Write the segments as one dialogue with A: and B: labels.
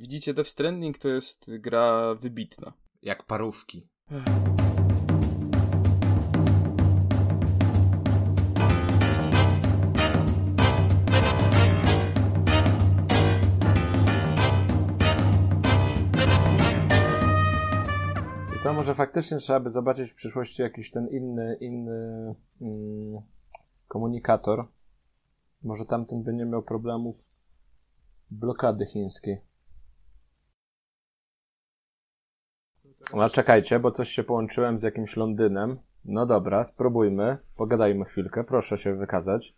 A: widzicie, Death Stranding to jest gra wybitna.
B: Jak parówki.
C: Co, może faktycznie trzeba by zobaczyć w przyszłości jakiś ten inny, inny mm, komunikator. Może tamten by nie miał problemów blokady chińskiej. No czekajcie, bo coś się połączyłem z jakimś Londynem. No dobra, spróbujmy. Pogadajmy chwilkę, proszę się wykazać.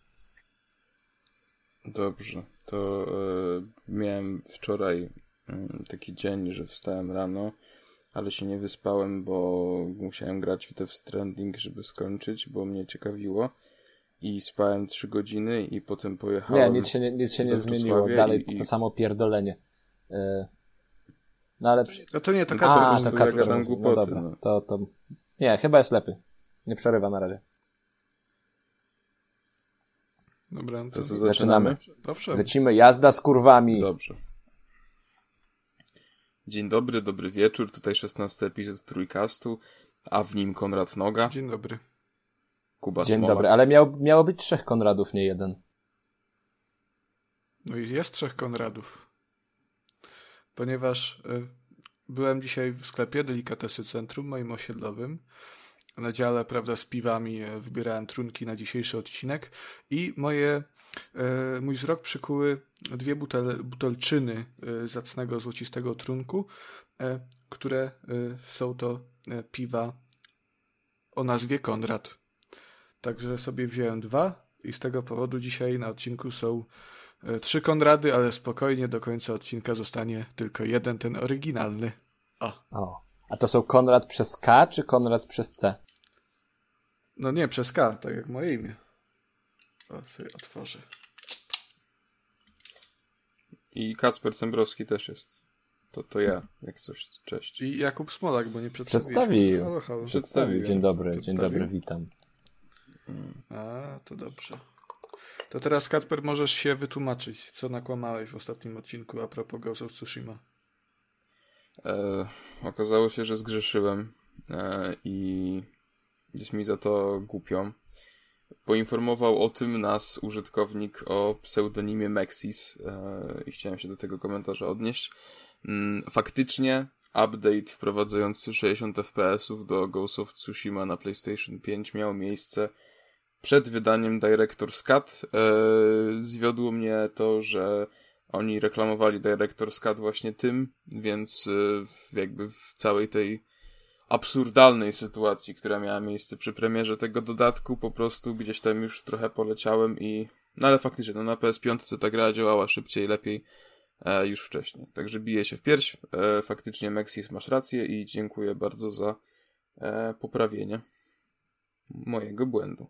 A: Dobrze, to e, miałem wczoraj mm, taki dzień, że wstałem rano, ale się nie wyspałem, bo musiałem grać w Death Stranding, żeby skończyć, bo mnie ciekawiło. I spałem 3 godziny i potem pojechałem.
C: Nie, nic się nie, nic się nie zmieniło. Dalej
A: i-
C: to samo pierdolenie. Y, No ale... Przy...
D: No to nie, to
C: A,
D: Kacper.
A: po
C: to
A: ja
C: Kacper mówi. No
A: głupoty,
C: dobra,
A: no.
C: to, to... Nie, chyba jest lepiej. Nie przerywa na razie.
D: Dobra, no to
A: To
C: Zaczynamy.
A: zaczynamy?
D: Owszem.
C: Lecimy, jazda z kurwami.
A: Dobrze. Dzień dobry, dobry wieczór. Tutaj 16 epizod Trójkastu, a w nim Konrad Noga,
D: Dzień dobry.
A: Kuba
C: Dzień
A: Smola.
C: dobry, ale miał, miało być trzech Konradów, nie jeden.
D: No i jest trzech Konradów. Ponieważ y, byłem dzisiaj w sklepie Delikatesy Centrum, moim osiedlowym. Na dziale, prawda, z piwami e, wybierałem trunki na dzisiejszy odcinek i moje, e, mój wzrok przykuły dwie butel, butelczyny e, zacnego złocistego trunku, które są to piwa o nazwie Konrad. Także sobie wziąłem dwa i z tego powodu dzisiaj na odcinku są trzy Konrady, ale spokojnie do końca odcinka zostanie tylko jeden, ten oryginalny. O,
C: O. A to są Konrad przez K, czy Konrad przez C?
D: no nie, przez K, tak jak moje imię. O, sobie otworzę.
A: I Kacper Cembrowski też jest. To, to ja, jak coś. Cześć.
D: I Jakub Smolak, bo nie.
C: Przedstawił.
A: Przedstawił.
C: Dzień dobry, dzień dobry, witam.
D: A, to dobrze. To teraz, Kacper, możesz się wytłumaczyć, co nakłamałeś w ostatnim odcinku a propos Ghost of Tsushima.
A: E, okazało się, że zgrzeszyłem e, i jest mi za to głupio. Poinformował o tym nas użytkownik o pseudonimie Maxis e, i chciałem się do tego komentarza odnieść. Mm, faktycznie update wprowadzający 60 FPS-ów do Ghost of Tsushima na PlayStation 5 miał miejsce przed wydaniem Director's Cut. E, zwiodło mnie to, że oni reklamowali Director's Cut właśnie tym, więc e, w- jakby w całej tej absurdalnej sytuacji, która miała miejsce przy premierze tego dodatku, po prostu gdzieś tam już trochę poleciałem i... No ale faktycznie, no na PS5 ta gra działała szybciej, lepiej e, już wcześniej. Także bije się w pierś. E, faktycznie Maxis masz rację i dziękuję bardzo za e, poprawienie mojego błędu.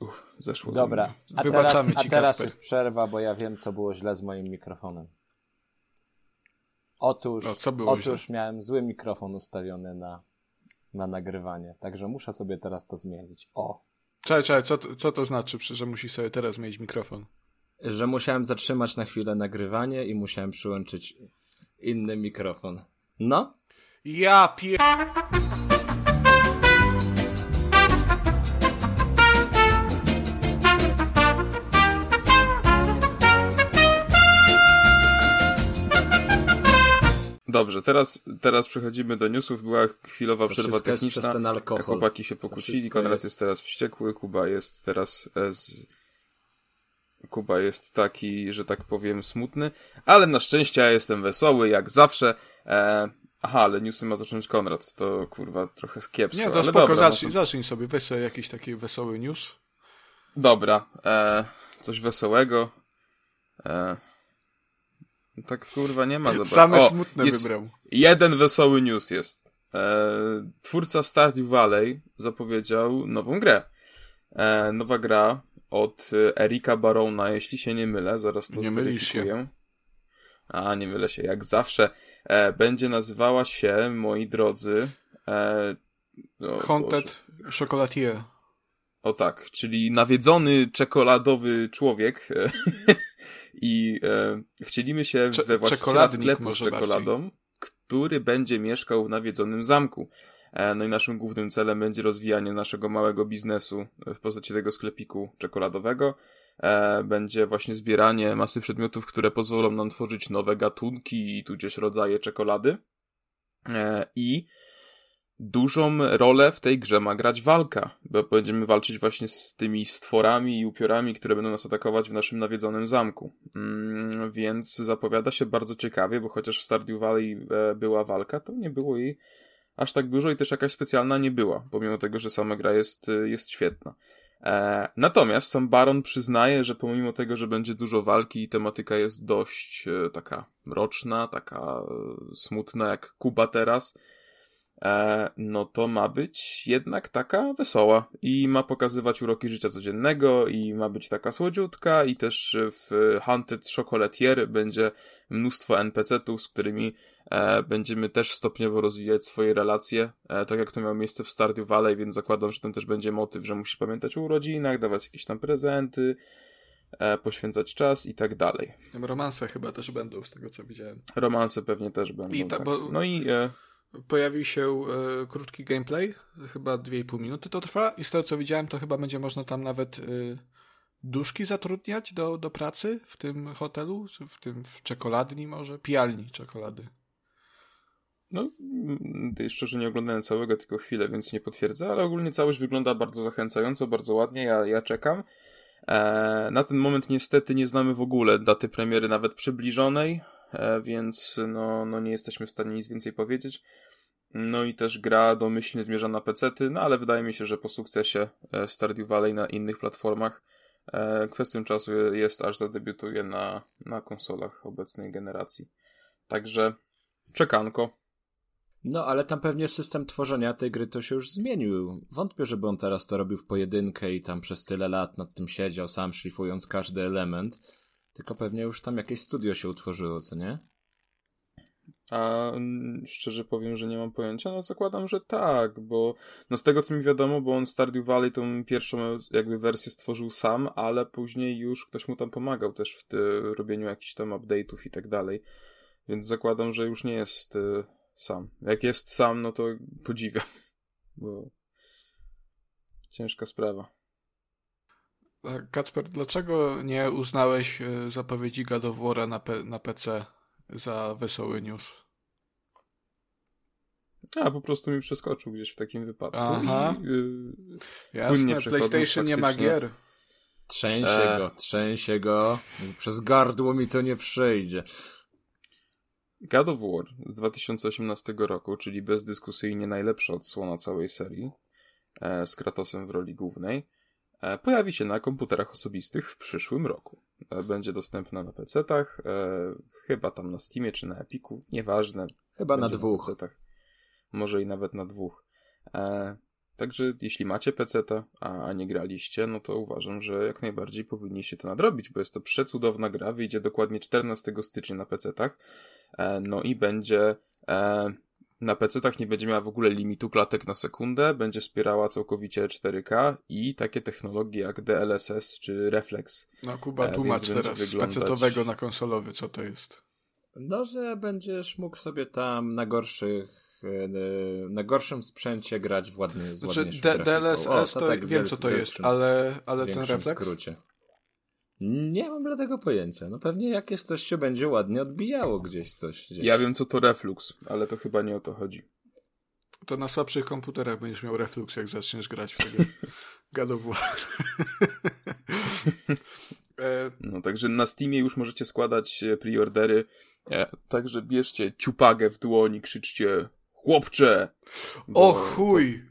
A: Uff, zeszło za
C: Dobra, a teraz,
D: Wybaczamy
C: a
D: ci,
C: teraz
D: Kacper.
C: jest przerwa, bo ja wiem, co było źle z moim mikrofonem. Otóż,
D: No, co było
C: otóż miałem zły mikrofon ustawiony na, na nagrywanie, także muszę sobie teraz to zmienić. O,
D: Czekaj, czekaj, co, to- co to znaczy, że musisz sobie teraz mieć mikrofon?
B: Że musiałem zatrzymać na chwilę nagrywanie i musiałem przyłączyć inny mikrofon. No,
D: Ja pier...
A: Dobrze, teraz, teraz przechodzimy do newsów. Była chwilowa
B: to
A: przerwa
B: wszystko jest przez
A: techniczna.
B: ten alkohol.
A: Chłopaki się pokłócili, Konrad
B: jest-
A: jest... teraz wściekły, Kuba jest teraz e, z... Kuba jest taki, że tak powiem, smutny, ale na szczęście ja jestem wesoły, jak zawsze. E... Aha, ale newsy ma zacząć Konrad, to kurwa trochę kiepsko.
D: Nie, to
A: ale
D: spoko,
A: dobra,
D: zacznij,
A: no to...
D: zacznij sobie, weź sobie jakiś taki wesoły news.
A: Dobra, e... coś wesołego. E... Tak kurwa nie ma bardzo.
D: Same
A: O,
D: smutne
A: jest-
D: wybrał.
A: Jeden wesoły news jest. E, twórca Stardew Valley zapowiedział nową grę. E, nowa gra od Erika Barona, jeśli się nie mylę, zaraz to
D: Nie
A: zweryfikuję. A, nie mylę się, jak zawsze. E, będzie nazywała się, moi drodzy... E, o Boże.
D: Haunted Chocolatier.
A: O tak, czyli nawiedzony czekoladowy człowiek. I e, chcieliśmy się
D: Cze-
A: we właściciela sklepu z czekoladą, który będzie mieszkał w nawiedzonym zamku. E, no i naszym głównym celem będzie rozwijanie naszego małego biznesu w postaci tego sklepiku czekoladowego. E, będzie właśnie zbieranie masy przedmiotów, które pozwolą nam tworzyć nowe gatunki i tudzież rodzaje czekolady. E, I dużą rolę w tej grze ma grać walka, bo będziemy walczyć właśnie z tymi stworami i upiorami, które będą nas atakować w naszym nawiedzonym zamku. Mm, więc zapowiada się bardzo ciekawie, bo chociaż w Stardew Valley e, była walka, to nie było jej aż tak dużo i też jakaś specjalna nie była, pomimo tego, że sama gra jest, e, jest świetna. E, natomiast sam Baron przyznaje, że pomimo tego, że będzie dużo walki i tematyka jest dość e, taka mroczna, taka e, smutna jak Kuba teraz, no to ma być jednak taka wesoła i ma pokazywać uroki życia codziennego i ma być taka słodziutka i też w Haunted Chocolatier będzie mnóstwo NPC-ów, z którymi e, będziemy też stopniowo rozwijać swoje relacje, e, tak jak to miało miejsce w Stardew Valley, więc zakładam, że tam też będzie motyw, że musisz pamiętać o urodzinach, dawać jakieś tam prezenty, e, poświęcać czas i tak dalej.
D: Romanse chyba też będą, z tego co widziałem.
A: Romanse pewnie też będą.
D: I ta-
A: tak.
D: bo-
A: No i e,
D: Pojawił się e, krótki gameplay, chyba 2,5 minuty to trwa i z tego co widziałem, to chyba będzie można tam nawet e, duszki zatrudniać do, do pracy w tym hotelu, w tym w czekoladni może, pijalni czekolady.
A: No, mm, szczerze nie oglądałem całego, tylko chwilę, więc nie potwierdzę, ale ogólnie całość wygląda bardzo zachęcająco, bardzo ładnie, ja, ja czekam. E, na ten moment niestety nie znamy w ogóle daty premiery nawet przybliżonej, więc no, no nie jesteśmy w stanie nic więcej powiedzieć. No i też gra domyślnie zmierza na pecety, no ale wydaje mi się, że po sukcesie e, Stardew Valley na innych platformach e, kwestią czasu jest, aż zadebiutuje na, na konsolach obecnej generacji. Także czekanko.
B: No, ale tam pewnie system tworzenia tej gry to się już zmienił. Wątpię, żeby on teraz to robił w pojedynkę i tam przez tyle lat nad tym siedział, sam szlifując każdy element. Tylko pewnie już tam jakieś studio się utworzyło, co nie?
A: A szczerze powiem, że nie mam pojęcia, no zakładam, że tak, bo no z tego co mi wiadomo, bo on Stardew Valley tą pierwszą jakby wersję stworzył sam, ale później już ktoś mu tam pomagał też w ty, robieniu jakichś tam update'ów i tak dalej. Więc zakładam, że już nie jest y, sam. Jak jest sam, no to podziwiam, bo ciężka sprawa.
D: Kacper, dlaczego nie uznałeś e, zapowiedzi God of War'a na, P- na PC za wesoły news?
A: A, po prostu mi przeskoczył gdzieś w takim wypadku.
D: Aha.
A: I, y,
D: Jasne, PlayStation nie ma gier.
B: Trzęsie
A: E.
B: go, trzęsie go. Przez gardło mi to nie przejdzie.
A: God of War z 2018 roku, czyli bezdyskusyjnie najlepsza odsłona całej serii, e, z Kratosem w roli głównej, e, pojawi się na komputerach osobistych w przyszłym roku. E, będzie dostępna na PC-tach, e, chyba tam na Steamie czy na Epiku, nieważne.
B: Chyba na dwóch.
A: PC-tach. Może i nawet na dwóch. E, także jeśli macie PC-ta, a, a nie graliście, no to uważam, że jak najbardziej powinniście to nadrobić, bo jest to przecudowna gra, wyjdzie dokładnie 14 stycznia na PC-tach, e, no i będzie e, na PC-tach nie będzie miała w ogóle limitu klatek na sekundę, będzie wspierała całkowicie 4K i takie technologie jak DLSS czy Reflex.
D: No Kuba,
A: E,
D: tłumacz teraz z
A: wyglądać-
D: PC-owego na konsolowy, co to jest?
B: No, że będziesz mógł sobie tam na gorszych e, na gorszym sprzęcie grać w ładny, z
D: Znaczy D-. DLSS
B: O,
D: to,
B: tak
D: wiem co to jest, ale, ale ten refleks?
B: skrócie. Nie mam dlatego pojęcia. No pewnie jakieś coś się będzie ładnie odbijało gdzieś coś. Gdzieś.
A: Ja wiem co to Reflux, ale to chyba nie o to chodzi.
D: To na słabszych komputerach będziesz miał reflux, jak zaczniesz grać w tego God e,
A: No, także na Steamie już możecie składać e, preordery. E, także bierzcie ciupagę w dłoni, krzyczcie chłopcze! bo
D: o chuj!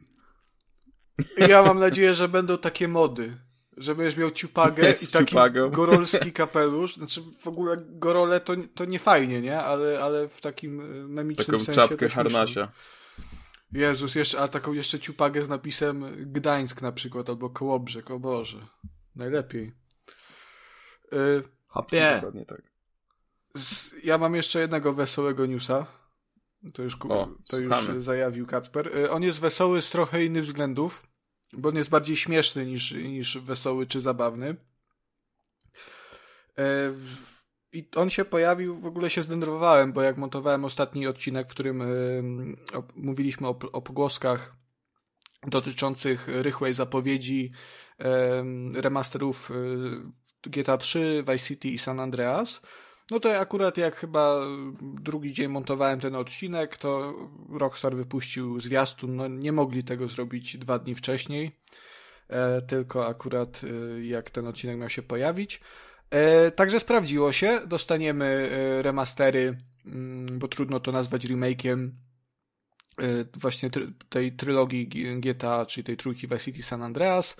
D: Ja mam nadzieję, że będą takie mody. Że będziesz miał ciupagę i taki
A: ciupagą.
D: gorolski kapelusz. Znaczy w ogóle gorole to, to nie fajnie, nie? Ale, ale w takim e, memicznym
A: Taką
D: sensie
A: czapkę
D: też myślę.
A: harnasia.
D: Jezus, jeszcze, a taką jeszcze ciupagę z napisem Gdańsk na przykład, albo Kołobrzeg, o Boże. Najlepiej. Y,
B: Hopie!
A: Dokładnie tak.
D: z, ja mam jeszcze jednego wesołego newsa. To już,
A: O,
D: to już zajawił Kacper. Y, on jest wesoły z trochę innych względów, bo on jest bardziej śmieszny niż, niż wesoły czy zabawny. E, i on się pojawił, w ogóle się zdenerwowałem, bo jak montowałem ostatni odcinek, w którym y, mówiliśmy o, o pogłoskach dotyczących rychłej zapowiedzi y, remasterów GTA 3, Vice City i San Andreas, no to akurat jak chyba drugi dzień montowałem ten odcinek, to Rockstar wypuścił zwiastun. No nie mogli tego zrobić dwa dni wcześniej, e, tylko akurat e, jak ten odcinek miał się pojawić. E, także sprawdziło się. Dostaniemy e, remastery, mm, bo trudno to nazwać remake'iem Y, właśnie tej trylogii GTA, czyli tej trójki Vice City San Andreas.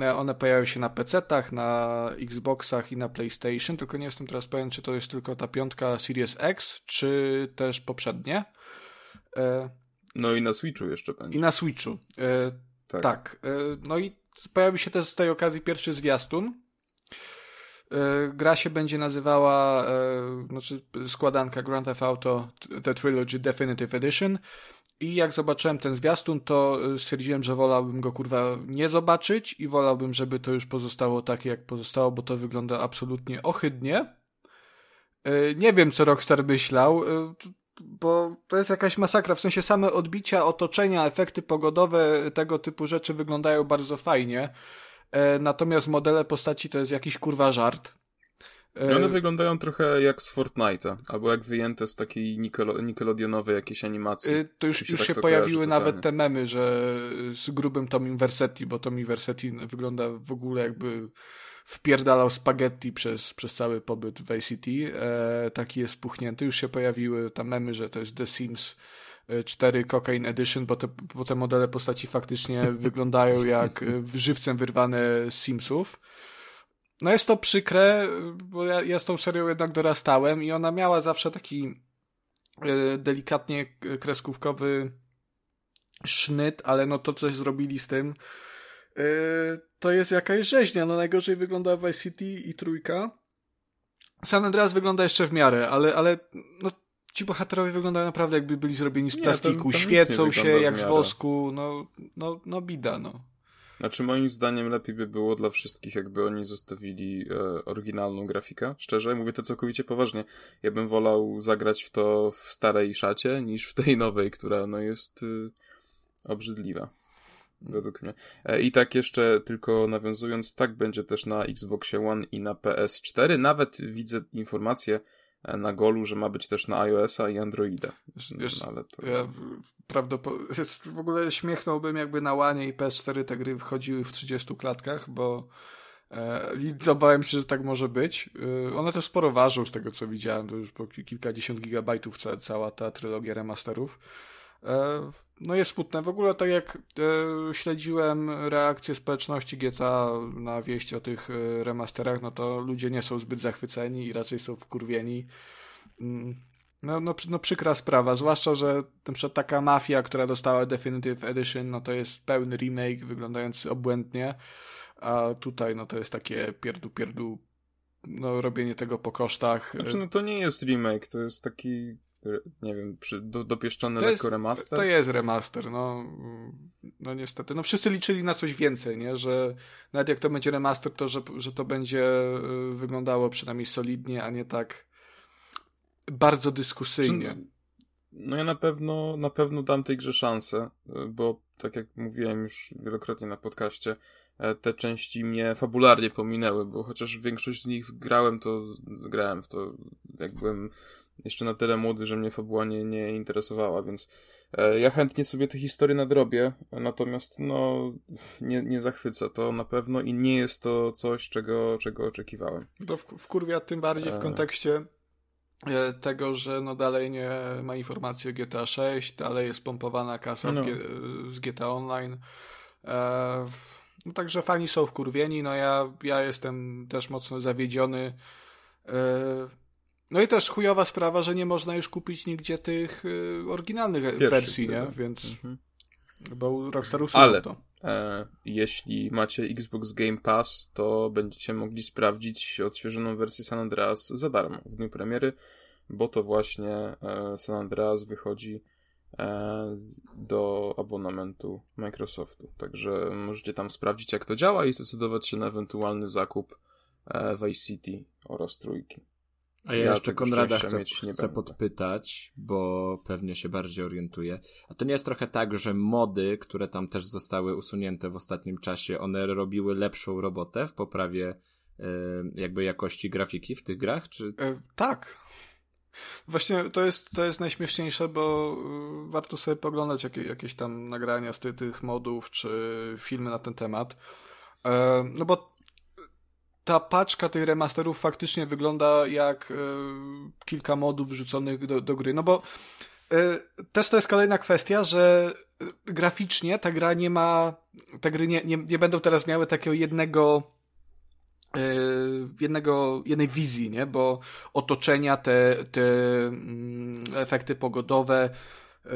D: E, one pojawiają się na PC-tach, na Xboxach i na PlayStation, tylko nie jestem teraz pewien, czy to jest tylko ta piątka Series X, czy też poprzednie.
A: E, no i na Switchu jeszcze będzie.
D: I na Switchu. Tak. tak. No i pojawi się też z tej okazji pierwszy zwiastun. Gra się będzie nazywała, znaczy składanka Grand Theft Auto The Trilogy Definitive Edition. I jak zobaczyłem ten zwiastun, to y, stwierdziłem, że wolałbym go kurwa nie zobaczyć i wolałbym, żeby to już pozostało takie, jak pozostało, bo to wygląda absolutnie ohydnie. Y, nie wiem, co Rockstar myślał, y, bo to jest jakaś masakra. W sensie same odbicia otoczenia, efekty pogodowe, tego typu rzeczy wyglądają bardzo fajnie. Natomiast modele postaci to jest jakiś kurwa żart.
A: I one wyglądają trochę jak z Fortnite'a, albo jak wyjęte z takiej Nickel Nickelodeonowej jakiejś animacji.
D: Y, to już, już tak się pojawiły nawet te memy, że z grubym Tommy Versetti, bo Tommy Versetti wygląda w ogóle jakby wpierdalał spaghetti przez, przez cały pobyt w City. E, taki jest spuchnięty. Już się pojawiły te memy, że to jest The Sims 4 e, Cocaine Edition, bo te, bo te modele postaci faktycznie wyglądają jak żywcem wyrwane z Simsów. No jest to przykre, bo ja, ja z tą serią jednak dorastałem i ona miała zawsze taki e, delikatnie kreskówkowy sznyt, ale no to coś zrobili z tym. E, to jest jakaś rzeźnia. No najgorzej wygląda Vice City i trójka. San Andreas wygląda jeszcze w miarę, ale, ale no, ci bohaterowie wyglądają naprawdę jakby byli zrobieni z plastiku. Nie, to, to Świecą się jak z wosku. No, no, no bida, no.
A: Znaczy moim zdaniem lepiej by było dla wszystkich, jakby oni zostawili e, oryginalną grafikę. Szczerze, mówię to całkowicie poważnie. Ja bym wolał zagrać w to w starej szacie, niż w tej nowej, która no jest y, obrzydliwa. Według mnie. E, I tak jeszcze tylko nawiązując, tak będzie też na Xboxie One i na PS4. Nawet widzę informacje, E, na golu, że ma być też na iOS-a i Androida.
D: Wiesz, no, ale to... ja prawdopodobnie w ogóle śmiechnąłbym jakby na Łanie i PS4 te gry wchodziły w 30 klatkach, bo e, i obawiam się, że tak może być. E, one też sporo ważą z tego, co widziałem. To już po kilkadziesiąt gigabajtów ca cała ta trylogia remasterów. E, no jest smutne. W ogóle tak jak e, śledziłem reakcję społeczności GTA na wieść o tych e, remasterach, no to ludzie nie są zbyt zachwyceni i raczej są wkurwieni. Mm, no, no, no przykra sprawa, zwłaszcza, że na przykład taka Mafia, która dostała Definitive Edition, no to jest pełny remake, wyglądający obłędnie, a tutaj no to jest takie pierdu pierdu no robienie tego po kosztach.
A: Znaczy no to nie jest remake, to jest taki nie wiem, przy, do, dopieszczony to lekko jest, remaster?
D: To jest remaster, no, no niestety. No wszyscy liczyli na coś więcej, nie? Że nawet jak to będzie remaster, to że, że to będzie y, wyglądało przynajmniej solidnie, a nie tak bardzo dyskusyjnie.
A: No ja na pewno, na pewno dam tej grze szansę, y, bo tak jak mówiłem już wielokrotnie na podcaście, te części mnie fabularnie pominęły, bo chociaż większość z nich grałem, to grałem w to, jak byłem jeszcze na tyle młody, że mnie fabuła nie, nie interesowała, więc e, ja chętnie sobie te historie nadrobię, natomiast no nie, nie zachwyca to na pewno i nie jest to coś, czego, czego oczekiwałem.
D: To w, w kurwia tym bardziej w e. kontekście e, tego, że no dalej nie ma informacji o GTA 6, dalej jest pompowana kasa no. z GTA Online. No także fani są wkurwieni, no ja, ja jestem też mocno zawiedziony. No i też chujowa sprawa, że nie można już kupić nigdzie tych y, oryginalnych Pierwszy, wersji, nie? Więc mhm. bo Rockstar
A: Ale to. E, jeśli macie Xbox Game Pass, to będziecie mogli sprawdzić odświeżoną wersję San Andreas za darmo w dniu premiery, bo to właśnie e, San Andreas wychodzi e, do abonamentu Microsoftu. Także możecie tam sprawdzić, jak to działa i zdecydować się na ewentualny zakup e, Vice City oraz trójki.
B: A ja, ja jeszcze Konrada chcę,
A: chcę
B: podpytać, bo pewnie się bardziej orientuje. A to nie jest trochę tak, że mody, które tam też zostały usunięte w ostatnim czasie, one robiły lepszą robotę w poprawie e, jakby jakości grafiki w tych grach? Czy...
D: E, tak. Właśnie to jest, to jest najśmieszniejsze, bo y, warto sobie poglądać jakie, jakieś tam nagrania z tych, tych modów, czy filmy na ten temat. E, no bo ta paczka tych remasterów faktycznie wygląda jak y, kilka modów wrzuconych do, do gry. No bo y, też to jest kolejna kwestia, że graficznie ta gra nie ma, te gry nie, nie, nie będą teraz miały takiego jednego jednego, jednej wizji, nie? bo otoczenia, te, te mm, efekty pogodowe,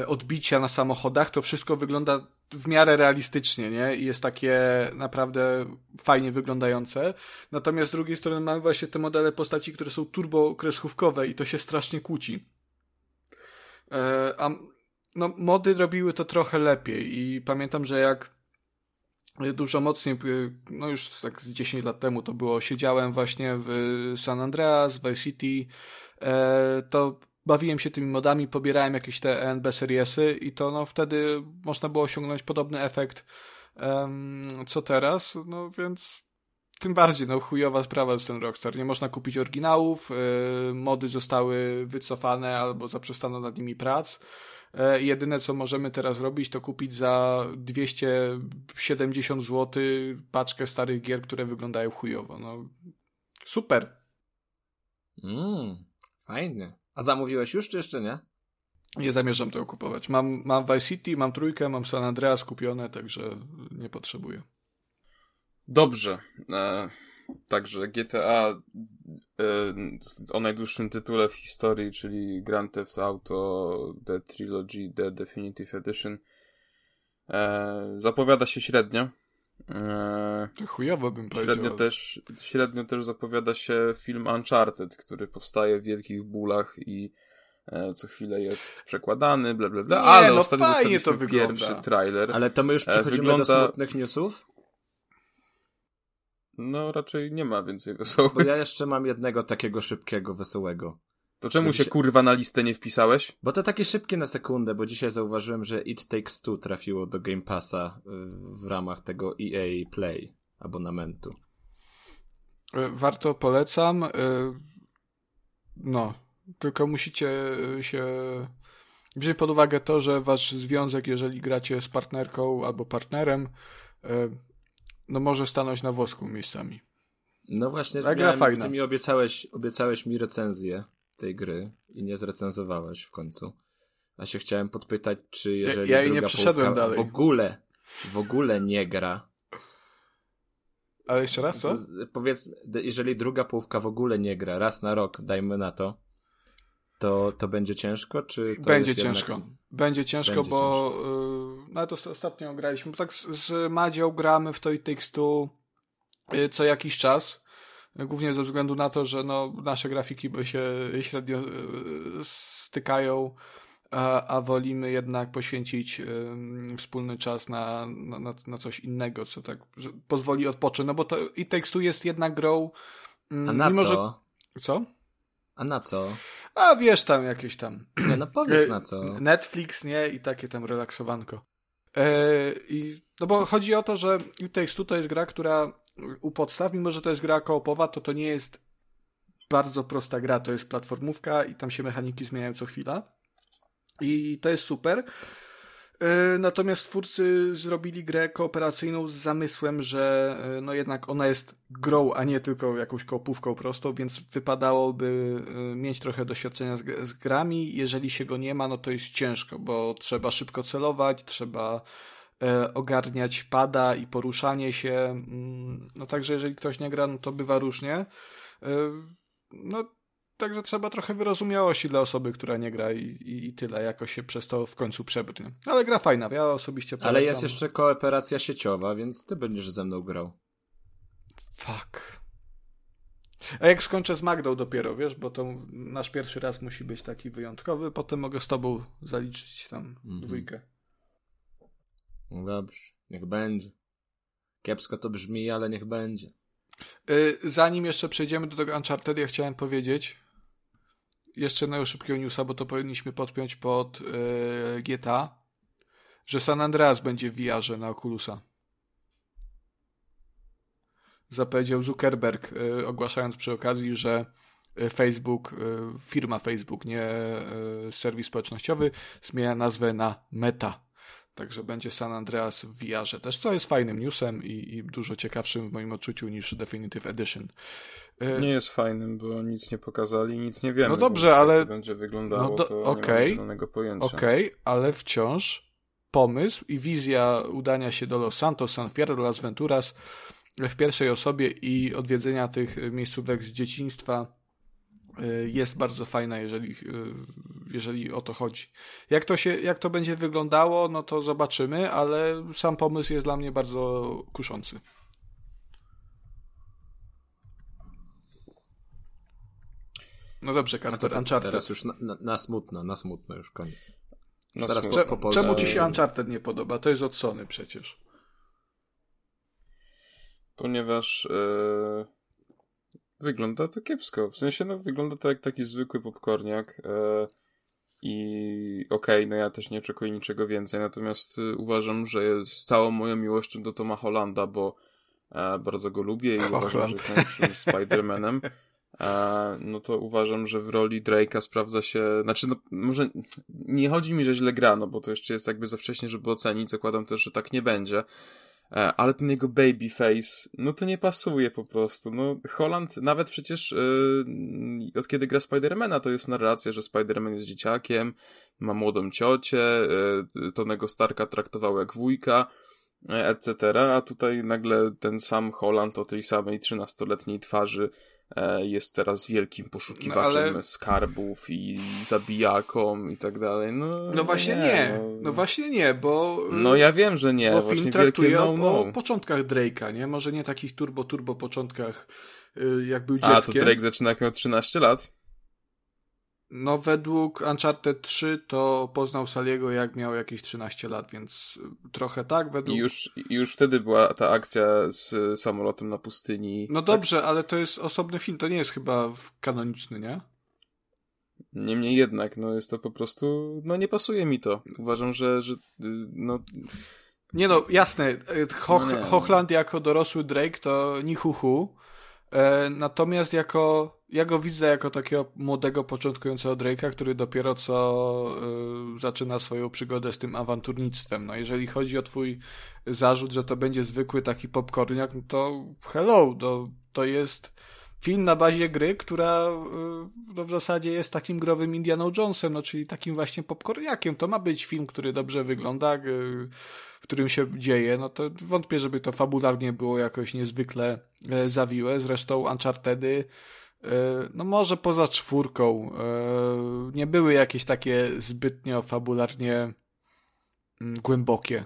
D: odbicia na samochodach, to wszystko wygląda w miarę realistycznie, nie? I jest takie naprawdę fajnie wyglądające. Natomiast z drugiej strony mamy właśnie te modele postaci, które są turbo kreskówkowe i to się strasznie kłóci. E, a no, mody robiły to trochę lepiej i pamiętam, że jak dużo mocniej, no już tak z 10 lat temu to było, siedziałem właśnie w San Andreas, w Vice City, e, to bawiłem się tymi modami, pobierałem jakieś te ENB seriesy i to no wtedy można było osiągnąć podobny efekt co teraz, no więc tym bardziej, no chujowa sprawa z ten Rockstar. Nie można kupić oryginałów, yy, mody zostały wycofane albo zaprzestano nad nimi prac. Yy, jedyne co możemy teraz robić to kupić za 270 zł paczkę starych gier, które wyglądają chujowo. No super.
B: Mmm, fajnie. A zamówiłeś już, czy jeszcze nie?
D: Nie zamierzam tego kupować. Mam, mam Vice City, mam trójkę, mam San Andreas kupione, także nie potrzebuję.
A: Dobrze. E, także GTA e, o najdłuższym tytule w historii, czyli Grand Theft Auto The Trilogy The Definitive Edition e, zapowiada się średnio.
D: E, chujowo bym
A: powiedział. Średnio też, średnio też zapowiada się film Uncharted, który powstaje w wielkich bólach i e, co chwilę jest przekładany, bla bla bla,
D: Nie,
A: ale
D: no
A: ostatnio
D: fajnie to wygląda.
A: pierwszy trailer.
B: Ale to my już przechodzimy wygląda... do smutnych newsów?
A: No raczej nie ma więcej wesołych.
B: Bo ja jeszcze mam jednego takiego szybkiego, wesołego.
A: To czemu się kurwa na listę nie wpisałeś?
B: Bo to takie szybkie na sekundę, bo dzisiaj zauważyłem, że It Takes Two trafiło do Game Passa y, w ramach tego EA Play abonamentu.
D: E, warto, polecam. E, no, tylko musicie się wziąć pod uwagę to, że wasz związek, jeżeli gracie z partnerką albo partnerem, e, no może stanąć na wosku miejscami.
B: No właśnie, Ta gra fajna. ty mi obiecałeś, obiecałeś mi recenzję tej gry i nie zrecenzowałeś w końcu. A się chciałem podpytać, czy jeżeli
D: ja,
B: ja
D: druga nie przeszedłem
B: dalej. w ogóle, w ogóle nie gra.
D: Ale jeszcze raz, co?
B: Powiedz, jeżeli druga połówka w ogóle nie gra, raz na rok, dajmy na to, to, to będzie ciężko, czy to
D: Będzie ciężko. Jednak... Będzie ciężko, będzie bo ciężko. Yy, no to ostatnio graliśmy, tak z, z Madzią gramy w to i tekstu yy, co jakiś czas Głównie ze względu na to, że no, nasze grafiki by się średnio e, stykają, a, a wolimy jednak poświęcić wspólny czas na, na, na coś innego, co tak pozwoli odpocząć. No bo to i tekstu jest jednak grą.
B: A na co?
D: Że... Co?
B: A na co?
D: A wiesz tam jakieś tam.
B: Nie, no powiedz na co.
D: Netflix, nie? I takie tam relaksowanko. E, i, no bo chodzi o to, że It Takes Two to jest gra, która u podstaw, mimo że to jest gra koopowa, to to nie jest bardzo prosta gra, to jest platformówka i tam się mechaniki zmieniają co chwila. I to jest super. E, natomiast twórcy zrobili grę kooperacyjną z zamysłem, że e, no jednak ona jest grą, a nie tylko jakąś koopówką prostą, więc wypadałoby e, mieć trochę doświadczenia z, z grami. Jeżeli się go nie ma, no to jest ciężko, bo trzeba szybko celować, trzeba ogarniać pada i poruszanie się. Mm, no także jeżeli ktoś nie gra, no to bywa różnie. No także trzeba trochę wyrozumiałości dla osoby, która nie gra i, i, i tyle, jako się przez to w końcu przebrnie. Ale gra fajna, ja osobiście polecam.
B: Ale jest jeszcze kooperacja sieciowa, więc ty będziesz ze mną grał.
D: Fuck. A jak skończę z Magdą dopiero, wiesz, bo to nasz pierwszy raz musi być taki wyjątkowy, potem mogę z tobą zaliczyć tam mhm. dwójkę.
B: No dobrze, niech będzie. Kiepsko to brzmi, ale niech będzie.
D: Y, zanim jeszcze przejdziemy do tego Uncharted, ja chciałem powiedzieć, jeszcze jednego szybkiego newsa, bo to powinniśmy podpiąć pod yy, GTA, że San Andreas będzie w VR-ze na Oculusa. Zapowiedział Zuckerberg, yy, ogłaszając przy okazji, że Facebook, firma Facebook, nie serwis społecznościowy, zmienia nazwę na Meta. Także będzie San Andreas w VR-ze też, co jest fajnym newsem i, i, dużo ciekawszym w moim odczuciu niż Definitive Edition.
A: Nie jest fajnym, bo nic nie pokazali, nic nie wiemy.
D: No dobrze, ale.
A: Jak będzie wyglądało, no do... to okay. nie mamy pojęcia.
D: Okej, okay, ale wciąż pomysł i wizja udania się do Los Santos, San Fierro, Las Venturas w pierwszej osobie i odwiedzenia tych miejscówek z dzieciństwa Y, jest bardzo fajna, jeżeli, y, jeżeli o to chodzi. Jak to, się, jak to będzie wyglądało, no to zobaczymy, ale sam pomysł jest dla mnie bardzo kuszący. No dobrze, Kasper, no Uncharted.
B: Teraz już na, na, na, smutno, na smutno już koniec.
D: Już teraz po, po Czemu ci się Uncharted nie podoba? To jest od Sony przecież.
A: Ponieważ... Yy Wygląda to kiepsko. W sensie, no, wygląda to jak taki zwykły popcorniak. E, I okej, okay, no ja też nie oczekuję niczego więcej, natomiast y, uważam, że z całą moją miłością do Toma Hollanda, bo e, bardzo go lubię i Holland. uważam, że jest najlepszym Spider-Manem. E, no to uważam, że w roli Drake'a sprawdza się, znaczy no może nie chodzi mi, że źle gra, no bo to jeszcze jest jakby za wcześnie, żeby ocenić, zakładam też, że tak nie będzie, E, ale ten jego babyface, no to nie pasuje po prostu. No, Holland nawet przecież yy, od kiedy gra Spidermana, to jest narracja, że Spiderman jest dzieciakiem, ma młodą ciocię, yy, Tonego Starka traktował jak wujka, etc. A tutaj nagle ten sam Holland o tej samej 13-letniej twarzy E, jest teraz wielkim poszukiwaczem no, ale... skarbów i zabijaką i tak dalej. No,
D: no właśnie nie. nie. No... no... właśnie nie, bo.
A: No ja wiem, że nie.
D: Bo film traktuje no, no. o początkach Drake'a, nie? Może nie takich turbo, turbo początkach, y, jak był dzieckiem. A,
A: to Drake zaczyna jak miał 13 lat?
D: No, według Uncharted 3 to poznał Saliego jak miał jakieś 13 lat, więc trochę tak. Według...
A: I już, już wtedy była ta akcja z samolotem na pustyni.
D: No
A: tak?
D: dobrze, ale to jest osobny film, to nie jest chyba kanoniczny, nie?
A: Niemniej jednak, no jest to po prostu, no nie pasuje mi to. Uważam, że, że no...
D: Nie no, jasne, Hoch, no Hochland jako dorosły Drake to nichuchu, natomiast jako ja go widzę jako takiego młodego, początkującego Drake'a, który dopiero co y, zaczyna swoją przygodę z tym awanturnictwem. No jeżeli chodzi o twój zarzut, że to będzie zwykły taki popcorniak, no to hello, to, to jest film na bazie gry, która y, no w zasadzie jest takim growym Indiana Jonesem, no czyli takim właśnie popcorniakiem. To ma być film, który dobrze wygląda, y, w którym się dzieje, no to wątpię, żeby to fabularnie było jakoś niezwykle e, zawiłe. Zresztą Unchartedy E, no może poza czwórką, e, nie były jakieś takie zbytnio fabularnie mm, głębokie.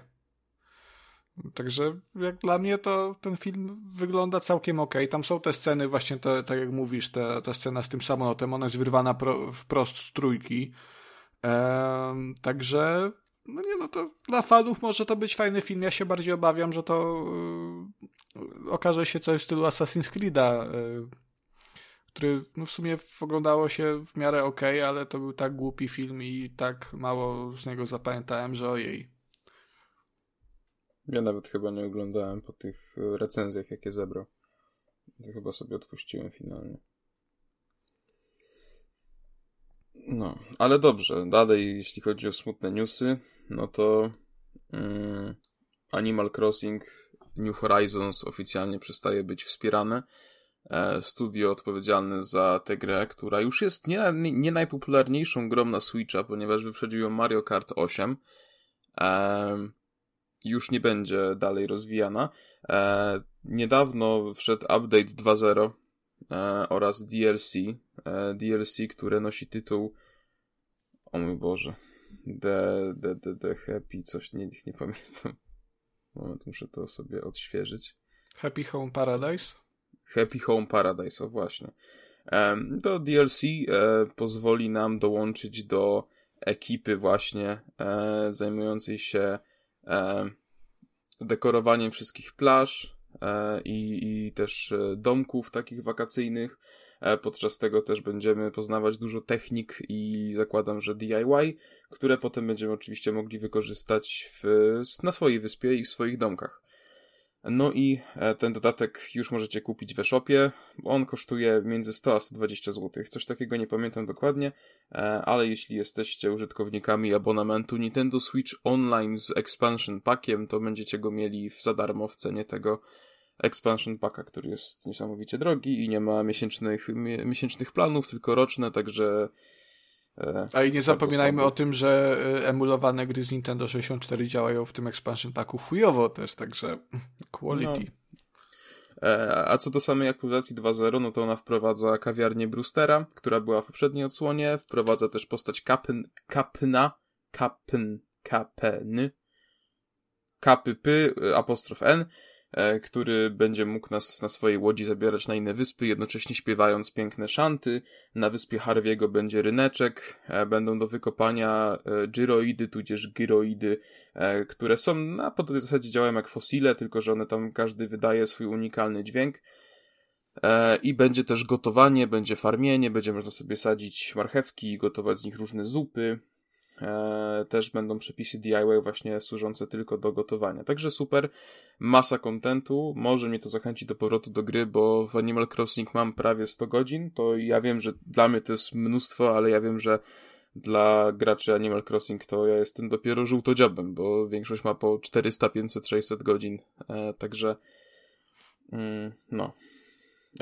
D: Także jak dla mnie to ten film wygląda całkiem ok. Tam są te sceny, właśnie te, tak jak mówisz, ta, ta scena z tym samolotem, ona jest wyrwana pro, wprost z trójki. Ehm, także, no nie no, to dla fanów może to być fajny film. Ja się bardziej obawiam, że to yy, okaże się coś w stylu Assassin's Creed'a. Yy, który no w sumie oglądało się w miarę ok, ale to był tak głupi film i tak mało z niego zapamiętałem, że ojej.
A: Ja nawet chyba nie oglądałem po tych recenzjach, jakie zebrał. Chyba sobie odpuściłem finalnie. No, ale dobrze. Dalej, jeśli chodzi o smutne newsy, no to mm, Animal Crossing New Horizons oficjalnie przestaje być wspierane. E, studio odpowiedzialne za tę grę, która już jest nie, nie najpopularniejszą grą na Switcha, ponieważ wyprzedził ją Mario Kart 8. E, już nie będzie dalej rozwijana. E, niedawno wszedł update 2.0 e, oraz DLC. E, DLC, które nosi tytuł o mój Boże. The, the, the, the Happy, coś nie, nie pamiętam. Moment, muszę to sobie odświeżyć.
D: Happy Home Paradise?
A: Happy Home Paradise, o właśnie. To DLC e, pozwoli nam dołączyć do ekipy właśnie e, zajmującej się e, dekorowaniem wszystkich plaż i, i też domków takich wakacyjnych. E, podczas tego też będziemy poznawać dużo technik i zakładam, że DIY, które potem będziemy oczywiście mogli wykorzystać w, na swojej wyspie i w swoich domkach. No i e, ten dodatek już możecie kupić w e-shopie. On kosztuje między 100 a 120 zł. Coś takiego nie pamiętam dokładnie, e, ale jeśli jesteście użytkownikami abonamentu Nintendo Switch Online z Expansion Packiem, to będziecie go mieli za darmo w cenie tego expansion packa, który jest niesamowicie drogi i nie ma miesięcznych, miesięcznych planów, tylko roczne, także
D: e, a i nie zapominajmy o tym, że e, emulowane gry z Nintendo 64 działają w tym expansion packu chujowo też, także quality.
A: No. E, a co do samej aktualizacji 2.0, no to ona wprowadza kawiarnię Brewstera, która była w poprzedniej odsłonie, wprowadza też postać Kapn, Kapna, Kapn, Kapny, Kapy, apostrof N, który będzie mógł nas na swojej łodzi zabierać na inne wyspy, jednocześnie śpiewając piękne szanty. Na wyspie Harviego będzie ryneczek, e, będą do wykopania e, gyroidy, tudzież gyroidy, które są na podobnej zasadzie działają jak fosile, tylko że one tam każdy wydaje swój unikalny dźwięk. I będzie też gotowanie, będzie farmienie, będzie można sobie sadzić marchewki gotować z nich różne zupy. E, też będą przepisy DIY właśnie służące tylko do gotowania. Także super, masa kontentu, może mnie to zachęci do powrotu do gry, bo w Animal Crossing mam prawie 100 godzin, to ja wiem, że dla mnie to jest mnóstwo, ale ja wiem, że dla graczy Animal Crossing to ja jestem dopiero żółtodziobem, bo większość ma po 400, 500, 600 godzin, e, także mm, no.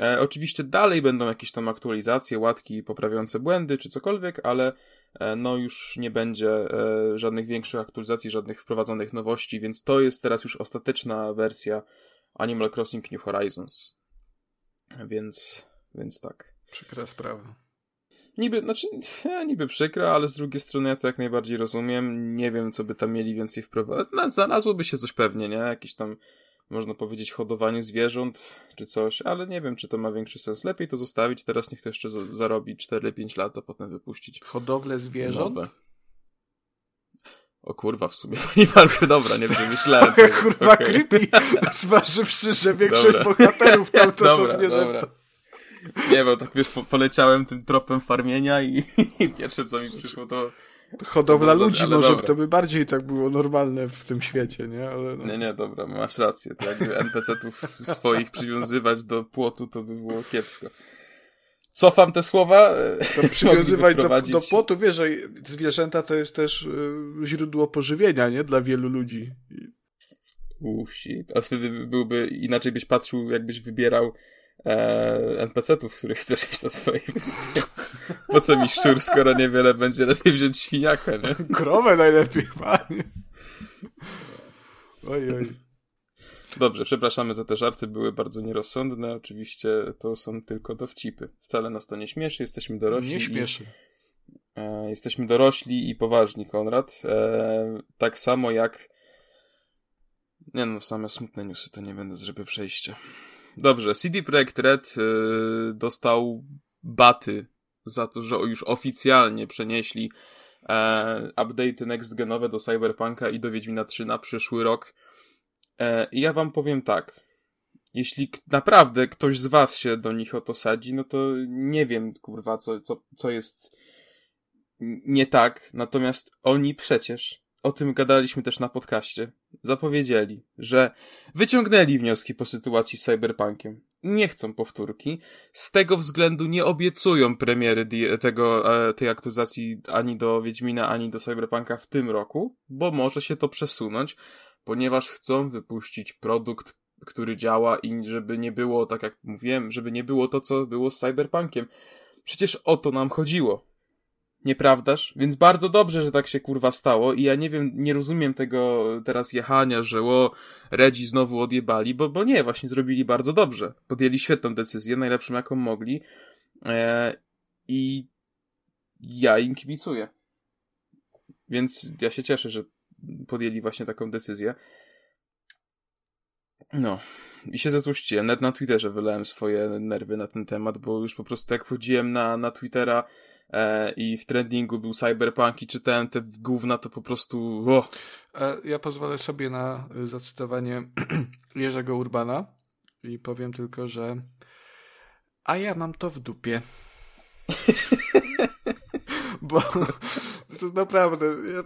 A: E, oczywiście dalej będą jakieś tam aktualizacje, łatki poprawiające błędy czy cokolwiek, ale E, no już nie będzie e, żadnych większych aktualizacji, żadnych wprowadzonych nowości, więc to jest teraz już ostateczna wersja Animal Crossing New Horizons. Więc, więc tak.
D: Przykra sprawa.
A: Niby, znaczy, niby przykra, ale z drugiej strony ja to jak najbardziej rozumiem. Nie wiem, co by tam mieli więcej wprowadzić. No, znalazłoby się coś pewnie, nie? Jakiś tam można powiedzieć, hodowanie zwierząt czy coś, ale nie wiem, czy to ma większy sens. Lepiej to zostawić, teraz niech to jeszcze zarobi 4-5 lat, a potem wypuścić.
D: Hodowlę zwierząt? Nowe.
A: O kurwa, w sumie, panie Marku, dobra, nie myślałem tego.
D: kurwa, okay. creepy, zważywszy, że większość dobra. bohaterów tam to dobra, są zwierzęta. Dobra.
A: Nie, bo tak wiesz, po, poleciałem tym tropem farmienia i, i pierwsze co mi przyszło to
D: hodowla no, ludzi może dobra. to by bardziej tak było normalne w tym świecie, nie? Ale no.
A: Nie, nie, dobra, masz rację. To jakby NPC-ów swoich przywiązywać do płotu, to by było kiepsko. Cofam te słowa.
D: To przywiązywać do, do płotu, wiesz, że zwierzęta to jest też y, źródło pożywienia, nie? Dla wielu ludzi.
A: Uff, A wtedy byłby, inaczej byś patrzył, jakbyś wybierał e, NPC-ów, których chcesz iść na swojej wyspie. Po co mi szczur, skoro niewiele będzie lepiej wziąć świniaka, nie?
D: Krowę najlepiej, panie. Oj, oj.
A: Dobrze, przepraszamy za te żarty, były bardzo nierozsądne. Oczywiście to są tylko dowcipy. Wcale nas to nie śmieszy, jesteśmy dorośli.
D: Nie śmieszy.
A: I, e, jesteśmy dorośli i poważni, Konrad. E, tak samo jak. Nie no, same smutne newsy to nie będę, żeby przejście. Dobrze, CD Projekt Red y, dostał baty za to, że już oficjalnie przenieśli e, update'y next-genowe do Cyberpunka i do Wiedźmina 3 na przyszły rok. E, I ja wam powiem tak. Jeśli naprawdę ktoś z was się do nich o to sadzi, no to nie wiem, kurwa, co, co, co jest nie tak. Natomiast oni przecież o tym gadaliśmy też na podcaście, zapowiedzieli, że wyciągnęli wnioski po sytuacji z Cyberpunkiem. Nie chcą powtórki. Z tego względu nie obiecują premiery tego, e, tej aktualizacji ani do Wiedźmina, ani do Cyberpunka w tym roku, bo może się to przesunąć, ponieważ chcą wypuścić produkt, który działa i żeby nie było, tak jak mówiłem, żeby nie było to, co było z Cyberpunkiem. Przecież o to nam chodziło Nieprawdaż? Więc bardzo dobrze, że tak się kurwa stało i ja nie wiem, nie rozumiem tego teraz jechania, że o, Redzi znowu odjebali, bo, bo nie, właśnie zrobili bardzo dobrze. Podjęli świetną decyzję, najlepszą jaką mogli e, i ja im kibicuję. Więc ja się cieszę, że podjęli właśnie taką decyzję. No. I się zezłościłem. Nawet na Twitterze wylałem swoje nerwy na ten temat, bo już po prostu jak wchodziłem na, na Twittera e, i w trendingu był Cyberpunk i czytałem te gówna, to po prostu... Oh.
D: Ja pozwolę sobie na zacytowanie Jerzego Urbana i powiem tylko, że a ja mam to w dupie. Bo to naprawdę, ja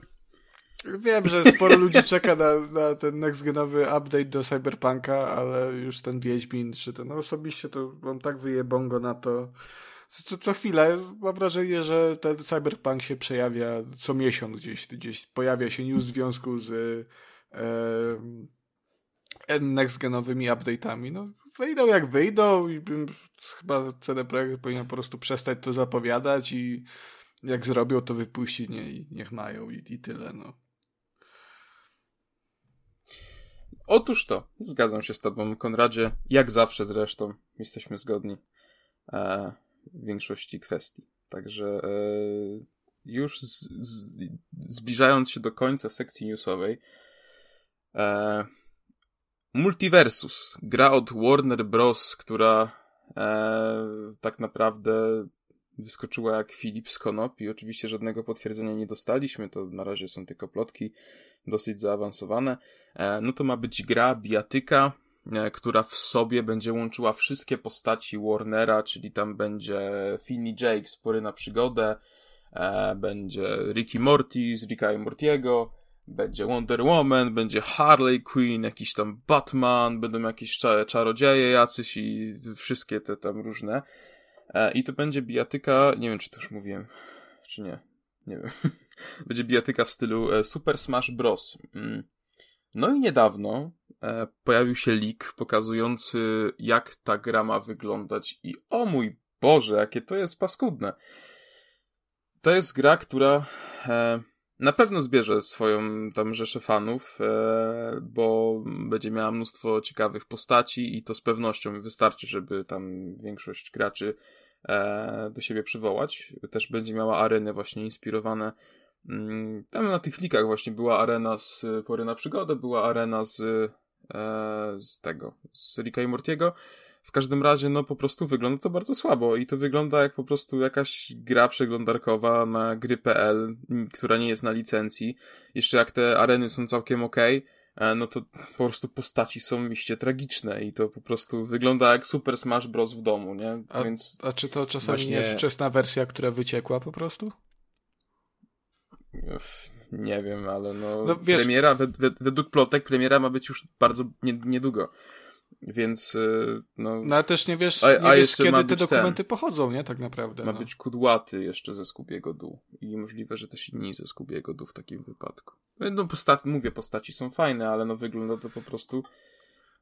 D: wiem, że sporo ludzi czeka na, na ten next-genowy update do Cyberpunka, ale już ten Wiedźmin, czy ten, no osobiście to mam tak wyjebongo na to, co, co chwilę mam wrażenie, że ten Cyberpunk się przejawia co miesiąc gdzieś, gdzieś pojawia się news w związku z e, next-genowymi update'ami. No, wyjdą jak wyjdą i chyba CD Projekt powinien po prostu przestać to zapowiadać i jak zrobią, to wypuścić nie, i niech mają i, i tyle, no.
A: Otóż to, zgadzam się z tobą, Konradzie. Jak zawsze zresztą, jesteśmy zgodni e, większości kwestii. Także e, już z, z, zbliżając się do końca sekcji newsowej, e, Multiversus, gra od Warner Bros., która e, tak naprawdę wyskoczyła jak Filip z Konop i oczywiście żadnego potwierdzenia nie dostaliśmy, to na razie są tylko plotki dosyć zaawansowane. E, no to ma być gra biatyka, która w sobie będzie łączyła wszystkie postaci Warnera, czyli tam będzie Finny Jake, spory na przygodę, e, będzie Ricky Morty z Ricka i Mortiego, będzie Wonder Woman, będzie Harley Quinn, jakiś tam Batman, będą jakieś czarodzieje jacyś i wszystkie te tam różne. E, I to będzie bijatyka, nie wiem czy to już mówiłem, czy nie, nie wiem. będzie bijatyka w stylu e, Super Smash Bros. Mm. No i niedawno e, pojawił się leak pokazujący jak ta gra ma wyglądać i o mój Boże, jakie to jest paskudne. To jest gra, która na pewno zbierze swoją tam rzeszę fanów, bo będzie miała mnóstwo ciekawych postaci i to z pewnością wystarczy, żeby tam większość graczy e, do siebie przywołać. Też będzie miała areny właśnie inspirowane. Mm, tam na tych likach właśnie była arena z Pory na Przygodę, była arena z, e, z tego, z Ricka i Mortiego. W każdym razie, no po prostu wygląda to bardzo słabo i to wygląda jak po prostu jakaś gra przeglądarkowa na gry.pl, która nie jest na licencji. Jeszcze jak te areny są całkiem ok, E, no to po prostu postaci są iście tragiczne i to po prostu wygląda jak Super Smash Bros. w domu, nie?
D: A, Więc... a czy to czasami Właśnie... nie jest wczesna wersja, która wyciekła po prostu?
A: Nie wiem, ale no, no wiesz... premiera, według plotek premiera ma być już bardzo niedługo. Więc, y, no...
D: No ale też nie wiesz, a, nie a wiesz kiedy te dokumenty ten, pochodzą, nie? Tak naprawdę.
A: Ma
D: no.
A: być kudłaty jeszcze ze Skubiego Dół. I możliwe, że też inni ze Skubiego Dół w takim wypadku. No, posta mówię, postaci są fajne, ale no wygląda to po prostu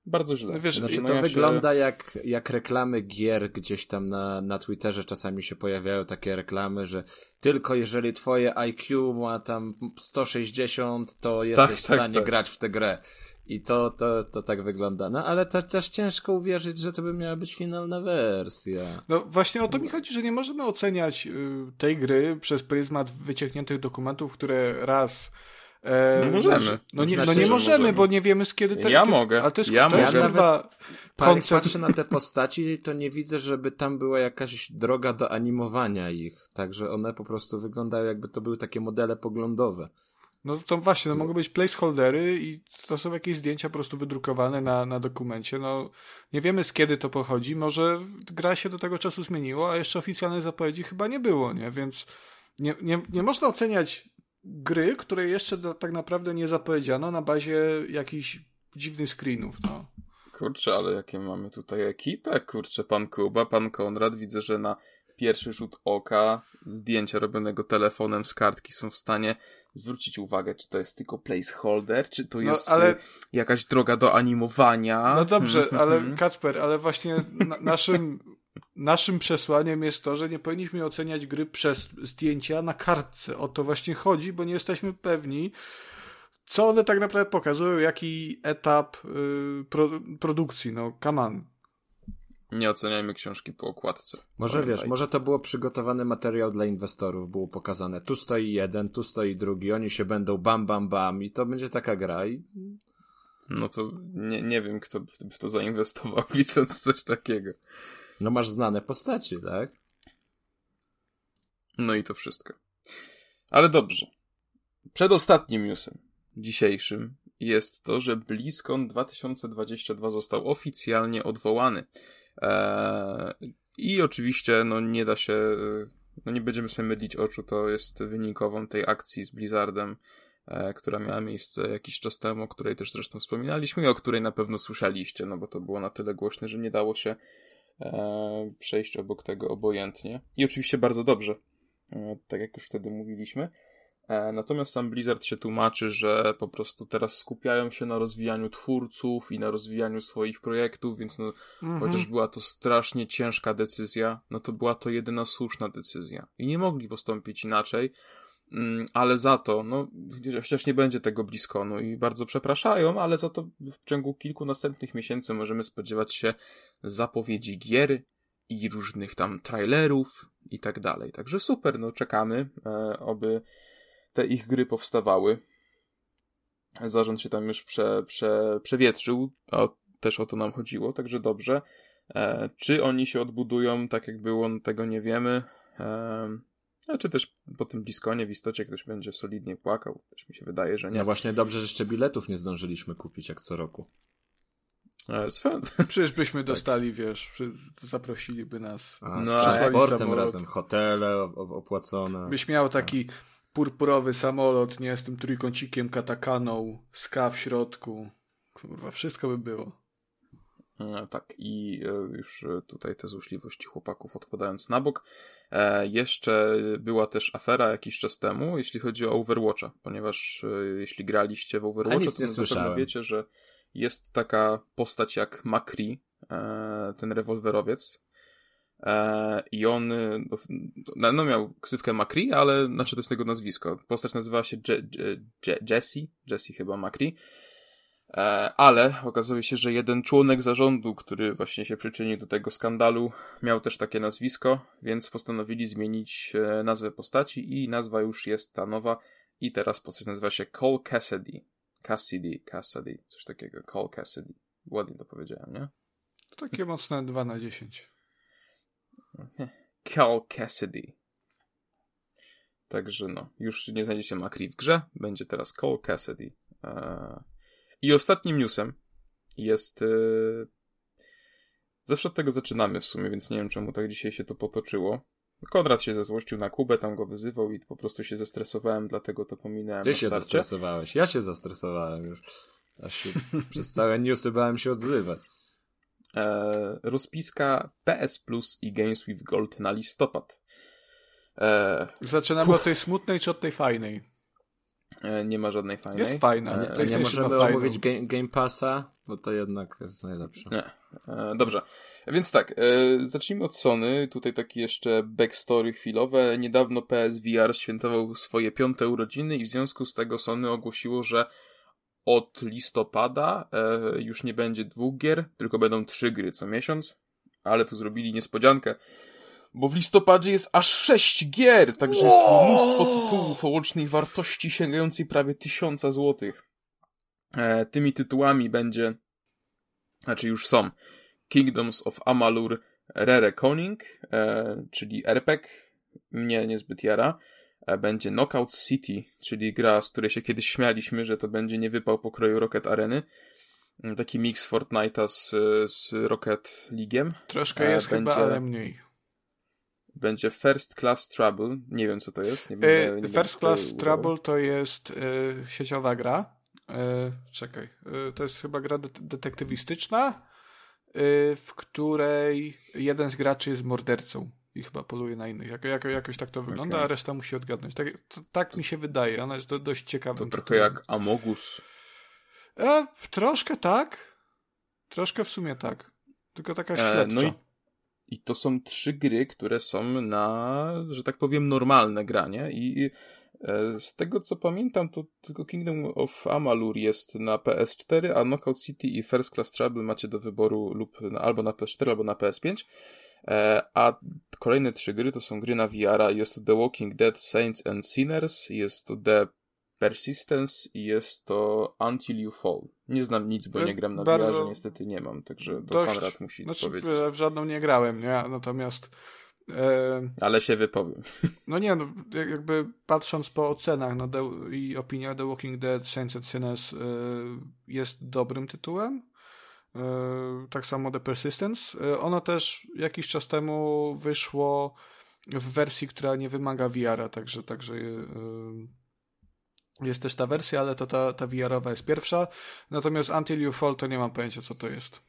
A: bardzo źle. No
B: wiesz, znaczy, to ja wygląda się... jak, jak reklamy gier gdzieś tam na, na Twitterze czasami się pojawiają takie reklamy, że tylko jeżeli twoje IQ ma tam 160, to jesteś tak, w stanie tak, tak. grać w tę grę. I to, to, to tak wygląda. No ale to też ciężko uwierzyć, że to by miała być finalna wersja.
D: No właśnie o to mi chodzi, że nie możemy oceniać y, tej gry przez pryzmat wyciekniętych dokumentów, które raz
A: E, no możemy.
D: No nie, znaczy, no nie możemy, możemy, bo nie wiemy z kiedy
A: to... Ja mogę.
D: Ale to jest,
A: ja
D: to
A: mogę.
B: Nawet koncept... patrzę na te postaci, to nie widzę, żeby tam była jakaś droga do animowania ich. Także one po prostu wyglądają jakby to były takie modele poglądowe.
D: No to właśnie, no mogą być placeholdery i to są jakieś zdjęcia po prostu wydrukowane na, na dokumencie. No nie wiemy z kiedy to pochodzi. Może gra się do tego czasu zmieniło, a jeszcze oficjalnej zapowiedzi chyba nie było, nie? Więc nie, nie, nie można oceniać gry, które jeszcze do, tak naprawdę nie zapowiedziano na bazie jakichś dziwnych screenów, no.
A: Kurczę, ale jakie mamy tutaj ekipę? Kurczę, pan Kuba, pan Konrad, widzę, że na pierwszy rzut oka zdjęcia robionego telefonem z kartki są w stanie zwrócić uwagę, czy to jest tylko placeholder, czy to no, jest ale... jakaś droga do animowania.
D: No dobrze, ale hmm. Kacper, ale właśnie na, naszym naszym przesłaniem jest to, że nie powinniśmy oceniać gry przez zdjęcia na kartce. O to właśnie chodzi, bo nie jesteśmy pewni, co one tak naprawdę pokazują, jaki etap yy, pro, produkcji. No, come on.
A: Nie oceniajmy książki po okładce.
B: Może wiesz, może to było przygotowany materiał dla inwestorów, było pokazane. Tu stoi jeden, tu stoi drugi, oni się będą bam, bam, bam i to będzie taka gra i...
A: No to nie, nie wiem, kto w to zainwestował, widząc coś takiego.
B: No masz znane postaci, tak?
A: No i to wszystko. Ale dobrze. Przedostatnim newsem dzisiejszym jest to, że BlizzCon 2022 został oficjalnie odwołany. Eee, I oczywiście, no nie da się, no nie będziemy sobie mydlić oczu, to jest wynikową tej akcji z Blizzardem, e, która miała miejsce jakiś czas temu, o której też zresztą wspominaliśmy i o której na pewno słyszeliście, no bo to było na tyle głośne, że nie dało się e, przejść obok tego obojętnie. I oczywiście bardzo dobrze, e, tak jak już wtedy mówiliśmy. E, natomiast sam Blizzard się tłumaczy, że po prostu teraz skupiają się na rozwijaniu twórców i na rozwijaniu swoich projektów, więc no, mhm. chociaż była to strasznie ciężka decyzja, no to była to jedyna słuszna decyzja. I nie mogli postąpić inaczej, ale za to, no, chociaż nie będzie tego blisko, no i bardzo przepraszają, ale za to w ciągu kilku następnych miesięcy możemy spodziewać się zapowiedzi gier i różnych tam trailerów i tak dalej. Także super, no czekamy, e, oby te ich gry powstawały. Zarząd się tam już prze, prze, przewietrzył, a też o to nam chodziło, także dobrze. E, czy oni się odbudują tak jak było, no tego nie wiemy. E, a czy też po tym Bliskonie w istocie ktoś będzie solidnie płakał. Też mi się wydaje, że nie.
B: No właśnie dobrze, że jeszcze biletów nie zdążyliśmy kupić jak co roku.
A: E, swoją...
D: Przecież byśmy tak. dostali, wiesz, zaprosiliby nas.
B: A, z no, transportem razem, hotele opłacone.
D: Byś miał taki purpurowy samolot, nie, z tym trójkącikiem, katakaną, ska w środku. Kurwa, wszystko by było.
A: E, tak, i e, już tutaj te złośliwości chłopaków odkładając na bok. E, jeszcze była też afera jakiś czas temu, jeśli chodzi o Overwatcha, ponieważ jeśli graliście w Overwatcha, to na pewno wiecie, że jest taka postać jak Makri, ten rewolwerowiec, E, I on no, no, miał ksywkę Macri, ale znaczy to jest jego nazwisko. Postać nazywała się Je, Je, Je, Jesse, Jesse chyba Macri. E, ale okazuje się, że jeden członek zarządu, który właśnie się przyczynił do tego skandalu, miał też takie nazwisko, więc postanowili zmienić e, nazwę postaci i nazwa już jest ta nowa i teraz postać nazywa się Cole Cassidy. Cassidy, Cassidy, coś takiego. Cole Cassidy. Ładnie to powiedziałem, nie?
D: Takie mocne 2 na 10.
A: Cal Cassidy. Także no, już nie znajdziecie Macri w grze, będzie teraz Cole Cassidy. Eee, I ostatnim newsem jest... Eee, zawsze od tego zaczynamy w sumie, więc nie wiem czemu tak dzisiaj się to potoczyło. Konrad się zezłościł na Kubę, tam go wyzywał i po prostu się zestresowałem, dlatego to pominąłem.
B: Ty się zestresowałeś, ja się zestresowałem już. Aż się przez całe newsy bałem się odzywać
A: e, rozpiska PS Plus i Games with Gold na listopad.
D: E, Zaczynamy od tej smutnej czy od tej fajnej?
A: E, nie ma żadnej fajnej.
D: Jest fajna.
B: Nie, nie możemy omówić game, game Passa, bo to jednak jest najlepsze.
A: Nie. E, dobrze. Więc tak, e, zacznijmy od Sony. Tutaj takie jeszcze backstory chwilowe. Niedawno PSVR świętował swoje piąte urodziny i w związku z tego Sony ogłosiło, że od listopada e, już nie będzie dwóch gier, tylko będą trzy gry co miesiąc, ale tu zrobili niespodziankę, bo w listopadzie jest aż sześć gier, także jest mnóstwo tytułów o łącznej wartości sięgającej prawie tysiąca złotych. E, tymi tytułami będzie, znaczy już są, Kingdoms of Amalur Rere Koning, e, czyli RPG, mnie niezbyt jara, E, będzie Knockout City, czyli gra, z której się kiedyś śmialiśmy, że to będzie nie wypał pokroju Rocket Areny. Taki mix Fortnite'a z, z Rocket League'iem.
D: Troszkę e, jest będzie, chyba, ale mniej.
A: Będzie First Class Trouble. Nie wiem, co to jest. Nie
D: będę, nie First Class Trouble to jest y, sieciowa gra. Y, czekaj. Y, to jest chyba gra de detektywistyczna, w której jeden z graczy jest mordercą i chyba poluje na innych. Jak, jak, jakoś tak to wygląda, okay. a reszta musi odgadnąć. Tak, to, tak mi się wydaje. Ona jest do, dość ciekawa.
A: To trochę jak Amogus.
D: E, troszkę tak. Troszkę w sumie tak. Tylko taka śledcza. E, no i,
A: i to są trzy gry, które są na, że tak powiem, normalne granie i e, z tego co pamiętam, to tylko Kingdom of Amalur jest na PS4, a Knockout City i First Class Trouble macie do wyboru lub na, albo na PS4, albo na PS5. E, a kolejne trzy gry to są gry na VR. Jest to The Walking Dead Saints and Sinners, jest to The Persistence i jest to Until You Fall. Nie znam nic, bo nie gram na Bardzo... VR, niestety nie mam, także to dość... Konrad musi znaczy, powiedzieć.
D: W żadną nie grałem, nie? Natomiast
A: e... Ale się wypowiem.
D: No nie, no, jakby patrząc po ocenach no, The, i opinia The Walking Dead Saints and Sinners e, jest dobrym tytułem. tak samo The Persistence. Ono też jakiś czas temu wyszło w wersji, która nie wymaga VR-a, także, także jest też ta wersja, ale to ta, ta VR-owa jest pierwsza. Natomiast Until You Fall to nie mam pojęcia, co to jest.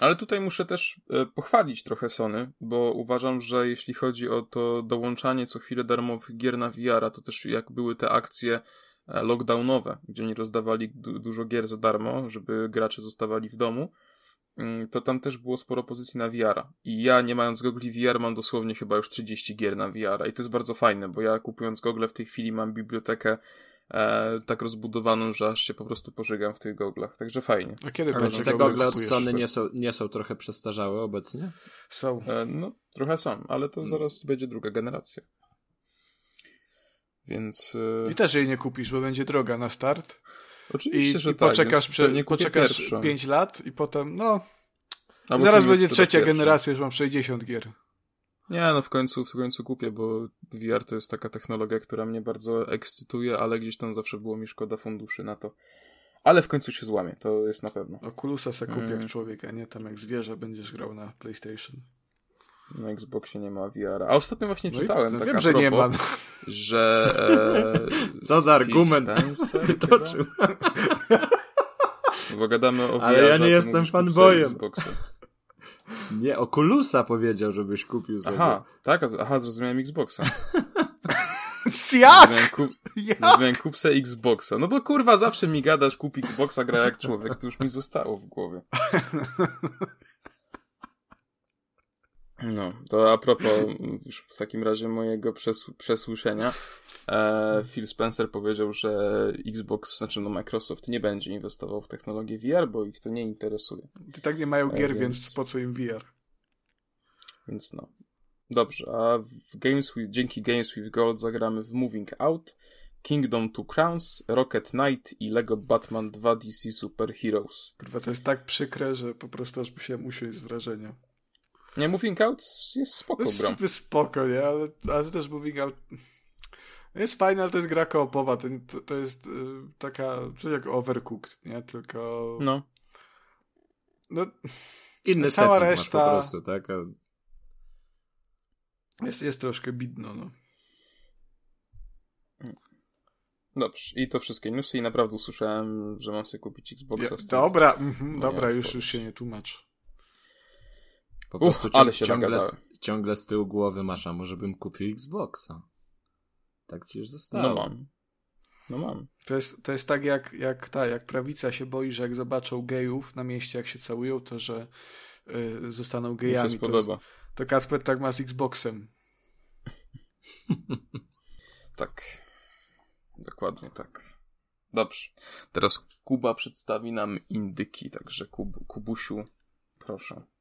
A: Ale tutaj muszę też e, pochwalić trochę Sony, bo uważam, że jeśli chodzi o to dołączanie co chwilę darmowych gier na VR, to też jak były te akcje e, lockdownowe, gdzie nie rozdawali du dużo gier za darmo, żeby gracze zostawali w domu, to tam też było sporo pozycji na VR. I ja, nie mając gogli VR, mam dosłownie chyba już 30 gier na VR. I to jest bardzo fajne, bo ja kupując gogle w tej chwili mam bibliotekę e, tak rozbudowaną, że aż się po prostu pożygam w tych goglach. Także fajnie.
B: A kiedy Ale czy te gogle od Sony nie są, nie są trochę przestarzałe obecnie?
D: Są.
A: E, no, trochę są, ale to zaraz będzie druga generacja. Więc.
D: E... I też jej nie kupisz, bo będzie droga na start.
A: Oczywiście,
D: I,
A: że
D: i
A: tak,
D: poczekasz, prze, poczekasz 5 lat i potem, no. Albo zaraz będzie trzecia generacja, już mam 60 gier.
A: Nie, no w końcu, w końcu kupię, bo VR to jest taka technologia, która mnie bardzo ekscytuje, ale gdzieś tam zawsze było mi szkoda funduszy na to. Ale w końcu się złamie, to jest na pewno.
D: Okulusa se kupię mm. jak człowiek, a nie tam jak zwierzę będziesz grał na PlayStation.
A: Na Xboxie nie ma VR. A ostatnio właśnie no czytałem, tak
D: wiem, że propos, nie ma.
A: że...
B: E, Co za argument wytoczył.
A: Bo gadamy o VR,
B: Ale ja nie jestem fanboyem. Nie, Oculusa powiedział, żebyś kupił sobie.
A: Aha, tak? Aha, zrozumiałem Xboxa.
D: Jak?
A: Zrozumiałem, se Xboxa. No bo kurwa, zawsze mi gadasz, kup Xboxa, gra jak człowiek. To już mi zostało w głowie. No, to a propos już w takim razie mojego przes przesłyszenia. E, Phil Spencer powiedział, że Xbox, znaczy no Microsoft nie będzie inwestował w technologię VR, bo ich to nie interesuje.
D: I tak nie mają gier, e, więc... więc po co im VR?
A: Więc no. Dobrze, a w Games with, dzięki Games with Gold zagramy w Moving Out, Kingdom Two Crowns, Rocket Knight i Lego Batman 2 DC Super Heroes.
D: Kurwa, to jest tak przykre, że po prostu aż musiałem usiąść z wrażenia.
A: Nie, Moving Out jest spoko,
D: bro. Jest spoko, nie? Ale, ale też Moving Out jest fajne, ale to jest gra koopowa. To, to, to jest y, taka, coś jak Overcooked, nie? Tylko...
A: No.
B: No, Inny cała reszta po prostu, tak? A...
D: Jest, jest troszkę bidno, no.
A: Dobrze, i to wszystkie newsy i naprawdę usłyszałem, że mam sobie kupić Xboxa.
D: Ja, dobra, mm dobra, już, już się nie tłumacz.
B: Po prostu Uch, ale się ciągle, ciągle z tyłu głowy masz, a może bym kupił Xboxa. Tak ci już zostało.
A: No mam. No mam.
D: To jest, to jest tak jak, jak ta, jak prawica się boi, że jak zobaczą gejów na mieście, jak się całują, to że y, zostaną gejami. Mi się
A: spodoba.
D: To, to Kasper tak ma z Xboxem.
A: tak. Dokładnie tak. Dobrze. Teraz Kuba przedstawi nam indyki, także Kub, Kubusiu, proszę.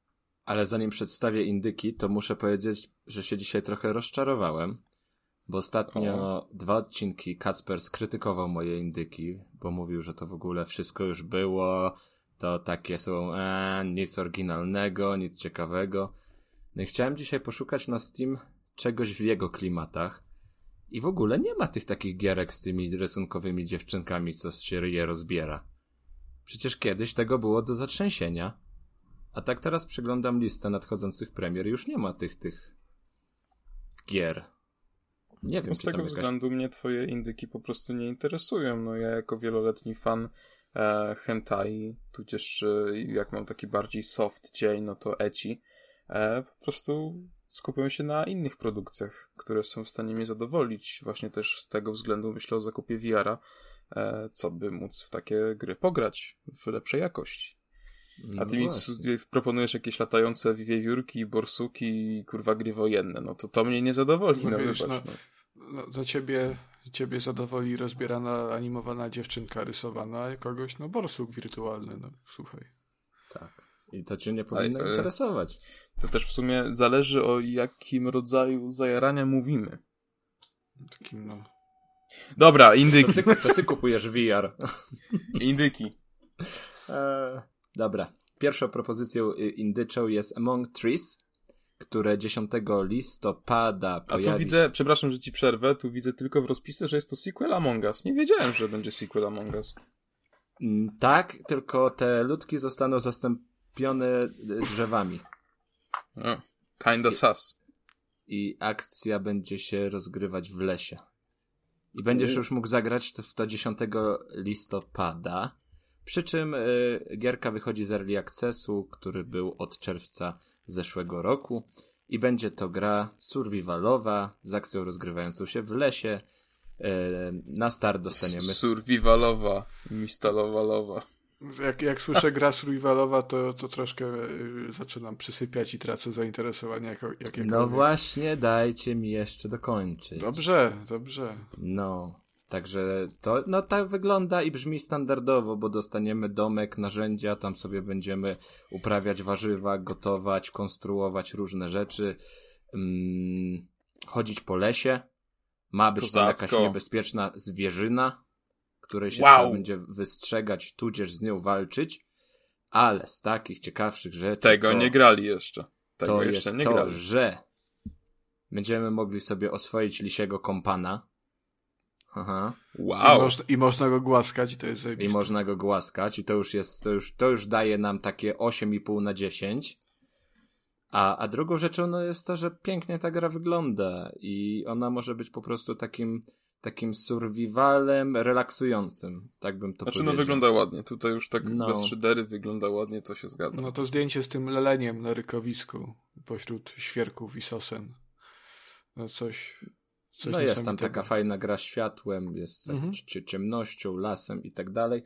B: Ale zanim przedstawię indyki, to muszę powiedzieć, że się dzisiaj trochę rozczarowałem, bo ostatnio o. dwa odcinki Kacper skrytykował moje indyki, bo mówił, że to w ogóle wszystko już było, to takie są e, nic oryginalnego, nic ciekawego. No i chciałem dzisiaj poszukać na Steam czegoś w jego klimatach. I w ogóle nie ma tych takich gierek z tymi rysunkowymi dziewczynkami, co się je rozbiera. Przecież kiedyś tego było do zatrzęsienia. A tak teraz przeglądam listę nadchodzących premier. Już nie ma tych, tych gier. Nie wiem,
A: no z tego jakaś... względu mnie twoje indyki po prostu nie interesują. No ja jako wieloletni fan e, hentai, tudzież e, jak mam taki bardziej soft dzień, no to eci, e, po prostu skupiam się na innych produkcjach, które są w stanie mnie zadowolić. Właśnie też z tego względu myślę o zakupie VR-a, e, co by móc w takie gry pograć w lepszej jakości. No A ty mi proponujesz jakieś latające wiewiórki, borsuki i kurwa gry wojenne. No to to mnie nie zadowoli. No, no wiesz, wybacz, no,
D: no. no, ciebie, ciebie zadowoli rozbierana, animowana dziewczynka rysowana, a kogoś, no borsuk wirtualny, no słuchaj.
B: Tak. I to cię nie powinno a, e, interesować.
A: To też w sumie zależy o jakim rodzaju zajarania mówimy.
D: Takim no.
A: Dobra, indyki.
B: To ty, to ty kupujesz VR.
A: Indyki.
B: E, dobra. Pierwszą propozycją indyczą jest Among Trees, które 10 listopada pojawi
A: A tu widzę, przepraszam, że ci przerwę, tu widzę tylko w rozpisach, że jest to sequel Among Us. Nie wiedziałem, że będzie sequel Among Us.
B: Mm, Tak, tylko te ludki zostaną zastąpione e, drzewami.
A: O, kinda sus.
B: I akcja będzie się rozgrywać w lesie. I będziesz już mógł zagrać w to 10 listopada. Przy czym y, gierka wychodzi z Early Accessu, który był od czerwca zeszłego roku. I będzie to gra survivalowa z akcją rozgrywającą się w lesie. Y, na start dostaniemy...
A: Survivalowa, mistalowalowa.
D: Jak, jak słyszę gra survivalowa, to, to troszkę y, zaczynam przysypiać i tracę zainteresowanie jako, jakiekolwiek.
B: No właśnie, dajcie mi jeszcze dokończyć.
D: Dobrze, dobrze.
B: No, także to, no tak wygląda i brzmi standardowo, bo dostaniemy domek, narzędzia, tam sobie będziemy uprawiać warzywa, gotować, konstruować różne rzeczy, mm, chodzić po lesie. Ma być tam
A: Kozacko.
B: jakaś niebezpieczna zwierzyna, której się
A: Wow.
B: trzeba będzie wystrzegać, tudzież z nią walczyć, ale z takich ciekawszych rzeczy
A: Tego
B: to...
A: nie grali jeszcze. Tego
B: to
A: jeszcze
B: jest
A: nie
B: to,
A: grali.
B: że będziemy mogli sobie oswoić lisiego kompana. Aha.
D: I,
A: Wow.
D: można, I można go głaskać i to jest
B: I
D: zajebiste.
B: można go głaskać i to już jest, to już, to już daje nam takie 8,5 na 10. A, a drugą rzeczą no jest to, że pięknie ta gra wygląda i ona może być po prostu takim, takim survivalem relaksującym, tak bym to
A: Znaczy
B: powiedział.
A: no wygląda ładnie. Tutaj już tak
B: No.
A: bez szydery wygląda ładnie, to się zgadza.
D: No to zdjęcie z tym leleniem na rykowisku pośród świerków i sosen. No coś. Coś
B: No jest tam taka fajna gra światłem, jest tak
D: Mhm.
B: cie- ciemnością, lasem i tak dalej.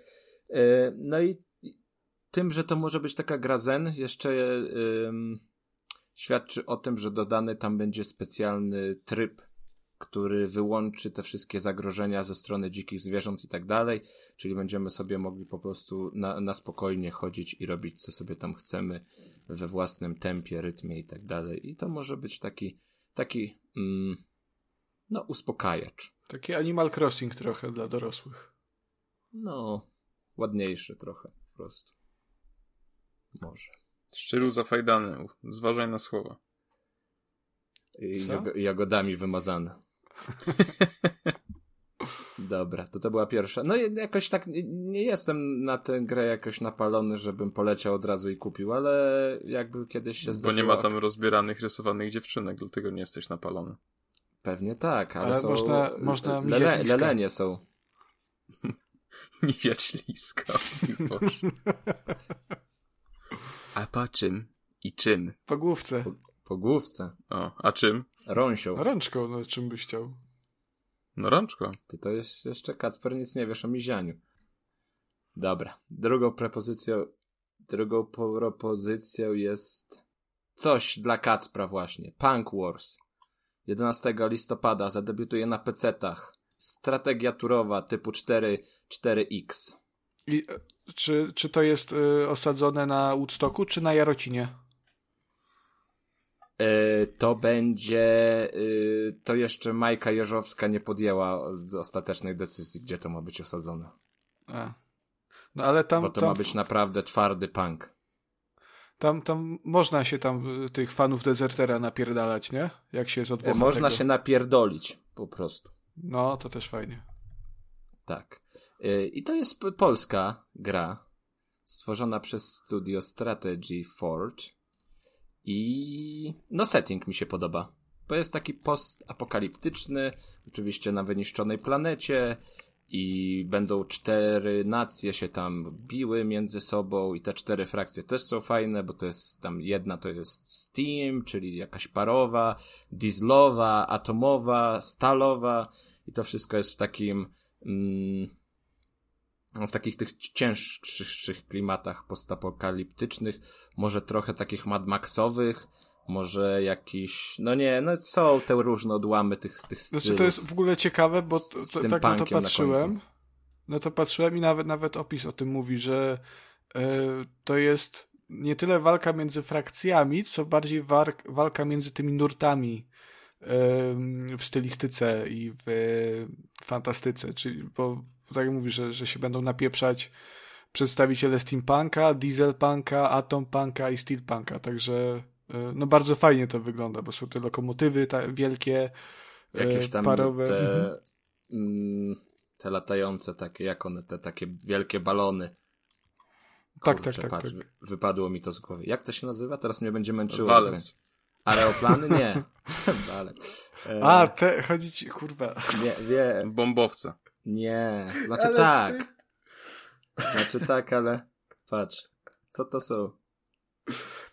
B: E, No i tym, że to może być taka gra zen, jeszcze ym, świadczy o tym, że dodany tam będzie specjalny tryb, który wyłączy te wszystkie zagrożenia ze strony dzikich zwierząt i tak dalej, czyli będziemy sobie mogli po prostu na, na spokojnie chodzić i robić co sobie tam chcemy we własnym tempie, rytmie i tak dalej. I to może być taki, taki mm, no, uspokajacz.
D: Taki Animal Crossing trochę dla dorosłych.
B: No, ładniejszy trochę po prostu. Może.
A: Szczylu zafajdany. Zważaj na słowa.
B: I jagodami wymazane. Dobra, to to była pierwsza. No i jakoś tak nie- jestem na tę grę jakoś napalony, żebym poleciał od razu i kupił, ale jakby kiedyś się
A: Bo
B: zdarzyło...
A: nie ma tam rozbieranych, rysowanych dziewczynek, dlatego nie jesteś napalony.
B: Pewnie tak, ale,
D: Ale
B: są...
D: można- można miziać
B: lele. Lelenie są.
A: Mijać liska. A po czym? I czym?
D: Po główce.
B: Po główce.
A: O, a czym?
B: Rąsią.
D: Rączką, no czym byś chciał.
A: No rączko.
B: Ty to jest jeszcze Kacper nic nie wiesz o mizianiu. Dobra. Drugą propozycją drugą propozycją jest coś dla Kacpra właśnie. Punk Wars. 11 listopada zadebiutuje na PC-tach. Strategia turowa typu 4 4X.
D: I e, czy, czy to jest y, osadzone na Woodstocku, czy na Jarocinie?
B: E, to będzie. e, to jeszcze Majka Jeżowska nie podjęła ostatecznej decyzji, gdzie to ma być osadzone.
D: A. No ale tam,
B: Bo to
D: tam,
B: ma być naprawdę twardy punk.
D: Tam, tam można się tam y, tych fanów Desertera napierdalać, nie? Jak się jest od
B: E, Można się napierdolić po prostu.
D: No, to też fajnie.
B: Tak. Y, I to jest polska gra stworzona przez studio Strategy Forge. I no setting mi się podoba. Bo jest taki postapokaliptyczny, oczywiście na wyniszczonej planecie i będą cztery nacje się tam biły między sobą i te cztery frakcje też są fajne, bo to jest tam jedna to jest Steam, czyli jakaś parowa, dieslowa, atomowa, stalowa i to wszystko jest w takim mm, w takich tych cięższych klimatach postapokaliptycznych, może trochę takich Mad Maxowych, może jakiś, no nie, no są te różne odłamy tych, tych stylów.
D: Znaczy to jest w ogóle ciekawe, bo to, to, tak na to
B: na
D: patrzyłem. No to patrzyłem i nawet, nawet opis o tym mówi, że e, to jest nie tyle walka między frakcjami, co bardziej walka między tymi nurtami em, w stylistyce i w e, fantastyce. Czyli, bo tak jak mówisz, że, że się będą napieprzać przedstawiciele steampunka, dieselpunka, atompunka i steelpunka. Także no bardzo fajnie to wygląda, bo są te lokomotywy ta, wielkie, e,
B: Jakieś tam
D: parowe.
B: te
D: Mhm.
B: mm, te latające takie, jak one, te takie wielkie balony.
D: Tak,
B: Kurczę,
D: tak, tak,
B: patrz,
D: tak.
B: wy- wypadło mi to z głowy. Jak to się nazywa? Teraz mnie będzie męczyło.
A: Walec.
B: Aeroplany? Nie. Walec. E,
D: A, te, chodzi ci, kurwa.
B: Nie, nie,
A: Bombowce.
B: nie. Znaczy
D: Ale
B: tak. Znaczy tak, ale patrz. Co to są?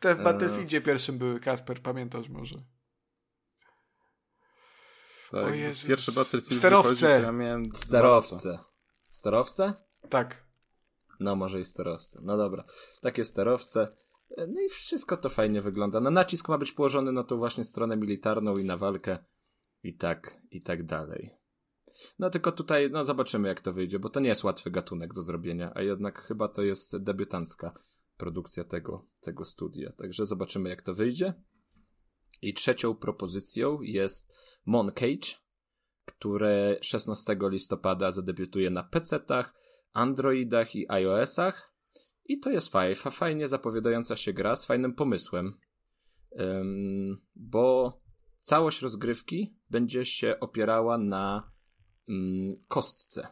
D: Te w
B: E.
D: Battlefieldzie pierwszym były, Kasper, pamiętasz może?
A: Tak,
D: O Jezus.
A: pierwszy Battlefield
D: Sterowce.
A: wychodzi, to ja miałem.
B: Sterowce. Sterowce?
D: Tak.
B: No, może i sterowce. No dobra. Takie sterowce. E, No i wszystko to fajnie wygląda. No nacisk ma być położony na tą właśnie stronę militarną i na walkę i tak, i tak dalej. No tylko tutaj, no zobaczymy jak to wyjdzie, bo to nie jest łatwy gatunek do zrobienia, a jednak chyba to jest debiutancka produkcja tego, tego studia. Także zobaczymy jak to wyjdzie. I trzecią propozycją jest Moncage, które 16 listopada zadebiutuje na PC-tach, Androidach i iOS-ach. I to jest faj, fa- fajnie zapowiadająca się gra z fajnym pomysłem, Ym, bo całość rozgrywki będzie się opierała na ym, kostce.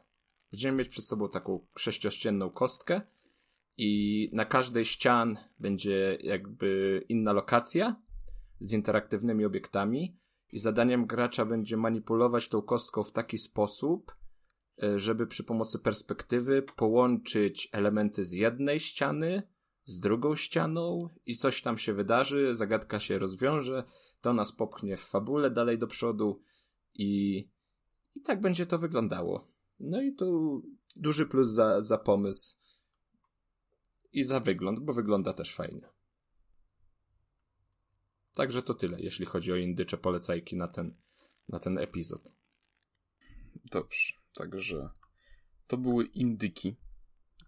B: Będziemy mieć przed sobą taką sześciościenną kostkę i na każdej ścian będzie jakby inna lokacja z interaktywnymi obiektami i zadaniem gracza będzie manipulować tą kostką w taki sposób, e, żeby przy pomocy perspektywy połączyć elementy z jednej ściany z drugą ścianą i coś tam się wydarzy, zagadka się rozwiąże, to nas popchnie w fabule dalej do przodu i, i tak będzie to wyglądało. No i tu duży plus za, za pomysł i za wygląd, bo wygląda też fajnie. Także to tyle, jeśli chodzi o indycze polecajki na ten, na ten epizod.
A: Dobrze, także to były indyki.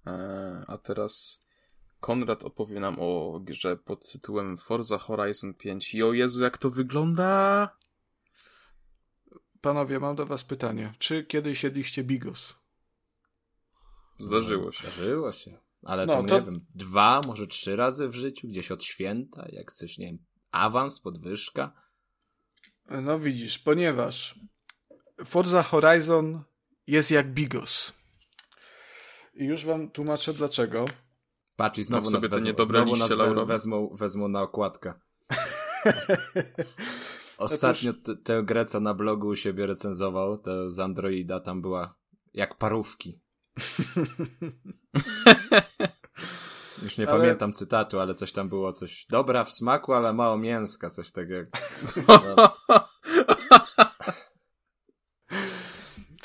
A: E, a teraz Konrad opowie nam o grze pod tytułem Forza Horizon 5. I o Jezu, jak to wygląda!
D: Panowie, mam do was pytanie. Czy kiedyś jedliście bigos?
A: Zdarzyło się.
B: Zdarzyło się. Ale
D: No,
B: tam,
D: to-
B: nie wiem, dwa, może trzy razy w życiu, gdzieś od święta, jak coś, nie wiem, awans, podwyżka.
D: No widzisz, ponieważ Forza Horizon jest jak bigos. I już wam tłumaczę dlaczego.
B: Patrz, i znowu
A: No
B: nas,
A: sobie te
B: wezmą,
A: niedobre
B: znowu nas we, wezmą, wezmą na okładkę. Ostatnio t- tę grę, co na blogu u siebie recenzował, to z Androida, tam była jak parówki. Już nie
D: Ale-
B: pamiętam cytatu, ale coś tam było, coś dobra w smaku, ale mało mięska, coś takiego.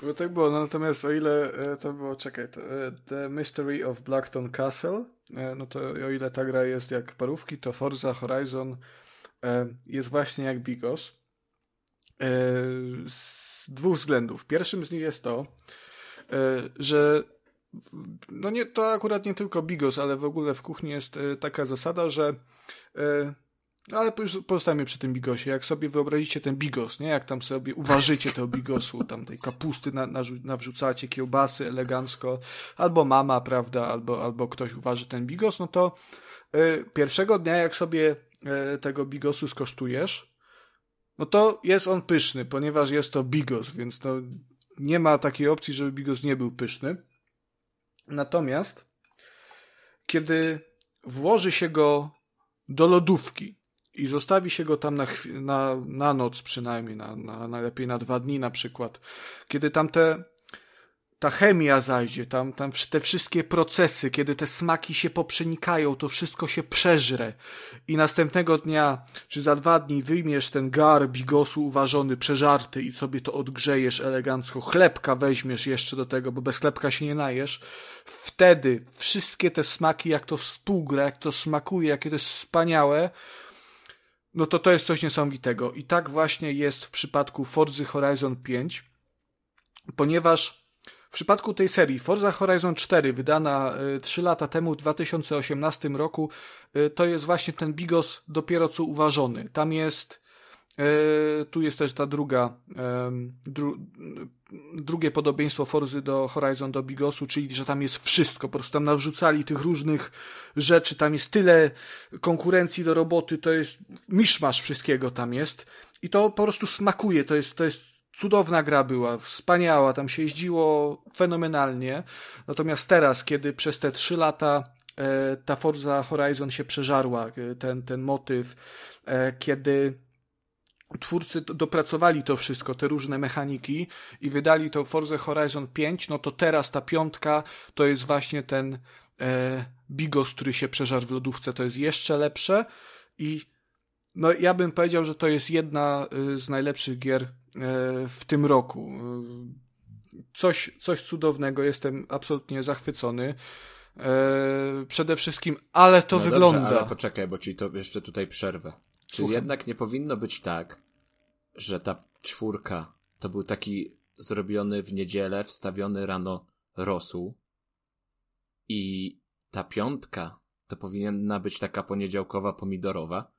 D: Bo tak było, no, natomiast o ile e, to było, czekaj, to, e, The Mystery of Blackton Castle, e, no to o ile ta gra jest jak parówki, to Forza Horizon jest właśnie jak Bigos. Z dwóch względów. Pierwszym z nich jest to, że no nie, to akurat nie tylko Bigos, ale w ogóle w kuchni jest e, taka zasada, że e, ale już pozostajemy przy tym bigosie. Jak sobie wyobrazicie ten bigos, nie? Jak tam sobie uważycie tego bigosu, tam tej kapusty na, narzu- nawrzucacie, kiełbasy elegancko, albo mama, prawda, albo, albo ktoś uważy ten bigos, no to y, pierwszego dnia, jak sobie y, tego bigosu skosztujesz, no to jest on pyszny, ponieważ jest to bigos, więc to nie ma takiej opcji, żeby bigos nie był pyszny. Natomiast kiedy włoży się go do lodówki i zostawi się go tam na, na, na noc przynajmniej, na, na, najlepiej na dwa dni na przykład, kiedy tam te, ta chemia zajdzie, tam, tam te wszystkie procesy, kiedy te smaki się poprzenikają, to wszystko się przeżre. I następnego dnia, czy za dwa dni wyjmiesz ten gar bigosu uważony, przeżarty i sobie to odgrzejesz elegancko, chlebka weźmiesz jeszcze do tego, bo bez chlebka się nie najesz, wtedy wszystkie te smaki, jak to współgra, jak to smakuje, jakie to jest wspaniałe, no to to jest coś niesamowitego. I tak właśnie jest w przypadku Forza Horizon 5, ponieważ w przypadku tej serii Forza Horizon 4, wydana y, 3 lata temu, w 2018 roku, y, to jest właśnie ten bigos dopiero co uważony. Tam jest, y, tu jest też ta druga, dru, drugie podobieństwo Forzy do Horizon do Bigosu, czyli że tam jest wszystko, po prostu tam nawrzucali tych różnych rzeczy, tam jest tyle konkurencji do roboty, to jest miszmasz wszystkiego tam jest i to po prostu smakuje, to jest, to jest cudowna gra była, wspaniała, tam się jeździło fenomenalnie. Natomiast teraz, kiedy przez te trzy lata e, ta Forza Horizon się przeżarła, e, ten, ten motyw, e, kiedy twórcy dopracowali to wszystko, te różne mechaniki i wydali to Forza Horizon 5, no to teraz ta piątka to jest właśnie ten e, bigos, który się przeżarł w lodówce, to jest jeszcze lepsze i no ja bym powiedział, że to jest jedna y, z najlepszych gier e, w tym roku. Y, coś, coś cudownego, jestem absolutnie zachwycony. Przede wszystkim, ale to
B: no
D: wygląda.
B: Dobrze, ale poczekaj, bo ci to jeszcze tutaj przerwę. Czy Słucham. jednak nie powinno być tak, że ta czwórka to był taki zrobiony w niedzielę, wstawiony rano rosół i ta piątka to powinna być taka poniedziałkowa pomidorowa?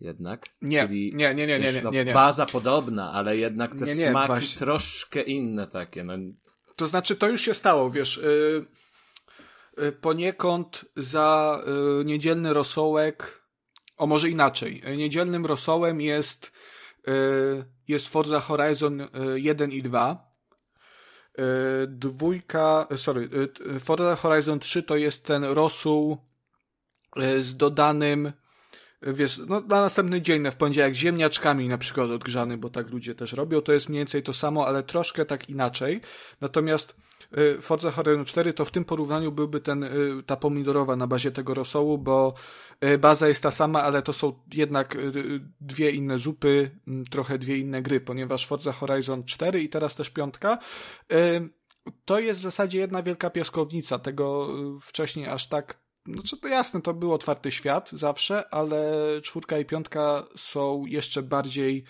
B: Jednak?
D: Nie,
B: Czyli,
D: nie, nie, nie, nie, nie,
B: no,
D: nie, nie.
B: Baza podobna, ale jednak te
D: nie, nie,
B: smaki
D: właśnie.
B: troszkę inne takie. No.
D: To znaczy, to już się stało, wiesz. Yy, yy, poniekąd za yy, niedzielny rosołek, o może inaczej. Niedzielnym rosołem jest, y, jest Forza Horizon 1 y, i 2. Y, dwójka, sorry, Forza Horizon 3 to jest ten rosół z dodanym wiesz, no na następny dzień, w poniedziałek, ziemniaczkami na przykład odgrzany, bo tak ludzie też robią, to jest mniej więcej to samo, ale troszkę tak inaczej. Natomiast y, Forza Horizon 4 to w tym porównaniu byłby ten, y, ta pomidorowa na bazie tego rosołu, bo y, baza jest ta sama, ale to są jednak dwie inne zupy, trochę dwie inne gry, ponieważ Forza Horizon 4 i teraz też piątka to jest w zasadzie jedna wielka piaskownica. Tego wcześniej aż tak znaczy to jasne, to był otwarty świat zawsze, ale czwórka i piątka są jeszcze bardziej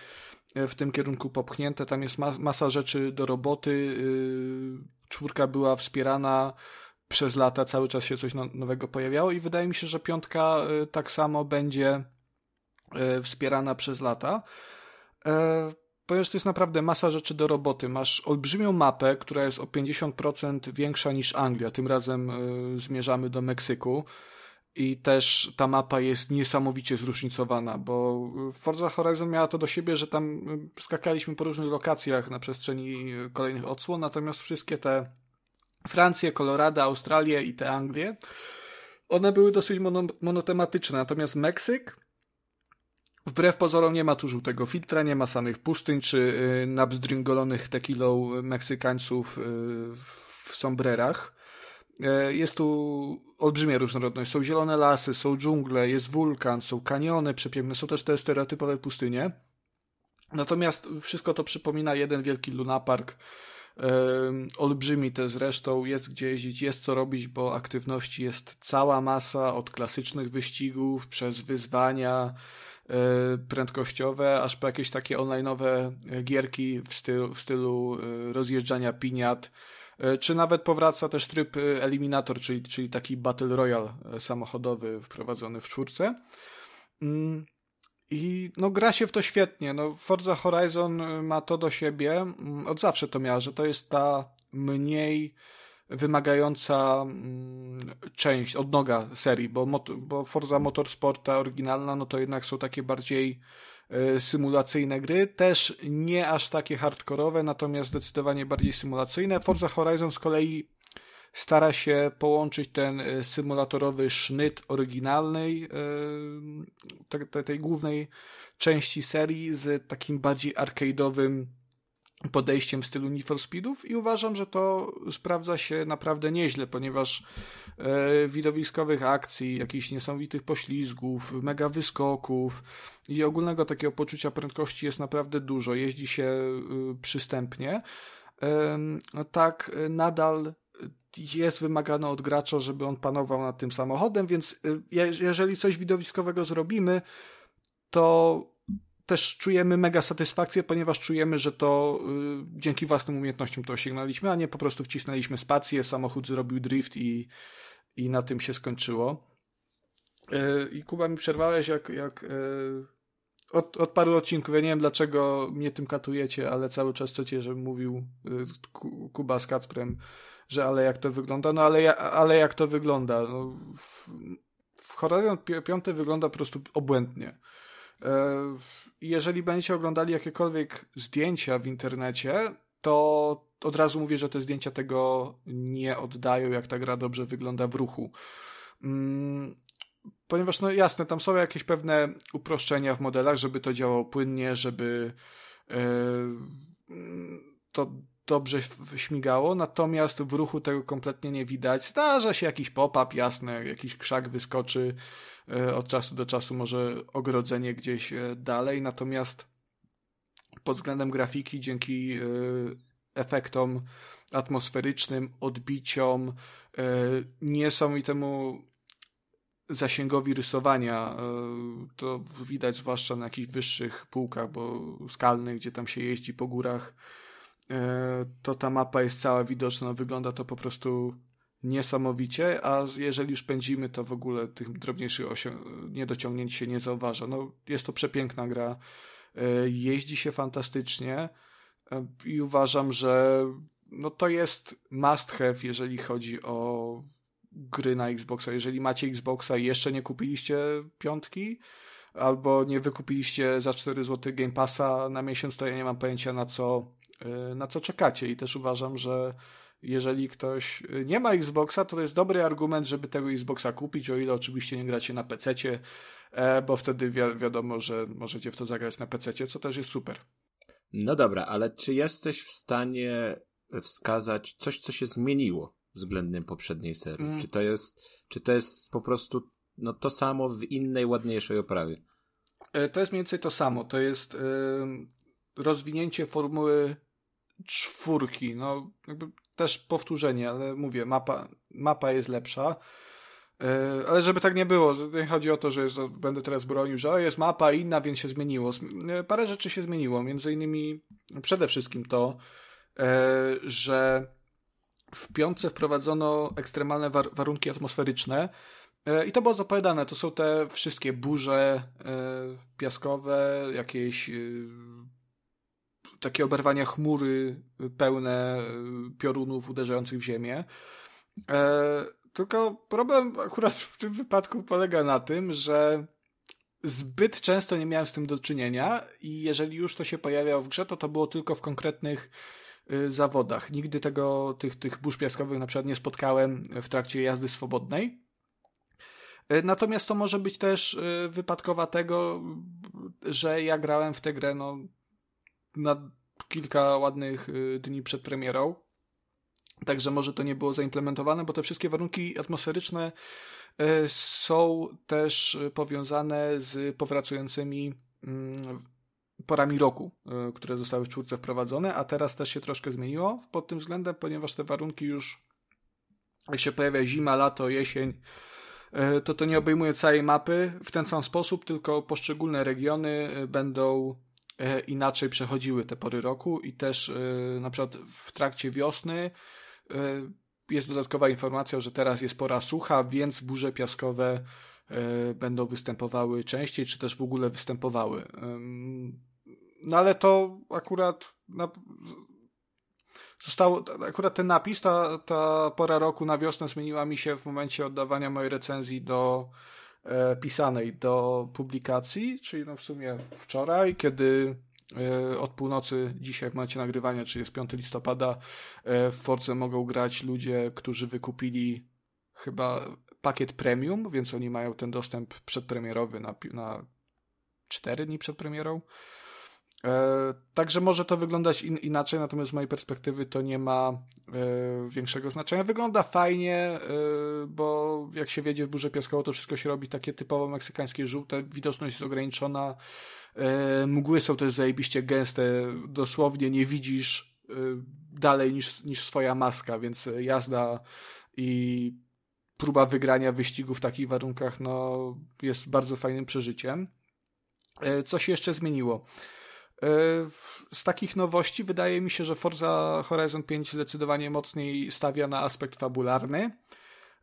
D: e, w tym kierunku popchnięte. Tam jest masa rzeczy do roboty. Y, czwórka była wspierana przez lata, cały czas się coś no, nowego pojawiało i wydaje mi się, że piątka e, tak samo będzie e, wspierana przez lata ponieważ to jest naprawdę masa rzeczy do roboty. Masz olbrzymią mapę, która jest o 50% większa niż Anglia. Tym razem y, zmierzamy do Meksyku. I też ta mapa jest niesamowicie zróżnicowana, bo Forza Horizon miała to do siebie, że tam y, skakaliśmy po różnych lokacjach na przestrzeni y, kolejnych odsłon, natomiast wszystkie te Francje, Colorado, Australię i te Anglie, one były dosyć mono monotematyczne. Natomiast Meksyk Wbrew pozorom nie ma tu żółtego filtra, nie ma samych pustyń czy y, nabzdringolonych tequilą Meksykańców y, w sombrerach. Y, jest tu olbrzymia różnorodność. Są zielone lasy, są dżungle, jest wulkan, są kaniony przepiękne, są też te stereotypowe pustynie. Natomiast wszystko to przypomina jeden wielki lunapark. Olbrzymi te zresztą, jest gdzie jeździć, jest co robić, bo aktywności jest cała masa, od klasycznych wyścigów, przez wyzwania, E, prędkościowe, aż po jakieś takie online'owe gierki w stylu, w stylu e, rozjeżdżania piniat, e, czy nawet powraca też tryb Eliminator, czyli, czyli taki Battle Royale samochodowy wprowadzony w czwórce. Mm, I no, gra się w to świetnie. No, Forza Horizon ma to do siebie, mm, od zawsze to miała, że to jest ta mniej wymagająca mm, część, odnoga serii, bo, bo Forza Motorsporta oryginalna, no to jednak są takie bardziej e, symulacyjne gry, też nie aż takie hardkorowe, natomiast zdecydowanie bardziej symulacyjne. Forza Horizon z kolei stara się połączyć ten e, symulatorowy sznyt oryginalnej e, tej głównej części serii z takim bardziej arcade'owym podejściem w stylu Need for Speedów i uważam, że to sprawdza się naprawdę nieźle, ponieważ e, widowiskowych akcji, jakichś niesamowitych poślizgów, mega wyskoków i ogólnego takiego poczucia prędkości jest naprawdę dużo. Jeździ się e, przystępnie. E, tak nadal jest wymagane od gracza, żeby on panował nad tym samochodem, więc e, jeżeli coś widowiskowego zrobimy, to też czujemy mega satysfakcję, ponieważ czujemy, że to y, dzięki własnym umiejętnościom to osiągnęliśmy, a nie po prostu wcisnęliśmy spację, samochód zrobił drift i, i na tym się skończyło. Y, I Kuba mi przerwałeś, jak, jak y, od, od paru odcinków, ja nie wiem dlaczego mnie tym katujecie, ale cały czas chcecie, żebym mówił y, Kuba z Kacprem, że ale jak to wygląda, no ale, ale jak to wygląda, no, w, w Horizon 5 wygląda po prostu obłędnie Jeżeli będziecie oglądali jakiekolwiek zdjęcia w internecie, to od razu mówię, że te zdjęcia tego nie oddają, jak ta gra dobrze wygląda w ruchu. Mm, ponieważ, no jasne, tam są jakieś pewne uproszczenia w modelach, żeby to działało płynnie, żeby to dobrze śmigało, natomiast w ruchu tego kompletnie nie widać. Zdarza się jakiś pop-up, jasne, jakiś krzak wyskoczy e, od czasu do czasu, może ogrodzenie gdzieś e, dalej, natomiast pod względem grafiki, dzięki e, efektom atmosferycznym, odbiciom, niesamowitemu zasięgowi rysowania, to widać zwłaszcza na jakichś wyższych półkach, bo skalnych, gdzie tam się jeździ po górach, to ta mapa jest cała widoczna, wygląda to po prostu niesamowicie, a jeżeli już pędzimy, to w ogóle tych drobniejszych niedociągnięć się nie zauważa. No, jest to przepiękna gra, e, jeździ się fantastycznie e, i uważam, że no to jest must have, jeżeli chodzi o gry na Xboxa. Jeżeli macie Xboxa i jeszcze nie kupiliście piątki, albo nie wykupiliście za 4 zł Game Passa na miesiąc, to ja nie mam pojęcia na co na co czekacie. I też uważam, że jeżeli ktoś nie ma Xboxa, to to jest dobry argument, żeby tego Xboxa kupić, o ile oczywiście nie gracie na PC, e, bo wtedy wi wiadomo, że możecie w to zagrać na PC, co też jest super.
B: No dobra, ale czy jesteś w stanie wskazać coś, co się zmieniło względem poprzedniej serii? Mm. Czy to jest, czy to jest po prostu no, to samo w innej, ładniejszej oprawie?
D: E, to jest mniej więcej to samo. To jest rozwinięcie formuły czwórki, no jakby też powtórzenie, ale mówię, mapa, mapa jest lepsza. E, ale żeby tak nie było, nie chodzi o to, że jest, będę teraz bronił, że o, jest mapa inna, więc się zmieniło. E, parę rzeczy się zmieniło, między innymi przede wszystkim to, e, że w piątce wprowadzono ekstremalne war warunki atmosferyczne i to było zapowiadane. To są te wszystkie burze piaskowe, jakieś takie oberwania chmury pełne e, piorunów uderzających w ziemię. E, tylko problem akurat w tym wypadku polega na tym, że zbyt często nie miałem z tym do czynienia i jeżeli już to się pojawiało w grze, to to było tylko w konkretnych e, zawodach. Nigdy tego, tych, tych burz piaskowych na przykład nie spotkałem w trakcie jazdy swobodnej. Natomiast to może być też wypadkowa tego, że ja grałem w tę grę no, na kilka ładnych y, dni przed premierą. Także może to nie było zaimplementowane, bo te wszystkie warunki atmosferyczne y, są też powiązane z powracającymi mm, porami roku, y, które zostały w czwórce wprowadzone, a teraz też się troszkę zmieniło pod tym względem, ponieważ te warunki już jak się pojawia zima, lato, jesień, to to nie obejmuje całej mapy w ten sam sposób, tylko poszczególne regiony będą inaczej przechodziły te pory roku i też e, na przykład w trakcie wiosny e, jest dodatkowa informacja, że teraz jest pora sucha, więc burze piaskowe będą występowały częściej, czy też w ogóle występowały. No ale to akurat zostało, akurat ten napis, ta, ta pora roku na wiosnę zmieniła mi się w momencie oddawania mojej recenzji do E, pisanej do publikacji, czyli no w sumie wczoraj, kiedy e, od północy dzisiaj w momencie nagrywania, czyli jest 5 listopada, e, w Force mogą grać ludzie, którzy wykupili chyba pakiet premium, więc oni mają ten dostęp przedpremierowy na, na 4 dni przed premierą. E, także może to wyglądać in, inaczej, natomiast z mojej perspektywy to nie ma e, większego znaczenia. Wygląda fajnie, e, bo jak się wiedzie w burzę piaskową, to wszystko się robi takie typowo meksykańskie żółte, widoczność jest ograniczona, mgły są też zajebiście gęste, dosłownie nie widzisz dalej niż, niż swoja maska, więc jazda i próba wygrania wyścigu w takich warunkach no, jest bardzo fajnym przeżyciem. Co się jeszcze zmieniło? E, z takich nowości wydaje mi się, że Forza Horizon 5 zdecydowanie mocniej stawia na aspekt fabularny.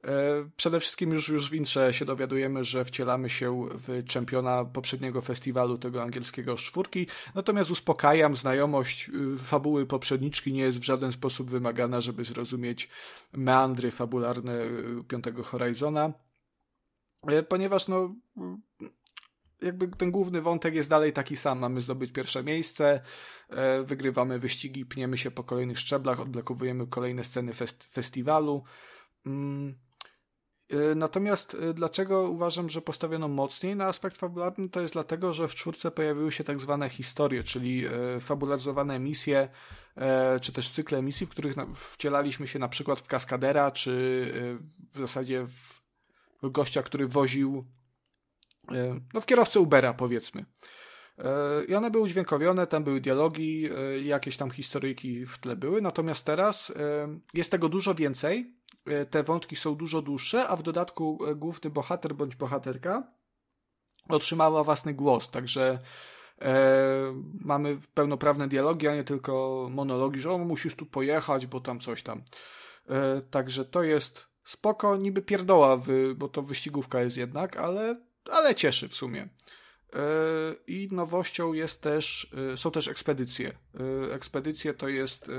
D: E, przede wszystkim już, już w intrze się dowiadujemy, że wcielamy się w czempiona poprzedniego festiwalu tego angielskiego czwórki, natomiast uspokajam, znajomość y, fabuły poprzedniczki nie jest w żaden sposób wymagana, żeby zrozumieć meandry fabularne y, piątego Horizona, e, ponieważ no jakby ten główny wątek jest dalej taki sam. Mamy zdobyć pierwsze miejsce, e, wygrywamy wyścigi, pniemy się po kolejnych szczeblach, odblokowujemy kolejne sceny fest festiwalu. Mm. E, natomiast e, dlaczego uważam, że postawiono mocniej na aspekt fabularny, to jest dlatego, że w czwórce pojawiły się tak zwane historie, czyli fabularyzowane misje, czy też cykle misji, w których wcielaliśmy się na przykład w kaskadera, czy w zasadzie w gościa, który woził no w kierowcę Ubera powiedzmy. E, I one były udźwiękowione, tam były dialogi, e, jakieś tam historyjki w tle były, natomiast teraz jest tego dużo więcej, te wątki są dużo dłuższe, a w dodatku główny bohater bądź bohaterka otrzymała własny głos, także e, mamy pełnoprawne dialogi, a nie tylko monologi, że o, musisz tu pojechać, bo tam coś tam. E, także to jest spoko, niby pierdoła, bo to wyścigówka jest jednak, ale ale cieszy w sumie. E, I nowością jest też, e, są też ekspedycje. E, ekspedycje to jest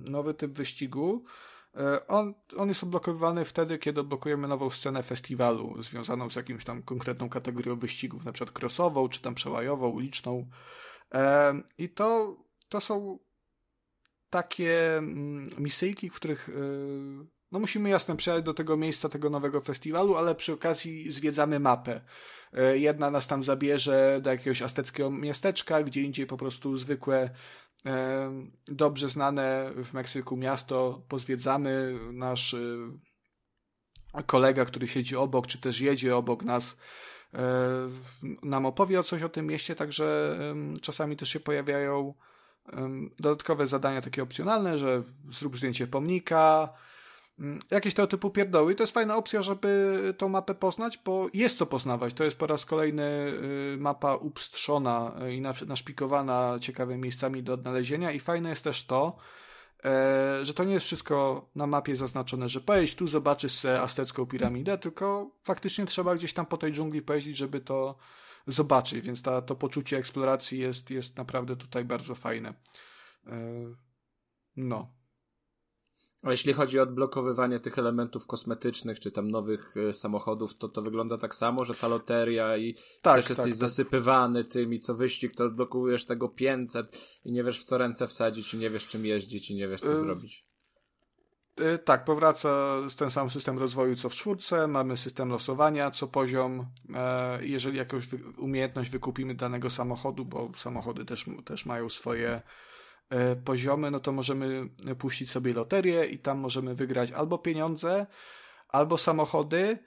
D: nowy typ wyścigu. On, on jest odblokowywany wtedy, kiedy odblokujemy nową scenę festiwalu związaną z jakimś tam konkretną kategorią wyścigów, na przykład crossową, czy tam przełajową, uliczną. I to, to są takie mm, misyjki, w których no musimy jasno przyjechać do tego miejsca, tego nowego festiwalu, ale przy okazji zwiedzamy mapę. E, jedna nas tam zabierze do jakiegoś azteckiego miasteczka, gdzie indziej po prostu zwykłe, e, dobrze znane w Meksyku miasto pozwiedzamy. Nasz e, kolega, który siedzi obok, czy też jedzie obok nas, nam opowie o coś o tym mieście, także czasami też się pojawiają dodatkowe zadania takie opcjonalne, że zrób zdjęcie pomnika, jakieś tego typu pierdoły. To jest fajna opcja, żeby tą mapę poznać, bo jest co poznawać. To jest po raz kolejny y, mapa upstrzona y, i naszpikowana ciekawymi miejscami do odnalezienia i fajne jest też to, e, że to nie jest wszystko na mapie zaznaczone, że pojedź tu, zobaczysz sobie aztecką piramidę, tylko faktycznie trzeba gdzieś tam po tej dżungli pojeździć, żeby to zobaczyć, więc ta, to poczucie eksploracji jest, jest naprawdę tutaj bardzo fajne. E, no.
B: A jeśli chodzi o odblokowywanie tych elementów kosmetycznych, czy tam nowych y, samochodów, to to wygląda tak samo, że ta loteria i tak, też jesteś tak, tak. zasypywany tak. tym i co wyścig, to odblokujesz tego 500 i nie wiesz w co ręce wsadzić i nie wiesz czym jeździć i nie wiesz co y zrobić.
D: Y tak, powraca ten sam system rozwoju co w czwórce, mamy system losowania co poziom. E, jeżeli jakąś umiejętność wykupimy danego samochodu, bo samochody też, też mają swoje E, poziomy, no to możemy puścić sobie loterię i tam możemy wygrać albo pieniądze, albo samochody,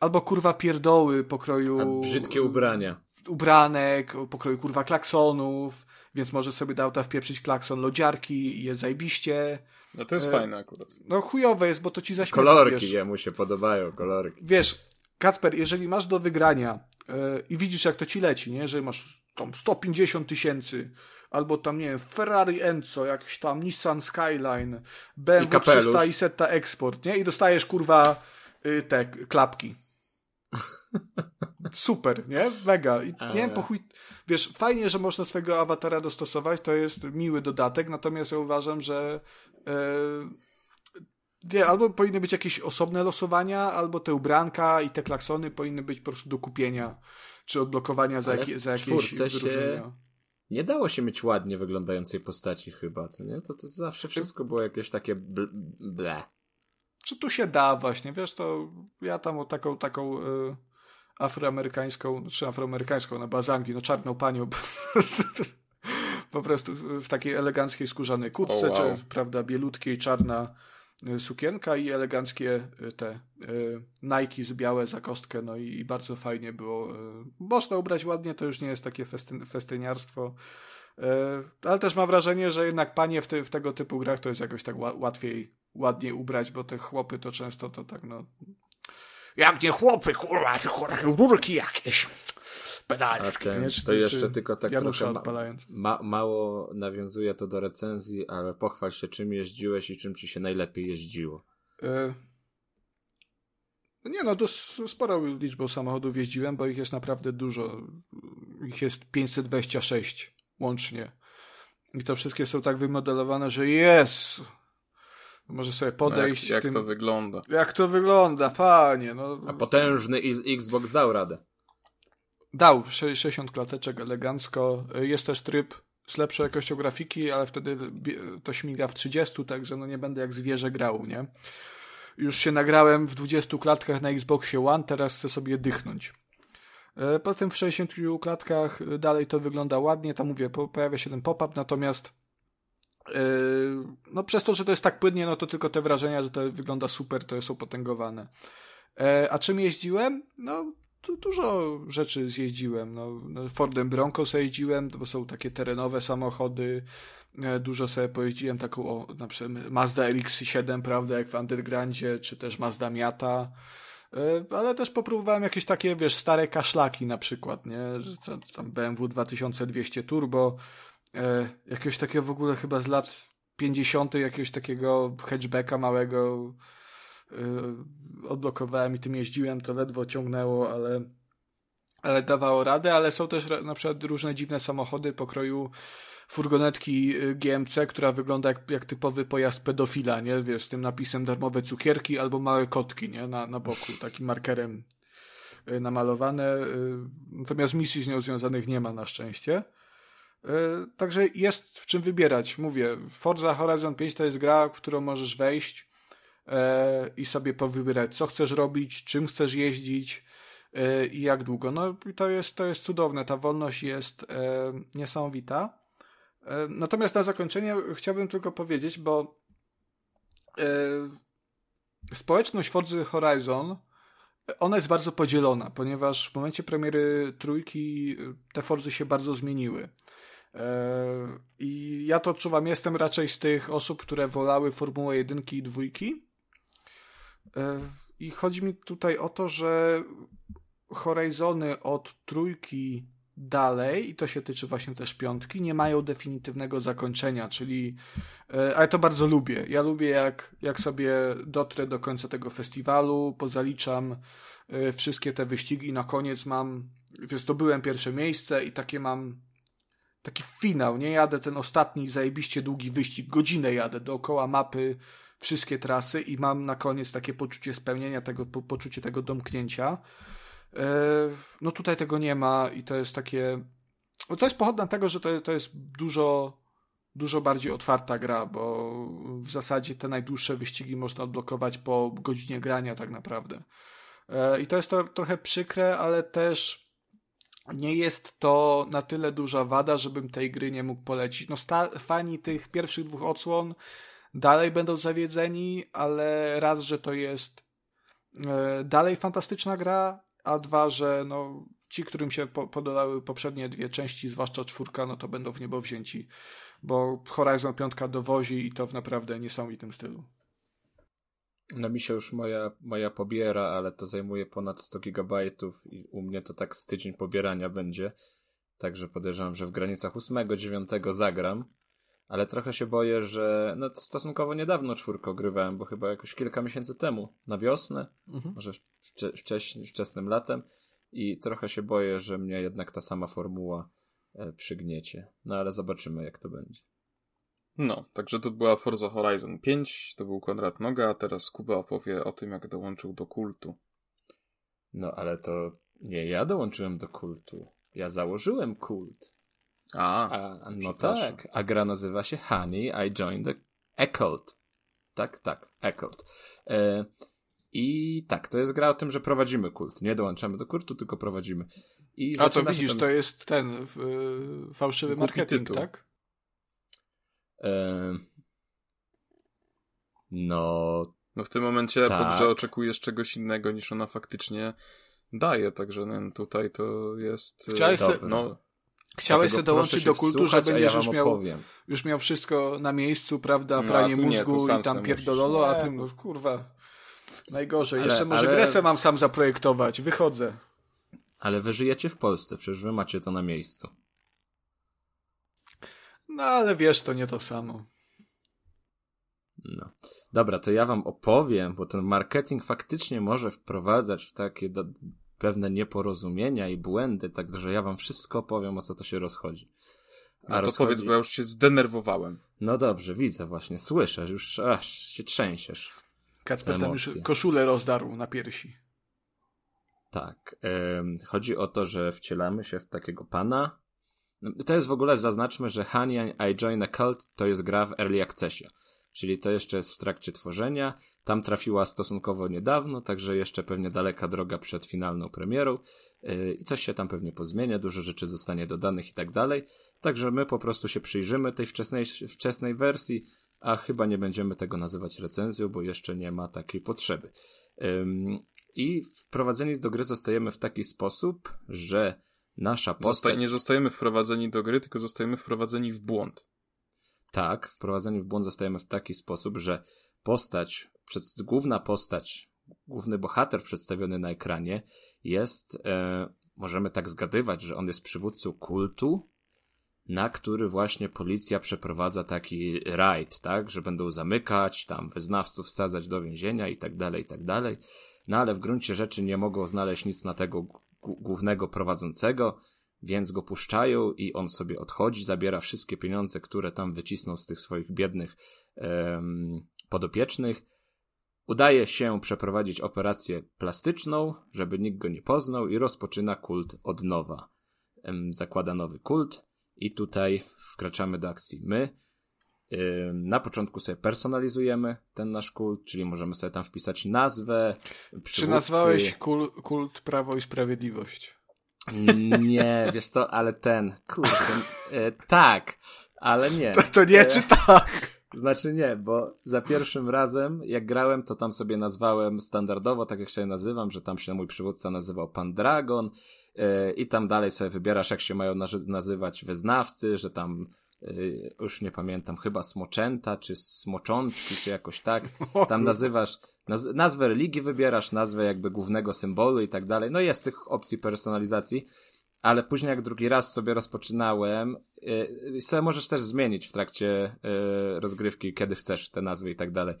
D: albo kurwa pierdoły pokroju...
B: A brzydkie ubrania.
D: Ubranek, pokroju kurwa klaksonów, więc może sobie do auta wpieprzyć klakson lodziarki i jest zajbiście.
A: No to jest e, fajne akurat.
D: No chujowe jest, bo to ci zaśmieca.
B: Kolorki jemu się podobają, kolorki.
D: Wiesz, Kacper, jeżeli masz do wygrania yy, i widzisz jak to ci leci, nie, że masz tam 150 tysięcy, albo tam, nie wiem, Ferrari Enzo, jakiś tam Nissan Skyline, BMW 300 i Setta Export, nie? I dostajesz, kurwa, y, te klapki. Super, nie? Mega. I, nie wiem, po chuj... Wiesz, fajnie, że można swojego awatara dostosować, to jest miły dodatek, natomiast ja uważam, że nie, albo powinny być jakieś osobne losowania, albo te ubranka i te klaksony powinny być po prostu do kupienia, czy odblokowania za, jak, za jakieś wyróżnienia.
B: Nie dało się mieć ładnie wyglądającej postaci chyba, co nie? To, to zawsze wszystko było jakieś takie ble.
D: Czy tu się da właśnie, wiesz, to ja tam o taką, taką y, afroamerykańską, czy afroamerykańską na bazangi, no czarną panią po prostu, po prostu w takiej eleganckiej skórzanej kurtce, oh, wow. czy prawda, bielutkiej, czarna sukienka i eleganckie y, te y, Nike z białe za kostkę, no i, bardzo fajnie było. Można ubrać ładnie, to już nie jest takie festyn, festyniarstwo, ale też mam wrażenie, że jednak panie w, te, w tego typu grach to jest jakoś tak łatwiej, ładnie ubrać, bo te chłopy to często to tak no... Jak nie chłopy, kurwa, tylko takie burki jakieś pedalskie. Ten,
B: to jeszcze tylko tak trochę ma, ma, mało nawiązuje to do recenzji, ale pochwal się czym jeździłeś i czym ci się najlepiej jeździło. E...
D: Nie no, to sporą liczbą samochodów jeździłem, bo ich jest naprawdę dużo. Ich jest 526 łącznie. I to wszystkie są tak wymodelowane, że jest. Może sobie podejść.
A: No jak, jak tym... to wygląda?
D: Jak to wygląda, panie. No.
B: A potężny Xbox dał radę.
D: Dał 60 klateczek elegancko. Jest też tryb z lepszą jakością grafiki, ale wtedy to śmiga w 30, także no nie będę jak zwierzę grał, nie? Już się nagrałem w 20 klatkach na Xboxie One, teraz chcę sobie dychnąć. E, poza tym w 60 klatkach dalej to wygląda ładnie, tam mówię, pojawia się ten pop-up, natomiast e, no przez to, że to jest tak płynnie, no to tylko te wrażenia, że to wygląda super, to jest opotęgowane. E, a czym jeździłem? No tu dużo rzeczy zjeździłem. No, no, Fordem Bronco jeździłem, bo są takie terenowe samochody. E, dużo sobie pojeździłem taką, o, na przykład Mazda RX-7, prawda, jak w Undergroundzie, czy też Mazda Miata. E, ale też popróbowałem jakieś takie, wiesz, stare kaszlaki na przykład, nie? Że tam BMW 2200 Turbo, e, jakiegoś takiego w ogóle chyba z lat 50. jakiegoś takiego hatchbacka małego, odblokowałem i tym jeździłem, to ledwo ciągnęło, ale, ale dawało radę, ale są też na przykład różne dziwne samochody pokroju furgonetki y, GMC, która wygląda jak, jak typowy pojazd pedofila, nie? Wiesz, z tym napisem darmowe cukierki albo małe kotki, nie? Na, na boku, takim markerem y, namalowane. Natomiast misji z nią związanych nie ma na szczęście. Także jest w czym wybierać. Mówię, Forza Horizon 5 to jest gra, w którą możesz wejść i sobie powybierać, co chcesz robić, czym chcesz jeździć e, i jak długo. No to jest, to jest cudowne, ta wolność jest e, niesamowita. E, natomiast na zakończenie chciałbym tylko powiedzieć, bo e, społeczność Forza Horizon ona jest bardzo podzielona, ponieważ w momencie premiery trójki te Forzy się bardzo zmieniły. E, I ja to odczuwam, jestem raczej z tych osób, które wolały Formułę 1 i 2. E, I chodzi mi tutaj o to, że Horizony od trójki dalej, i to się tyczy właśnie też piątki, nie mają definitywnego zakończenia, czyli, ale to bardzo lubię. Ja lubię, jak, jak sobie dotrę do końca tego festiwalu, pozaliczam e, wszystkie te wyścigi i na koniec mam, więc to byłem pierwsze miejsce i takie mam taki finał, nie jadę ten ostatni zajebiście długi wyścig, godzinę jadę dookoła mapy, wszystkie trasy i mam na koniec takie poczucie spełnienia, tego, po, poczucie tego domknięcia. E, no tutaj tego nie ma i to jest takie. No to jest pochodne tego, że to, to jest dużo, dużo bardziej otwarta gra, bo w zasadzie te najdłuższe wyścigi można odblokować po godzinie grania, tak naprawdę. E, I to jest to trochę przykre, ale też nie jest to na tyle duża wada, żebym tej gry nie mógł polecić. No, fani tych pierwszych dwóch odsłon dalej będą zawiedzeni, ale raz, że to jest e, dalej fantastyczna gra, a dwa, że no, ci, którym się po podobały poprzednie dwie części, zwłaszcza czwórka, no to będą w niebo wzięci, bo Horizon 5 dowozi i to w naprawdę niesamowitym stylu.
B: No mi się już moja, moja pobiera, ale to zajmuje ponad 100 gigabajtów i u mnie to tak z tydzień pobierania będzie. Także podejrzewam, że w granicach 8-9 zagram ale trochę się boję, że no, stosunkowo niedawno czwórko grywałem, bo chyba jakoś kilka miesięcy temu, na wiosnę, mhm. może wcze wcześniej, wczesnym latem i trochę się boję, że mnie jednak ta sama formuła e, przygniecie. No ale zobaczymy, jak to będzie.
A: No, także to była Forza Horizon 5, to był Konrad Noga, a teraz Kuba opowie o tym, jak dołączył do kultu.
B: No, ale to nie ja dołączyłem do kultu. Ja założyłem kult.
A: A,
B: a no tak. A gra nazywa się Honey, I Joined the Eccult. Tak, tak, Eccult. E, I tak, to jest gra o tym, że prowadzimy kult. Nie dołączamy do kultu, tylko prowadzimy. I
D: a to widzisz, ten... to jest ten w, fałszywy marketing, tytuł. tak? E,
B: no.
A: No w tym momencie tak. po grze oczekujesz czegoś innego niż ona faktycznie daje, także no, tutaj to jest.
D: Chciałeś no, Chciałeś sobie dołączyć do kultu, że będziesz ja już, miał, już miał wszystko na miejscu, prawda? No, Pranie no, mózgu nie, i tam pierdololo, musisz... a tym, no, kurwa, najgorzej. Ale, Jeszcze może ale... Grecę mam sam zaprojektować. Wychodzę.
B: Ale wy żyjecie w Polsce, przecież wy macie to na miejscu.
D: No ale wiesz, to nie to samo.
B: No. Dobra, to ja wam opowiem, bo ten marketing faktycznie może wprowadzać w takie do, pewne nieporozumienia i błędy, także ja wam wszystko powiem, o co to się rozchodzi.
A: A no to rozchodzi... powiedz, bo ja już się zdenerwowałem.
B: No dobrze, widzę właśnie, słyszę, już aż się trzęsiesz.
D: Kacper tam już koszulę rozdarł na piersi.
B: Tak. Chodzi o to, że wcielamy się w takiego pana. To jest w ogóle, zaznaczmy, że Honey I Join a Cult to jest gra w Early Accessie. Czyli to jeszcze jest w trakcie tworzenia. Tam trafiła stosunkowo niedawno, także jeszcze pewnie daleka droga przed finalną premierą. Yy, I coś się tam pewnie pozmienia, dużo rzeczy zostanie dodanych i tak dalej. Także my po prostu się przyjrzymy tej wczesnej, wczesnej wersji, a chyba nie będziemy tego nazywać recenzją, bo jeszcze nie ma takiej potrzeby. I wprowadzeni do gry zostajemy w taki sposób, że nasza postać... Zosta
A: nie zostajemy wprowadzeni do gry, tylko zostajemy wprowadzeni w błąd.
B: Tak, wprowadzeni w błąd zostajemy w taki sposób, że postać, przed, główna postać, główny bohater przedstawiony na ekranie jest, e, możemy tak zgadywać, że on jest przywódcą kultu, na który właśnie policja przeprowadza taki rajd, tak, że będą zamykać, tam wyznawców wsadzać do więzienia i tak dalej, i tak dalej. No ale w gruncie rzeczy nie mogą znaleźć nic na tego głównego prowadzącego, więc go puszczają i on sobie odchodzi, zabiera wszystkie pieniądze, które tam wycisnął z tych swoich biednych podopiecznych. Udaje się przeprowadzić operację plastyczną, żeby nikt go nie poznał i rozpoczyna kult od nowa. Zakłada nowy kult i tutaj wkraczamy do akcji my. Na początku sobie personalizujemy ten nasz kult, czyli możemy sobie tam wpisać nazwę.
D: Przywódcy. Czy nazwałeś kult, kult Prawo i Sprawiedliwość?
B: Nie, wiesz co, ale ten, kurde, e, tak, ale nie.
D: To, to nie, e, czy tak?
B: Znaczy nie, bo za pierwszym razem, jak grałem, to tam sobie nazwałem standardowo, tak jak się nazywam, że tam się mój przywódca nazywał Pan Dragon e, i tam dalej sobie wybierasz, jak się mają nazywać wyznawcy, że tam Y, już nie pamiętam, chyba Smoczęta, czy Smoczątki, czy jakoś tak. Tam nazywasz, naz nazwę religii wybierasz, nazwę jakby głównego symbolu i tak dalej. No jest tych opcji personalizacji, ale później jak drugi raz sobie rozpoczynałem, yy, sobie możesz też zmienić w trakcie yy, rozgrywki, kiedy chcesz te nazwy i tak dalej.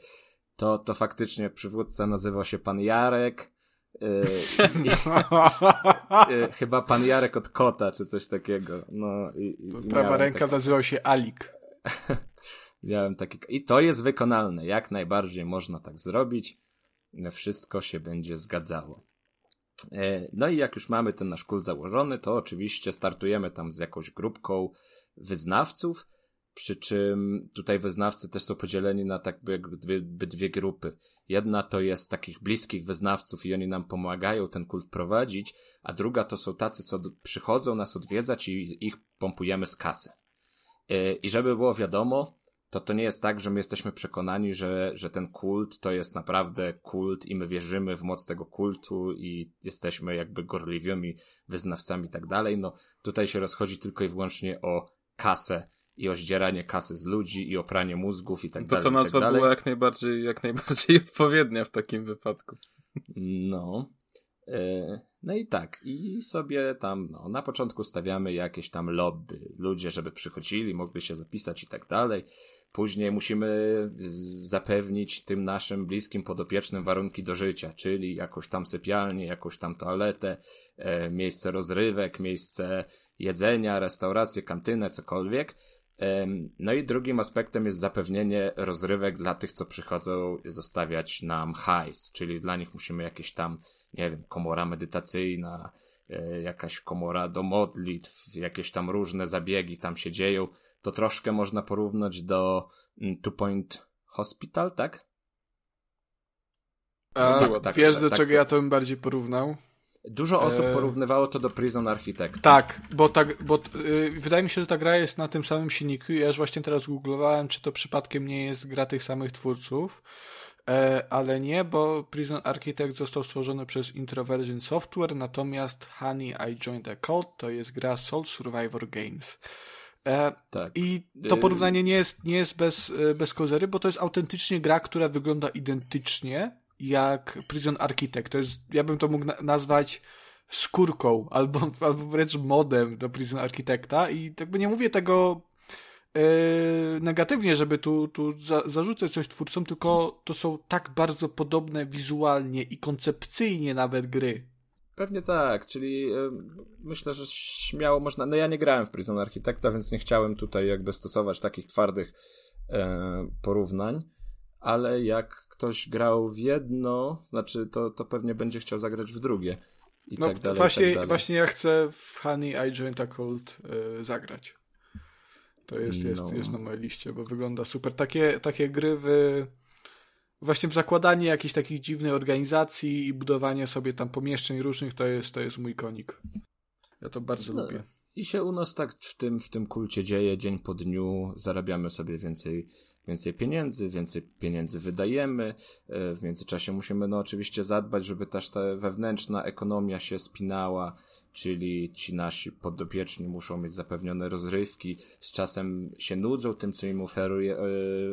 B: To, to faktycznie przywódca nazywał się Pan Jarek, yy, chyba pan Jarek od kota, czy coś takiego. No, i,
D: i Prawa ręka taki... nazywał się Alik.
B: miałem taki. I to jest wykonalne. Jak najbardziej można tak zrobić. Wszystko się będzie zgadzało. Yy, no i jak już mamy ten nasz kult założony, to oczywiście startujemy tam z jakąś grupką wyznawców. Przy czym tutaj wyznawcy też są podzieleni na tak jakby dwie, dwie grupy. Jedna to jest takich bliskich wyznawców i oni nam pomagają ten kult prowadzić, a druga to są tacy, co przychodzą nas odwiedzać i ich pompujemy z kasy. E, I żeby było wiadomo, to to nie jest tak, że my jesteśmy przekonani, że, że ten kult to jest naprawdę kult i my wierzymy w moc tego kultu i jesteśmy jakby gorliwymi wyznawcami i tak dalej. No tutaj się rozchodzi tylko i wyłącznie o kasę i o zdzieranie kasy z ludzi i o pranie mózgów i tak
A: to
B: dalej.
A: To ta nazwa
B: tak
A: była jak najbardziej, jak najbardziej odpowiednia w takim wypadku.
B: No. E, no i tak, i sobie tam, no, na początku stawiamy jakieś tam lobby, ludzie, żeby przychodzili, mogli się zapisać i tak dalej. Później musimy zapewnić tym naszym bliskim podopiecznym warunki do życia, czyli jakąś tam sypialnię, jakąś tam toaletę, e, miejsce rozrywek, miejsce jedzenia, restaurację, kantynę, cokolwiek. No i drugim aspektem jest zapewnienie rozrywek dla tych, co przychodzą zostawiać nam hajs, czyli dla nich musimy jakieś tam, nie wiem, komora medytacyjna, e, jakaś komora do modlitw, jakieś tam różne zabiegi tam się dzieją. To troszkę można porównać do mm, Two Point Hospital, tak?
D: A, tak, tak, wiesz, tak, do tak, czego ja to bym bardziej porównał?
B: Dużo osób e, porównywało to do Prison Architect.
D: Tak, bo, tak, bo yy, wydaje mi się, że ta gra jest na tym samym silniku. Ja już właśnie teraz googlowałem, czy to przypadkiem nie jest gra tych samych twórców. E, ale nie, bo Prison Architect został stworzony przez Introversion Software, natomiast Honey I Joined a Cult to jest gra Soul Survivor Games. E, tak. I to y- porównanie nie jest, nie jest bez, e, bez kozery, bo to jest autentycznie gra, która wygląda identycznie jak Prison Architect. To jest, ja bym to mógł na nazwać skórką albo, albo wręcz modem do Prison Architecta i jakby nie mówię tego negatywnie, żeby tu, tu za, zarzucać coś twórcom, tylko to są tak bardzo podobne wizualnie i koncepcyjnie nawet gry.
B: Pewnie tak, czyli yy, myślę, że śmiało można. No ja nie grałem w Prison Architecta, więc nie chciałem tutaj jakby stosować takich twardych yy, porównań, ale jak ktoś grał w jedno, znaczy to, to pewnie będzie chciał zagrać w drugie. i
D: no,
B: tak dalej.
D: Właśnie,
B: tak dalej.
D: właśnie ja chcę w Honey I Joined a Cult y, zagrać. To jest, jest,
B: No.
D: jest na mojej liście, bo wygląda super. Takie, takie gry w... Właśnie zakładanie jakichś takich dziwnych organizacji i budowanie sobie tam pomieszczeń różnych to jest, to jest mój konik. Ja to bardzo
B: No.
D: lubię.
B: I się u nas tak w tym, w tym kulcie dzieje dzień po dniu, zarabiamy sobie więcej, więcej pieniędzy, więcej pieniędzy wydajemy. E, W międzyczasie musimy no oczywiście zadbać, żeby też ta wewnętrzna ekonomia się spinała, czyli ci nasi podopieczni muszą mieć zapewnione rozrywki, z czasem się nudzą tym, co im oferuje, e,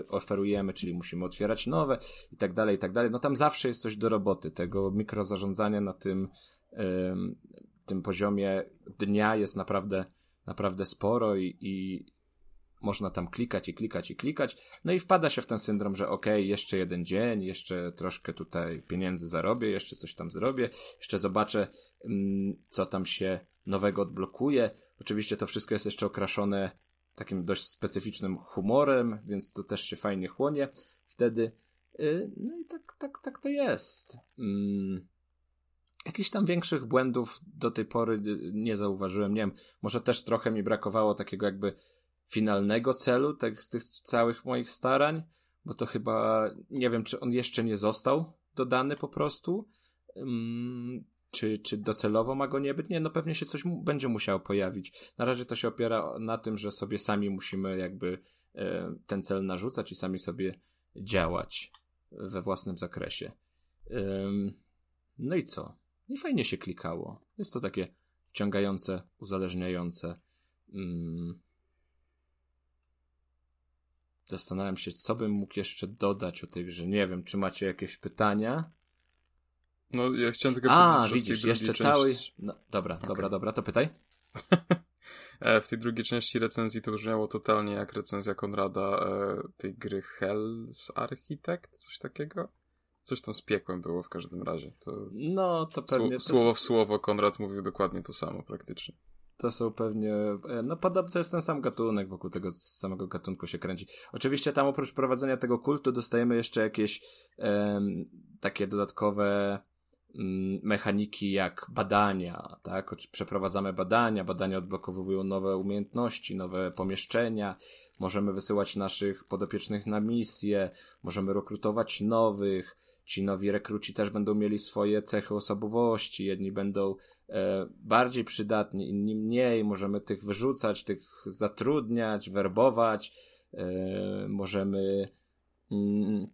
B: oferujemy, czyli musimy otwierać nowe i tak dalej, i tak dalej. No tam zawsze jest coś do roboty, tego mikrozarządzania na tym, em, tym poziomie dnia jest naprawdę, naprawdę sporo i, i można tam klikać i klikać i klikać. No i wpada się w ten syndrom, że okej, jeszcze jeden dzień, jeszcze troszkę tutaj pieniędzy zarobię, jeszcze coś tam zrobię, jeszcze zobaczę, mm, co tam się nowego odblokuje. Oczywiście to wszystko jest jeszcze okraszone takim dość specyficznym humorem, więc to też się fajnie chłonie. Wtedy, y, no i tak, tak, tak to jest. Mm. Jakichś tam większych błędów do tej pory y, nie zauważyłem. Nie wiem, może też trochę mi brakowało takiego jakby finalnego celu tych, tych całych moich starań, bo to chyba nie wiem, czy on jeszcze nie został dodany po prostu. Ym, czy, czy docelowo ma go nie być? Nie, no pewnie się coś mu, będzie musiało pojawić. Na razie to się opiera na tym, że sobie sami musimy jakby e, ten cel narzucać i sami sobie działać we własnym zakresie. No i co? I fajnie się klikało. Jest to takie wciągające, uzależniające. Mm. Zastanawiam się, co bym mógł jeszcze dodać o tej grze. Nie wiem, czy macie jakieś pytania?
A: No, ja chciałem tylko
B: A,
A: powiedzieć, że
B: widzisz, jeszcze
A: części-
B: cały. No, dobra,
A: Okej.
B: dobra, dobra, to pytaj.
A: E, W tej drugiej części recenzji to brzmiało totalnie jak recenzja Konrada e, tej gry Hell's Architect, coś takiego? Coś tam z piekłem było w każdym razie. To
B: No, to pewnie. To,
A: słowo w słowo Konrad mówił dokładnie to samo praktycznie.
B: To są pewnie. e, No, podobno to jest ten sam gatunek, wokół tego samego gatunku się kręci. Oczywiście tam oprócz prowadzenia tego kultu dostajemy jeszcze jakieś em, takie dodatkowe mm, mechaniki jak badania, tak? Przeprowadzamy badania, badania odblokowują nowe umiejętności, nowe pomieszczenia, możemy wysyłać naszych podopiecznych na misje, możemy rekrutować nowych, ci nowi rekruci też będą mieli swoje cechy osobowości, jedni będą e, bardziej przydatni, inni mniej, możemy tych wyrzucać, tych zatrudniać, werbować, e, możemy mm,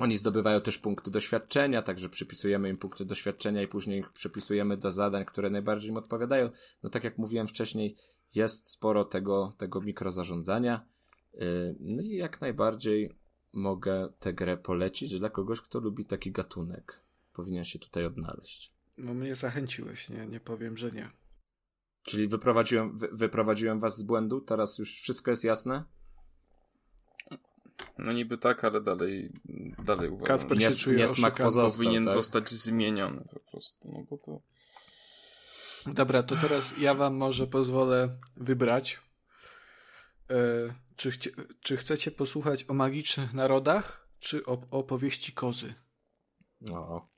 B: oni zdobywają też punkty doświadczenia, także przypisujemy im punkty doświadczenia i później ich przypisujemy do zadań, które najbardziej im odpowiadają. No tak jak mówiłem wcześniej, jest sporo tego, tego mikrozarządzania. Yy, No i jak najbardziej mogę tę grę polecić dla kogoś, kto lubi taki gatunek. Powinien się tutaj odnaleźć.
D: No mnie zachęciłeś, nie, nie powiem, że nie.
B: Czyli wyprowadziłem, wy, wyprowadziłem was z błędu? Teraz już wszystko jest jasne?
A: No niby tak, ale dalej, dalej uważam,
D: Kacper się czuje
B: niesmak pozostał,
A: powinien
B: tak?
A: zostać zmieniony po prostu. No bo to...
D: Dobra, to teraz ja wam może pozwolę wybrać. E, czy, chcie, czy chcecie posłuchać o magicznych narodach, czy o opowieści kozy?
B: No.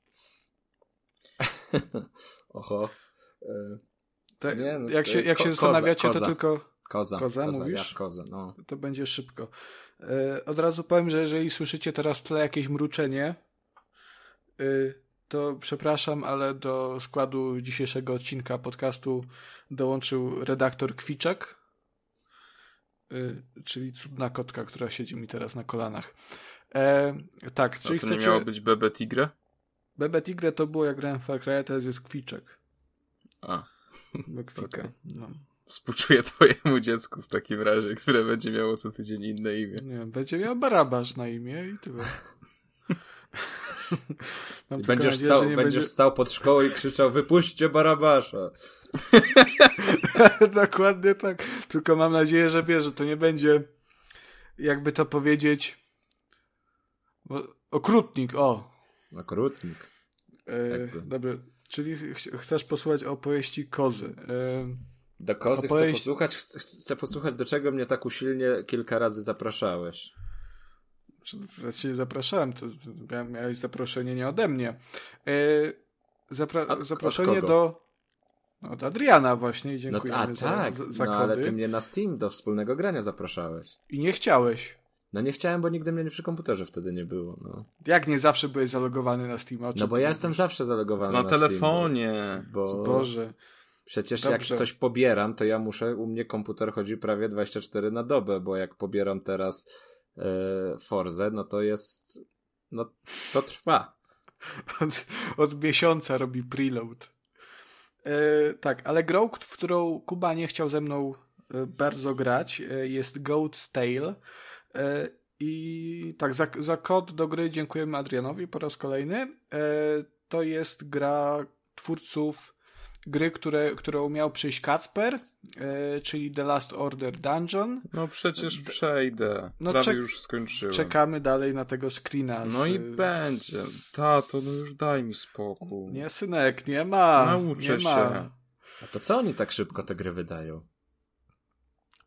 B: Oho. Yy,
D: Te,
B: Nie, no,
D: jak się, jak
B: ko-
D: się zastanawiacie,
B: koza.
D: to tylko
B: Koza.
D: Koza,
B: koza
D: mówisz?
B: Jak koza, no.
D: to będzie szybko. E, od razu powiem, że jeżeli słyszycie teraz w tle jakieś mruczenie, e, to przepraszam, ale do składu dzisiejszego odcinka podcastu dołączył redaktor Kwiczek, e, czyli cudna kotka, która siedzi mi teraz na kolanach. E, tak,
A: A
D: czyli
A: to nie
D: chcecie...
A: miało być Bebe Tigre?
D: Bebe Tigre to było jak grałem w Far Cry, teraz jest Kwiczek.
A: A,
D: Bo kwika.
A: Okej.
D: No.
A: współczuję twojemu dziecku w takim razie, które będzie miało co tydzień inne imię.
D: Nie wiem, będzie miał Barabasz na imię i tyle.
B: Będziesz, stał, będziesz
D: będzie-
B: stał pod szkołą i krzyczał wypuśćcie Barabasza.
D: Dokładnie tak. Tylko mam nadzieję, że wiesz, że to nie będzie jakby to powiedzieć okrutnik, o.
B: Okrutnik.
D: E, dobra, czyli ch- chcesz posłuchać opowieści kozy. E,
B: Do kozy chcę
D: Opowieść-
B: posłuchać, chcę, chcę posłuchać, do czego mnie tak usilnie kilka razy zapraszałeś.
D: Właściwie zapraszałem, to mia- miałeś zaproszenie nie ode mnie. E, Zapra
B: Od-
D: zaproszenie
B: od
D: do. no, Od Adriana właśnie i
B: No,
D: dziękujemy
B: a
D: za,
B: tak,
D: za, za
B: no ale ty mnie na Steam do wspólnego grania zapraszałeś.
D: I nie chciałeś.
B: No nie chciałem, bo nigdy mnie przy komputerze wtedy nie było. No,
D: Jak nie zawsze byłeś zalogowany na Steam?
B: No bo ja
D: mówisz?
B: jestem zawsze zalogowany
A: Na
B: na,
A: telefonie.
B: Steam, bo, bo
D: Boże.
B: przecież
D: Dobrze.
B: jak coś pobieram, to ja muszę, u mnie komputer chodzi prawie 24 na dobę, bo jak pobieram teraz Forze, no to jest, no to trwa.
D: Od, od miesiąca robi preload. E, tak, ale grą, w którą Kuba nie chciał ze mną e, bardzo grać, e, jest Goat's Tale. E, I tak, za, za kod do gry dziękujemy Adrianowi po raz kolejny. E, to jest gra twórców gry, które, którą miał przyjść Kacper, e, czyli The Last Order Dungeon.
A: No przecież przejdę.
D: No
A: Prawie już skończyłem.
D: Czekamy dalej na tego screena.
A: No
D: z-
A: i będzie. Tato, no już daj mi spokój.
D: Nie, synek, nie ma.
A: Nauczę
D: nie ma.
A: się.
B: A to co oni tak szybko te gry wydają?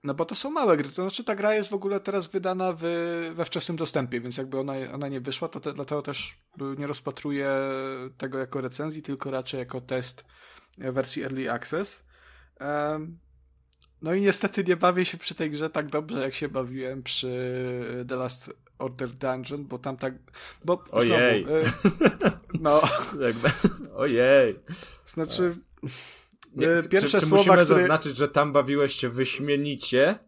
D: No bo to są małe gry. To znaczy ta gra jest w ogóle teraz wydana w, we wczesnym dostępie, więc jakby ona, ona nie wyszła, to te, dlatego też nie rozpatruję tego jako recenzji, tylko raczej jako test wersji Early Access. No i niestety nie bawię się przy tej grze tak dobrze, jak się bawiłem przy The Last Order Dungeon, bo tam tak... Bo
B: Ojej.
D: Znowu, y, no,
B: ojej.
D: znaczy...
B: Nie,
D: y, pierwsze
B: czy, czy
D: słowa,
B: musimy
D: które...
B: zaznaczyć, że tam bawiłeś się wyśmienicie?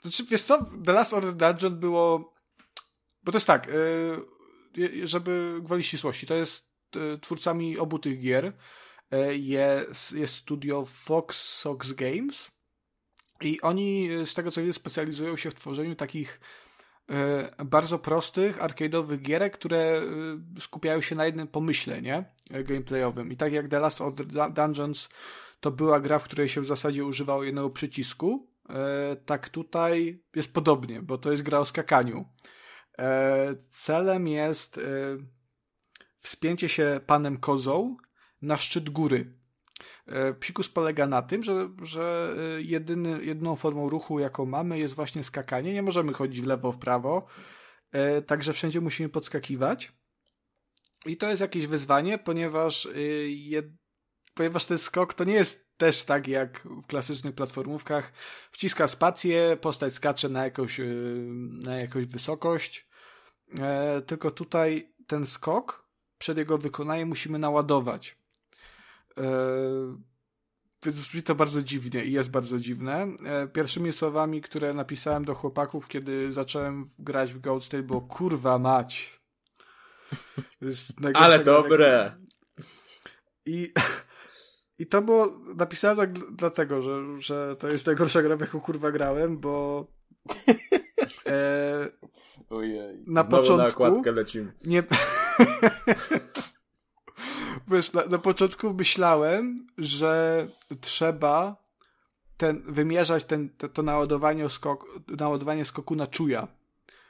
D: Znaczy, wiesz co, The Last Order Dungeon było... Bo to jest tak, żeby gwoli ścisłości, to jest twórcami obu tych gier jest, jest studio Fox Sox Games i oni, yy, z tego co wiem, specjalizują się w tworzeniu takich yy, bardzo prostych, arcade'owych gierek, które skupiają się na jednym pomyśle, nie? Gameplayowym. I tak jak The Last Dun- Dungeons to była gra, w której się w zasadzie używało jednego przycisku, E, tak tutaj jest podobnie, bo to jest gra o skakaniu. E, celem jest e, wspięcie się panem kozą na szczyt góry. E, Psikus polega na tym, że, że e, jedyny, jedyną formą ruchu, jaką mamy, jest właśnie skakanie. Nie możemy chodzić w lewo, w prawo, e, także wszędzie musimy podskakiwać. I to jest jakieś wyzwanie, ponieważ, ponieważ ten skok to nie jest też tak jak w klasycznych platformówkach. Wciska spację, postać skacze na jakąś, na jakąś wysokość. Tylko tutaj ten skok przed jego wykonaniem musimy naładować. E, więc brzmi to bardzo dziwnie i jest bardzo dziwne. E, pierwszymi słowami, które napisałem do chłopaków, kiedy zacząłem grać w Goat Tale, było kurwa mać.
B: Ale dobre!
D: I, I to było, napisałem tak dl- dlatego, że, że to jest najgorsza gra, w jaką kurwa grałem, bo e,
A: Ojej.
D: na
B: Znowu
D: początku
B: na okładkę lecimy.
D: nie Wiesz, na, na początku myślałem, że trzeba ten, wymierzać ten, to, to naładowanie, skok, naładowanie skoku na czuja,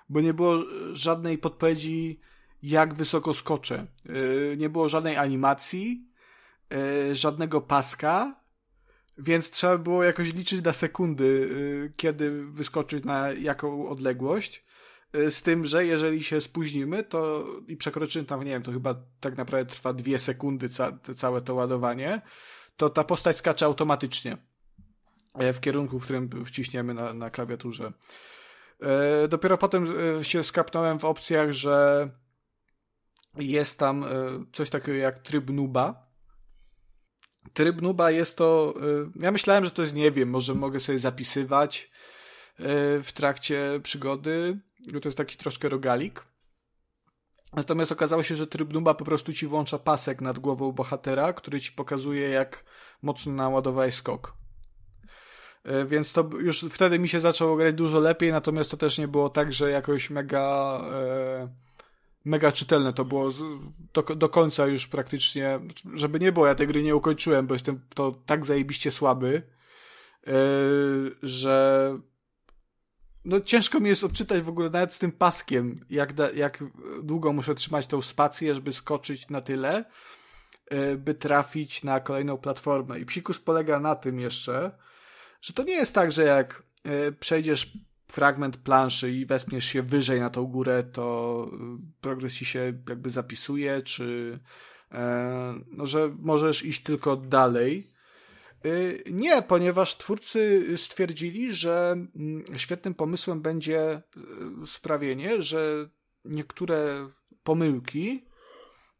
D: bo nie było żadnej podpowiedzi, jak wysoko skoczę. Yy, nie było żadnej animacji, yy, żadnego paska, więc trzeba było jakoś liczyć na sekundy, yy, kiedy wyskoczyć na jaką odległość. Yy, Z tym, że jeżeli się spóźnimy to i przekroczymy tam, nie wiem, to chyba tak naprawdę trwa dwie sekundy ca całe to ładowanie, to ta postać skacze automatycznie e, w kierunku, w którym wciśniemy na, na klawiaturze. E, Dopiero potem e, się skapnąłem w opcjach, że jest tam coś takiego jak tryb nuba. Tryb nuba jest to. Ja myślałem, że to jest, nie wiem, może mogę sobie zapisywać w trakcie przygody. Bo To jest taki troszkę rogalik. Natomiast okazało się, że tryb nuba po prostu ci włącza pasek nad głową bohatera, który ci pokazuje, jak mocno naładowałeś skok. E, Więc to już wtedy mi się zaczęło grać dużo lepiej, natomiast to też nie było tak, że jakoś mega. E, mega czytelne to było do, do końca już praktycznie, żeby nie było, ja tej gry nie ukończyłem, bo jestem to tak zajebiście słaby, yy, że no ciężko mi jest odczytać w ogóle nawet z tym paskiem, jak, da, jak długo muszę trzymać tą spację, żeby skoczyć na tyle, yy, by trafić na kolejną platformę. I psikus polega na tym jeszcze, że to nie jest tak, że jak yy, przejdziesz fragment planszy i wespniesz się wyżej na tą górę, to y, progres ci się jakby zapisuje, czy, e, no, że możesz iść tylko dalej. Y, nie, ponieważ twórcy stwierdzili, że mm, świetnym pomysłem będzie y, sprawienie, że niektóre pomyłki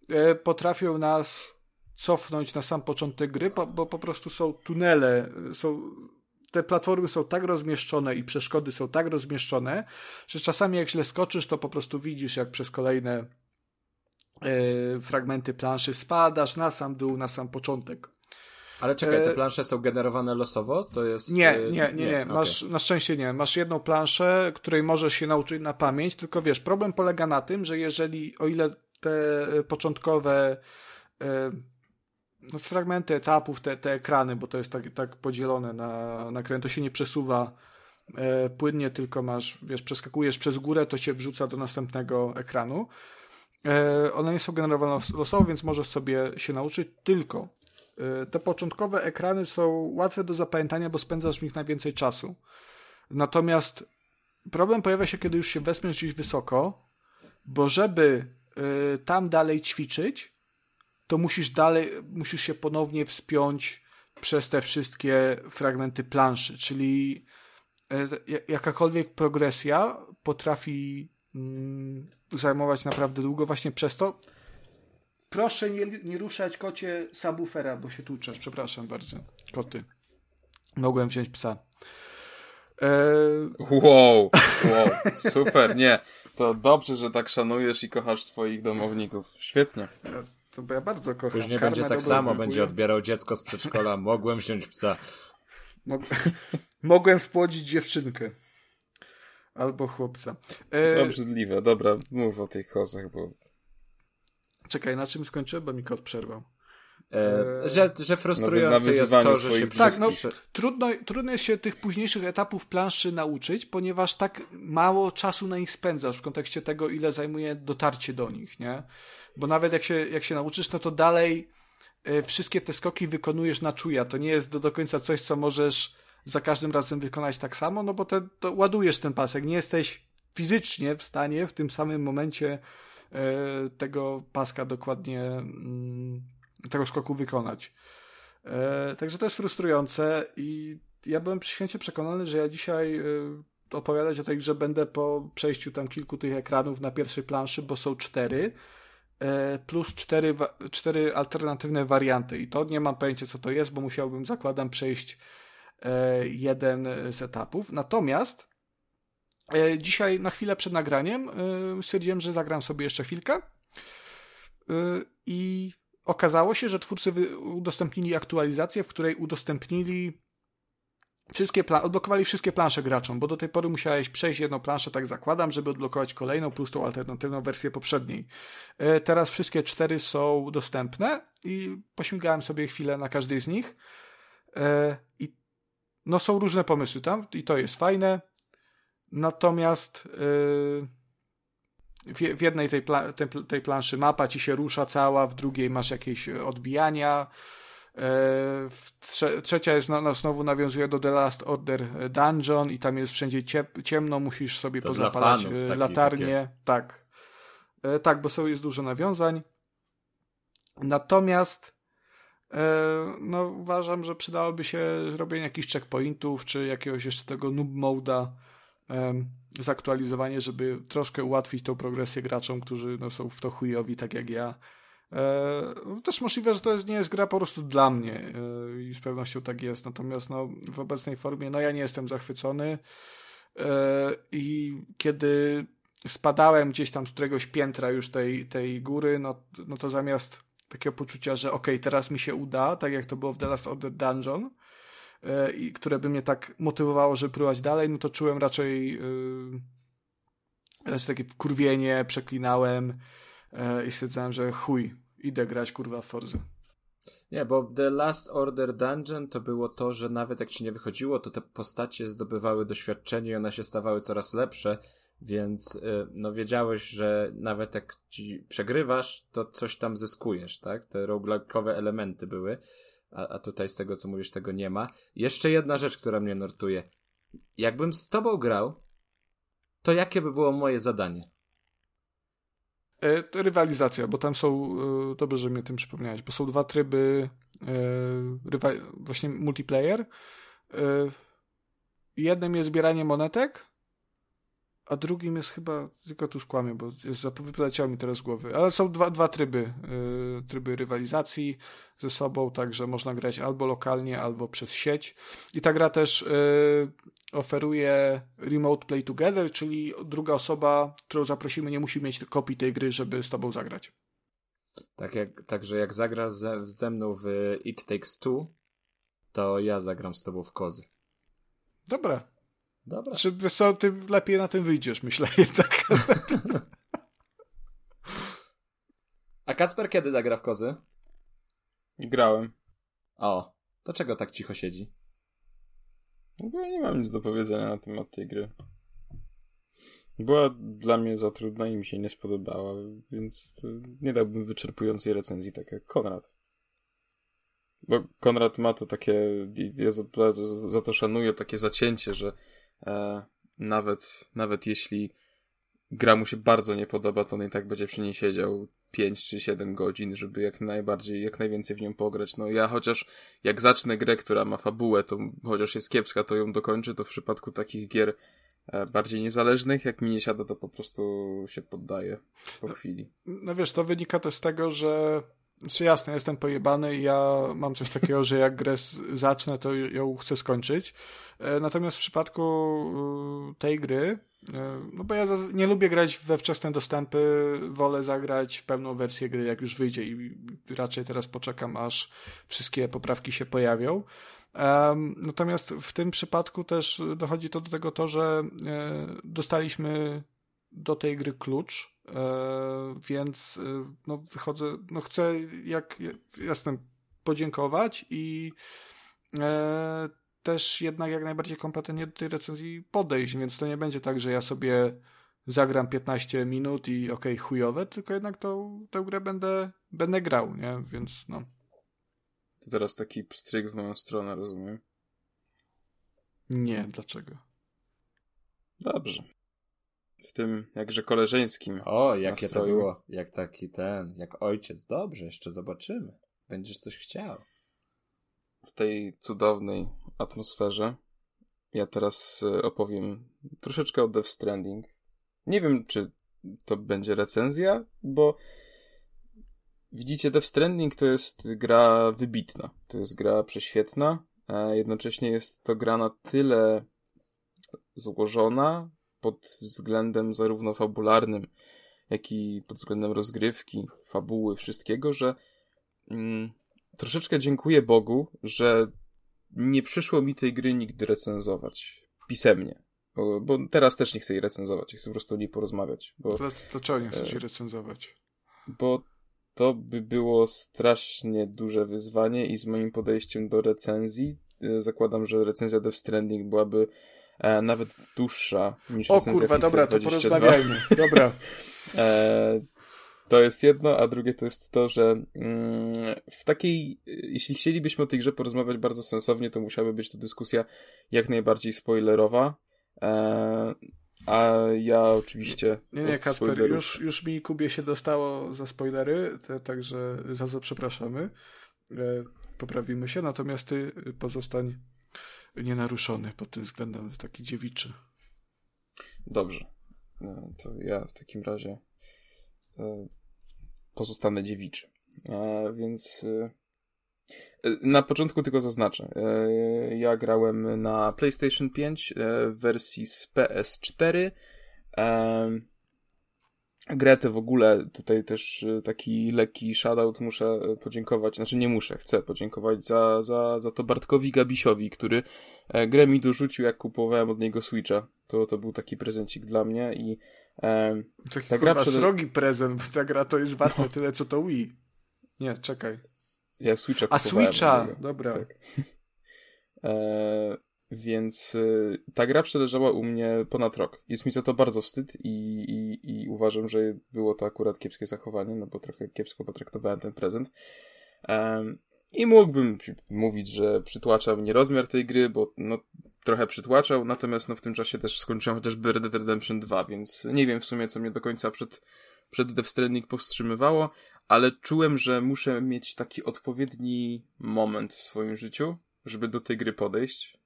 D: e, potrafią nas cofnąć na sam początek gry, bo po prostu są tunele, są te platformy są tak rozmieszczone i przeszkody są tak rozmieszczone, że czasami jak źle skoczysz, to po prostu widzisz, jak przez kolejne fragmenty planszy spadasz na sam dół, na sam początek.
B: Ale czekaj, te e, plansze są generowane losowo? To jest.
D: Nie, nie, nie, nie. nie. Masz, okay. Na szczęście nie. Masz jedną planszę, której możesz się nauczyć na pamięć, tylko wiesz, problem polega na tym, że jeżeli, o ile te początkowe e, no, fragmenty etapów, te, te ekrany, bo to jest tak, tak podzielone na, na ekran, to się nie przesuwa e, płynnie, tylko masz, wiesz, przeskakujesz przez górę, to się wrzuca do następnego ekranu. E, one nie są generowane losowo, więc możesz sobie się nauczyć, tylko e, te początkowe ekrany są łatwe do zapamiętania, bo spędzasz w nich najwięcej czasu. Natomiast problem pojawia się, kiedy już się wespniesz gdzieś wysoko, bo żeby e, tam dalej ćwiczyć, to musisz dalej, musisz się ponownie wspiąć przez te wszystkie fragmenty planszy, czyli e, jakakolwiek progresja potrafi mm, zajmować naprawdę długo właśnie przez to. Proszę nie, nie ruszać kocie subwoofera, bo się tłuczesz. Przepraszam bardzo. Koty. Mogłem wziąć psa.
A: E... Wow, wow, super, nie. To dobrze, że tak szanujesz i kochasz swoich domowników. Świetnie.
D: To ja bardzo kocham.
B: Później Karmę będzie tak samo, będzie odbierał dziecko z przedszkola. Mogłem wziąć psa.
D: Mog... Mogłem spłodzić dziewczynkę. Albo chłopca.
A: E... Obrzydliwe. Dobra, mów o tych kozach, bo...
D: Czekaj, na czym skończę? Bo mi kot przerwał.
B: E, że, że frustrujące no jest to, że się
D: Tak, no, trudno, trudno jest się tych późniejszych etapów planszy nauczyć, ponieważ tak mało czasu na nich spędzasz w kontekście tego, ile zajmuje dotarcie do nich, nie? Bo nawet jak się, jak się nauczysz, no to dalej y, wszystkie te skoki wykonujesz na czuja. To nie jest do, do końca coś, co możesz za każdym razem wykonać tak samo, no bo te, to ładujesz ten pasek. Nie jesteś fizycznie w stanie w tym samym momencie tego paska dokładnie y, tego skoku wykonać. E, także to jest frustrujące i ja byłem święcie przekonany, że ja dzisiaj e, opowiadać o tej grze będę po przejściu tam kilku tych ekranów na pierwszej planszy, bo są cztery, e, plus cztery, cztery alternatywne warianty i to nie mam pojęcia co to jest, bo musiałbym, zakładam, przejść jeden z etapów. Natomiast dzisiaj na chwilę przed nagraniem stwierdziłem, że zagram sobie jeszcze chwilkę i okazało się, że twórcy udostępnili aktualizację, w której udostępnili wszystkie pla- odblokowali wszystkie plansze graczom, bo do tej pory musiałeś przejść jedną planszę, tak zakładam, żeby odblokować kolejną, plus tą alternatywną wersję poprzedniej. E, teraz wszystkie cztery są dostępne i pośmigałem sobie chwilę na każdej z nich. E, I no są różne pomysły tam i to jest fajne. Natomiast e, w, jednej tej, pla, tej, planszy mapa ci się rusza cała, w drugiej masz jakieś odbijania. E, trze trzecia jest no, no, znowu nawiązuje do The Last Order Dungeon i tam jest wszędzie ciemno, musisz sobie to pozapalać fanów, latarnie. Takie... Tak. Tak, bo są, jest dużo nawiązań. Natomiast no, uważam, że przydałoby się zrobienie jakichś checkpointów, czy jakiegoś jeszcze tego noob moda zaktualizowanie, żeby troszkę ułatwić tą progresję graczom, którzy no, są w to chujowi, tak jak ja. E, też możliwe, że to nie jest gra po prostu dla mnie e, i z pewnością tak jest. Natomiast no, w obecnej formie no, ja nie jestem zachwycony e, i kiedy spadałem gdzieś tam z któregoś piętra już tej, tej góry, no, no to zamiast takiego poczucia, że okej, okay, teraz mi się uda, tak jak to było w The Last Order Dungeon, E, i które by mnie tak motywowało, żeby próbować dalej, no to czułem raczej yy, raczej takie wkurwienie, przeklinałem yy, i stwierdzałem, że chuj, idę grać kurwa w Forza.
B: Nie, bo The Last Order Dungeon to było to, że nawet jak ci nie wychodziło, to te postacie zdobywały doświadczenie i one się stawały coraz lepsze, więc no wiedziałeś, że nawet jak ci przegrywasz, to coś tam zyskujesz, tak? Te roguelike'owe elementy były a, a tutaj z tego, co mówisz, tego nie ma. Jeszcze jedna rzecz, która mnie nurtuje. Jakbym z tobą grał, to jakie by było moje zadanie?
D: E, rywalizacja, bo tam są, e, dobrze, że mnie tym przypomniałeś, bo są dwa tryby e, właśnie multiplayer. Jednym jest zbieranie monetek, a drugim jest chyba, tylko tu skłamię, bo jest, wypleciało mi teraz z głowy, ale są dwa, dwa tryby, tryby rywalizacji ze sobą, także można grać albo lokalnie, albo przez sieć. I ta gra też oferuje Remote Play Together, czyli druga osoba, którą zaprosimy, nie musi mieć kopii tej gry, żeby z tobą zagrać.
B: Tak jak, także jak zagrasz ze, ze mną w It Takes Two, to ja zagram z tobą w kozy.
D: Dobra.
B: Dobra.
D: Czy wiesz co, ty lepiej na tym wyjdziesz, myślę jednak.
B: A Kacper kiedy zagra w kozy?
A: Grałem.
B: O, to czego tak cicho siedzi?
A: Bo ja nie mam nic do powiedzenia na temat tej gry. Była dla mnie za trudna i mi się nie spodobała, więc nie dałbym wyczerpującej recenzji, tak jak Konrad. Bo Konrad ma to takie, ja za, za to szanuję takie zacięcie, że nawet, nawet jeśli gra mu się bardzo nie podoba, to on i tak będzie przy niej siedział 5 czy 7 godzin, żeby jak najbardziej, jak najwięcej w nią pograć. No ja chociaż jak zacznę grę, która ma fabułę, to chociaż jest kiepska, to ją dokończę, to w przypadku takich gier e, bardziej niezależnych, jak mi nie siada, to po prostu się poddaje po chwili.
D: No wiesz, to wynika też z tego, że czy znaczy jasne, jestem pojebany i ja mam coś takiego, że jak grę zacznę, to ją chcę skończyć. E, natomiast w przypadku y, tej gry, e, no bo ja nie lubię grać we wczesne dostępy, wolę zagrać w pełną wersję gry, jak już wyjdzie i raczej teraz poczekam, aż wszystkie poprawki się pojawią. Natomiast w tym przypadku też dochodzi to do tego to, że e, dostaliśmy do tej gry klucz, więc no wychodzę, no chcę jak jasne podziękować i też jednak jak najbardziej kompetentnie do tej recenzji podejść, więc to nie będzie tak, że ja sobie zagram 15 minut i okej, okay, chujowe, tylko jednak tą, tę grę będę, będę grał, nie? Więc no.
A: To teraz taki pstryk w moją stronę, rozumiem?
D: Nie, dlaczego?
A: Dobrze. W tym jakże koleżeńskim.
B: O, jakie nastroju. to było. Jak taki ten, jak ojciec. Dobrze, jeszcze zobaczymy. Będziesz coś chciał.
A: W tej cudownej atmosferze. Ja teraz e, opowiem troszeczkę o Death Stranding. Nie wiem, czy to będzie recenzja, bo widzicie, Death Stranding to jest gra wybitna. To jest gra prześwietna, a jednocześnie jest to gra na tyle złożona pod względem zarówno fabularnym, jak i pod względem rozgrywki, fabuły, wszystkiego, że mm, troszeczkę dziękuję Bogu, że nie przyszło mi tej gry nigdy recenzować pisemnie. Bo, bo teraz też nie chcę jej recenzować, chcę po prostu o niej porozmawiać. Bo,
D: to, to czego nie chcesz e, recenzować?
A: Bo to by było strasznie duże wyzwanie i z moim podejściem do recenzji e, zakładam, że recenzja Death Stranding byłaby e, nawet dłuższa niż
D: o, kurwa, dobra, 22. to porozmawiajmy. Dobra.
A: e, to jest jedno, a drugie to jest to, że mm, w takiej, jeśli chcielibyśmy o tej grze porozmawiać bardzo sensownie, to musiałaby być to dyskusja jak najbardziej spoilerowa. E, a ja oczywiście.
D: Nie, nie, Kasper, już, już mi Kubie się dostało za spoilery, te, także za co przepraszamy. E, poprawimy się, natomiast ty pozostań nienaruszony pod tym względem, taki dziewiczy.
A: Dobrze. No, to ja w takim razie e, pozostanę dziewiczy. Więc e, e, na początku tylko zaznaczę. Ja grałem na PlayStation 5 w wersji z PS4. Grę tę w ogóle, tutaj też taki lekki shoutout muszę podziękować, znaczy nie muszę, chcę podziękować za, za, za to Bartkowi Gabisiowi, który grę mi dorzucił jak kupowałem od niego Switcha. To, to był taki prezencik dla mnie i
D: Um, Taki ta gra przede... srogi prezent, bo ta gra to jest warta no. tyle, co to Wii. Nie, czekaj.
A: Ja Switcha
D: A Switcha, dobra. Tak.
A: E, więc y, ta gra przeleżała u mnie ponad rok. Jest mi za to bardzo wstyd i, i, i uważam, że było to akurat kiepskie zachowanie, no bo trochę kiepsko potraktowałem ten prezent. I mógłbym mówić, że przytłacza mnie rozmiar tej gry, bo no, trochę przytłaczał, natomiast no, w tym czasie też skończyłem chociażby Red Dead Redemption 2, więc nie wiem w sumie, co mnie do końca przed przed Death Stranding powstrzymywało, ale czułem, że muszę mieć taki odpowiedni moment w swoim życiu, żeby do tej gry podejść.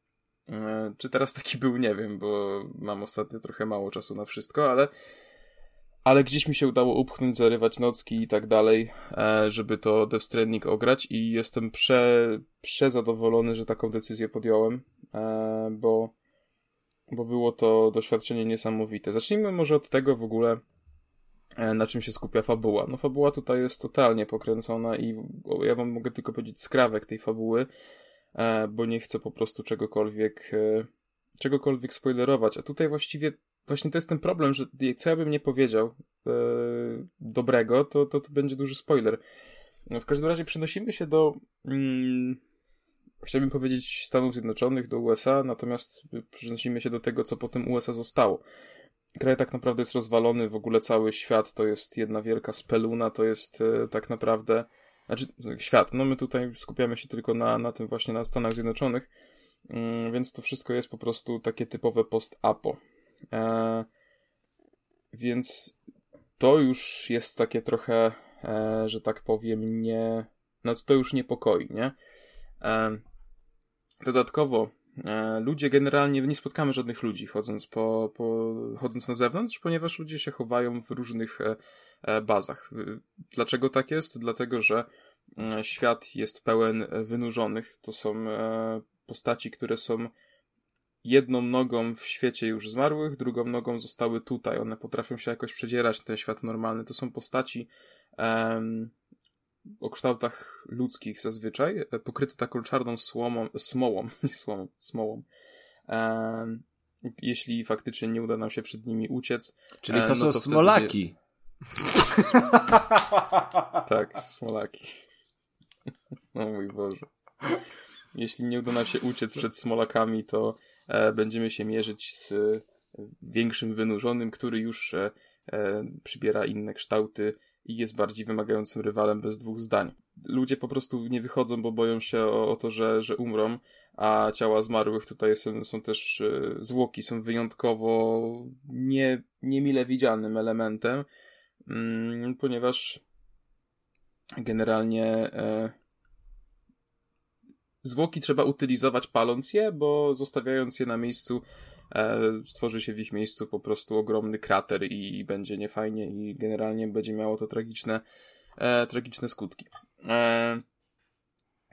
A: E, czy teraz taki był, nie wiem, bo mam ostatnio trochę mało czasu na wszystko, ale ale gdzieś mi się udało upchnąć, zarywać nocki i tak dalej, e, żeby to Death Stranding ograć i jestem prze, przezadowolony, że taką decyzję podjąłem, e, bo, bo było to doświadczenie niesamowite. Zacznijmy może od tego w ogóle, na czym się skupia fabuła. No fabuła tutaj jest totalnie pokręcona i ja wam mogę tylko powiedzieć skrawek tej fabuły, bo nie chcę po prostu czegokolwiek czegokolwiek spoilerować, a tutaj właściwie właśnie to jest ten problem, że co ja bym nie powiedział e, dobrego, to, to, to będzie duży spoiler. No, w każdym razie przenosimy się do mm, chciałbym powiedzieć Stanów Zjednoczonych, do USA, natomiast przenosimy się do tego, co po tym USA zostało. Kraj tak naprawdę jest rozwalony, w ogóle cały świat to jest jedna wielka speluna, to jest e, tak naprawdę, znaczy świat, no my tutaj skupiamy się tylko na, na tym właśnie, na Stanach Zjednoczonych, mm, więc to wszystko jest po prostu takie typowe post-apo. E, więc to już jest takie trochę, e, że tak powiem, nie. No to już niepokoi, nie? E, dodatkowo ludzie generalnie, nie spotkamy żadnych ludzi chodząc, po, po, chodząc na zewnątrz, ponieważ ludzie się chowają w różnych e, e, bazach. Dlaczego tak jest? Dlatego, że świat jest pełen wynurzonych. To są postaci, które są jedną nogą w świecie już zmarłych, drugą nogą zostały tutaj. One potrafią się jakoś przedzierać na ten świat normalny. To są postaci o kształtach ludzkich zazwyczaj, e, pokryte taką czarną słomą, smołą, nie słomą, smołą. Um, jeśli faktycznie nie uda nam się przed nimi uciec.
B: Czyli to no są to smolaki.
A: tak, smolaki. O mój Boże. Jeśli nie uda nam się uciec przed smolakami, to E, będziemy się mierzyć z większym wynurzonym, który już e, e, przybiera inne kształty i jest bardziej wymagającym rywalem bez dwóch zdań. Ludzie po prostu nie wychodzą, bo boją się o, o to, że, że umrą, a ciała zmarłych tutaj są, są też zwłoki, są wyjątkowo nie, niemile widzianym elementem, mm, ponieważ generalnie e, zwłoki trzeba utylizować paląc je, bo zostawiając je na miejscu stworzy się w ich miejscu po prostu ogromny krater i, i będzie niefajnie i generalnie będzie miało to tragiczne, e, tragiczne skutki. E,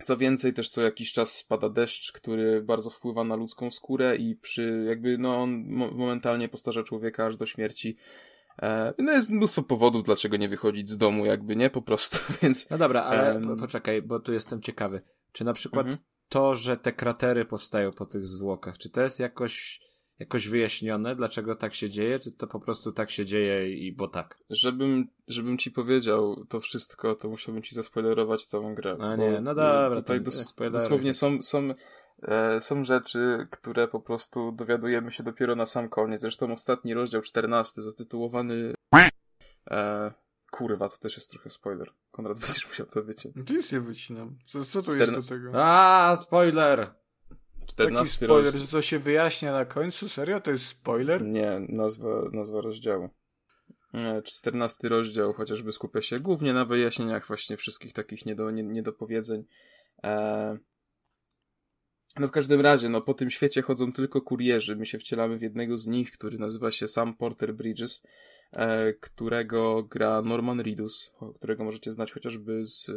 A: co więcej, też co jakiś czas spada deszcz, który bardzo wpływa na ludzką skórę i przy jakby, no on momentalnie postarza człowieka aż do śmierci. E, no jest mnóstwo powodów, dlaczego nie wychodzić z domu, jakby, nie? Po prostu, więc...
B: No dobra, ale um... poczekaj, bo tu jestem ciekawy. Czy na przykład mhm. to, że te kratery powstają po tych zwłokach, czy to jest jakoś, jakoś wyjaśnione, dlaczego tak się dzieje, czy to po prostu tak się dzieje i bo tak?
A: Żebym, żebym ci powiedział to wszystko, to musiałbym ci zaspoilerować całą grę.
B: A nie, no dobra.
A: Tutaj dos dosłownie są, są, e, są rzeczy, które po prostu dowiadujemy się dopiero na sam koniec. Zresztą ostatni rozdział, 14, zatytułowany e, Kurwa, to też jest trochę spoiler. Konrad, będziesz musiał to wiecie.
D: No to jest nie wycinam. Co, co tu Czterna... jest do tego?
B: A, spoiler!
A: 14
D: Taki spoiler, co się wyjaśnia na końcu? Serio? To jest spoiler?
A: Nie, nazwa, nazwa rozdziału. 14 rozdział chociażby skupia się głównie na wyjaśnieniach właśnie wszystkich takich niedo, niedopowiedzeń. Eee... No w każdym razie, no po tym świecie chodzą tylko kurierzy. My się wcielamy w jednego z nich, który nazywa się Sam Porter Bridges. E, którego gra Norman Reedus, którego możecie znać chociażby z e,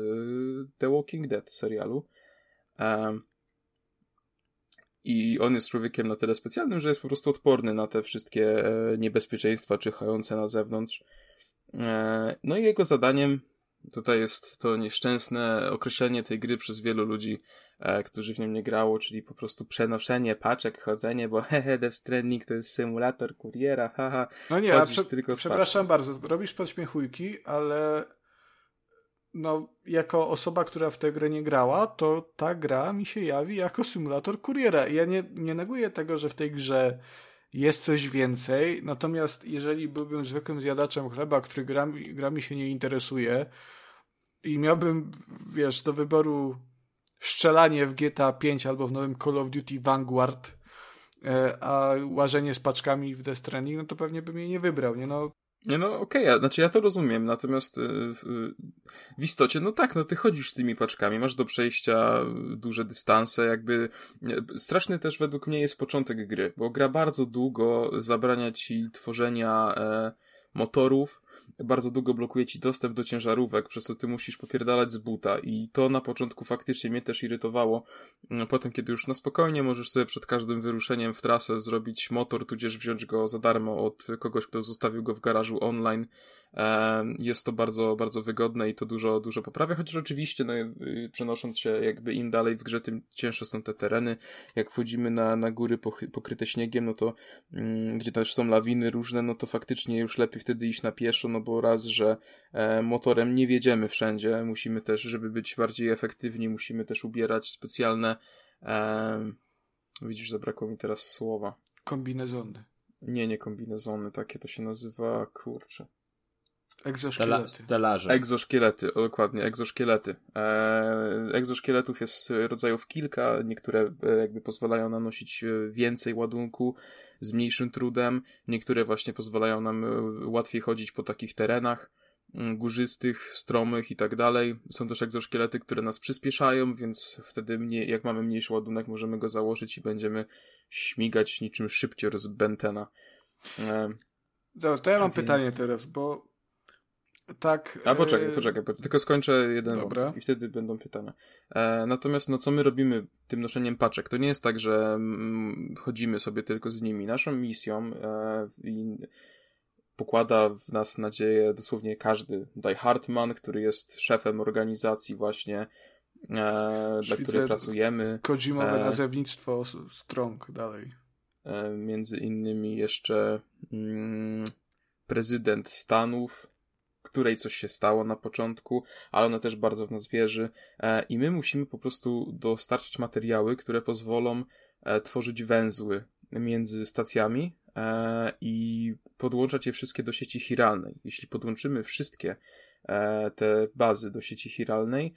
A: The Walking Dead serialu. E, I on jest człowiekiem na tyle specjalnym, że jest po prostu odporny na te wszystkie niebezpieczeństwa czyhające na zewnątrz. No i jego zadaniem Tutaj jest to nieszczęsne określenie tej gry przez wielu ludzi, e, którzy w nią nie grało, czyli po prostu przenoszenie paczek, chodzenie, bo hehe, Death Stranding to jest symulator kuriera, haha.
D: No nie, a prze przepraszam bardzo, robisz podśmiechujki, ale no, jako osoba, która w tę grę nie grała, to ta gra mi się jawi jako symulator kuriera. Ja nie, nie neguję tego, że w tej grze jest coś więcej, natomiast jeżeli byłbym zwykłym zjadaczem chleba, który grami, grami się nie interesuje i miałbym, wiesz, do wyboru strzelanie w GTA 5 albo w nowym Call of Duty Vanguard, e, a łażenie z paczkami w Death Stranding, no to pewnie bym jej nie wybrał, nie? No,
A: Nie, no okej, okay, znaczy ja to rozumiem, natomiast y, w, w, istocie, no tak, no ty chodzisz z tymi paczkami, masz do przejścia duże dystanse, jakby straszny też według mnie jest początek gry, bo gra bardzo długo zabrania ci tworzenia e, motorów, bardzo długo blokuje ci dostęp do ciężarówek, przez co ty musisz popierdalać z buta i to na początku faktycznie mnie też irytowało. Mm, potem, kiedy już na spokojnie możesz sobie przed każdym wyruszeniem w trasę zrobić motor, tudzież wziąć go za darmo od kogoś, kto zostawił go w garażu online, jest to bardzo, bardzo wygodne i to dużo, dużo poprawia, chociaż oczywiście, no, y, przenosząc się jakby im dalej w grze, tym cięższe są te tereny. Jak wchodzimy na, na góry pokryte śniegiem, no to mm, gdzie też są lawiny różne, no to faktycznie już lepiej wtedy iść na pieszo, no bo raz, że e, motorem nie wiedziemy wszędzie, musimy też, żeby być bardziej efektywni, musimy też ubierać specjalne e, widzisz, zabrakło mi teraz słowa.
D: Kombinezony.
A: Nie, nie kombinezony, takie to się nazywa, kurczę.
D: Egzoszkielety.
B: Stelarze.
A: Egzoszkielety, dokładnie, egzoszkielety. Eee, egzoszkieletów jest rodzajów kilka, niektóre e, jakby pozwalają nam nosić e, więcej ładunku z mniejszym trudem, niektóre właśnie pozwalają nam e, łatwiej chodzić po takich terenach górzystych, stromych i tak dalej. Są też egzoszkielety, które nas przyspieszają, więc wtedy mniej, jak mamy mniejszy ładunek, możemy go założyć i będziemy śmigać niczym szybciej z Bentena.
D: Dobra, to ja mam więc... pytanie teraz, bo tak.
A: A poczekaj, yy... poczekaj, tylko skończę jeden Dobra. wątek i wtedy będą pytania. E, natomiast no co my robimy tym noszeniem paczek? To nie jest tak, że mm, chodzimy sobie tylko z nimi. Naszą misją e, i pokłada w nas nadzieję dosłownie każdy. Die Hartman, który jest szefem organizacji właśnie, e, dla której pracujemy.
D: Kojimowe e, nazewnictwo Strong dalej.
A: E, między innymi jeszcze mm, prezydent Stanów, której coś się stało na początku, ale ona też bardzo w nas wierzy e, i my musimy po prostu dostarczyć materiały, które pozwolą e, tworzyć węzły między stacjami e, i podłączać je wszystkie do sieci chiralnej. Jeśli podłączymy wszystkie te bazy do sieci chiralnej,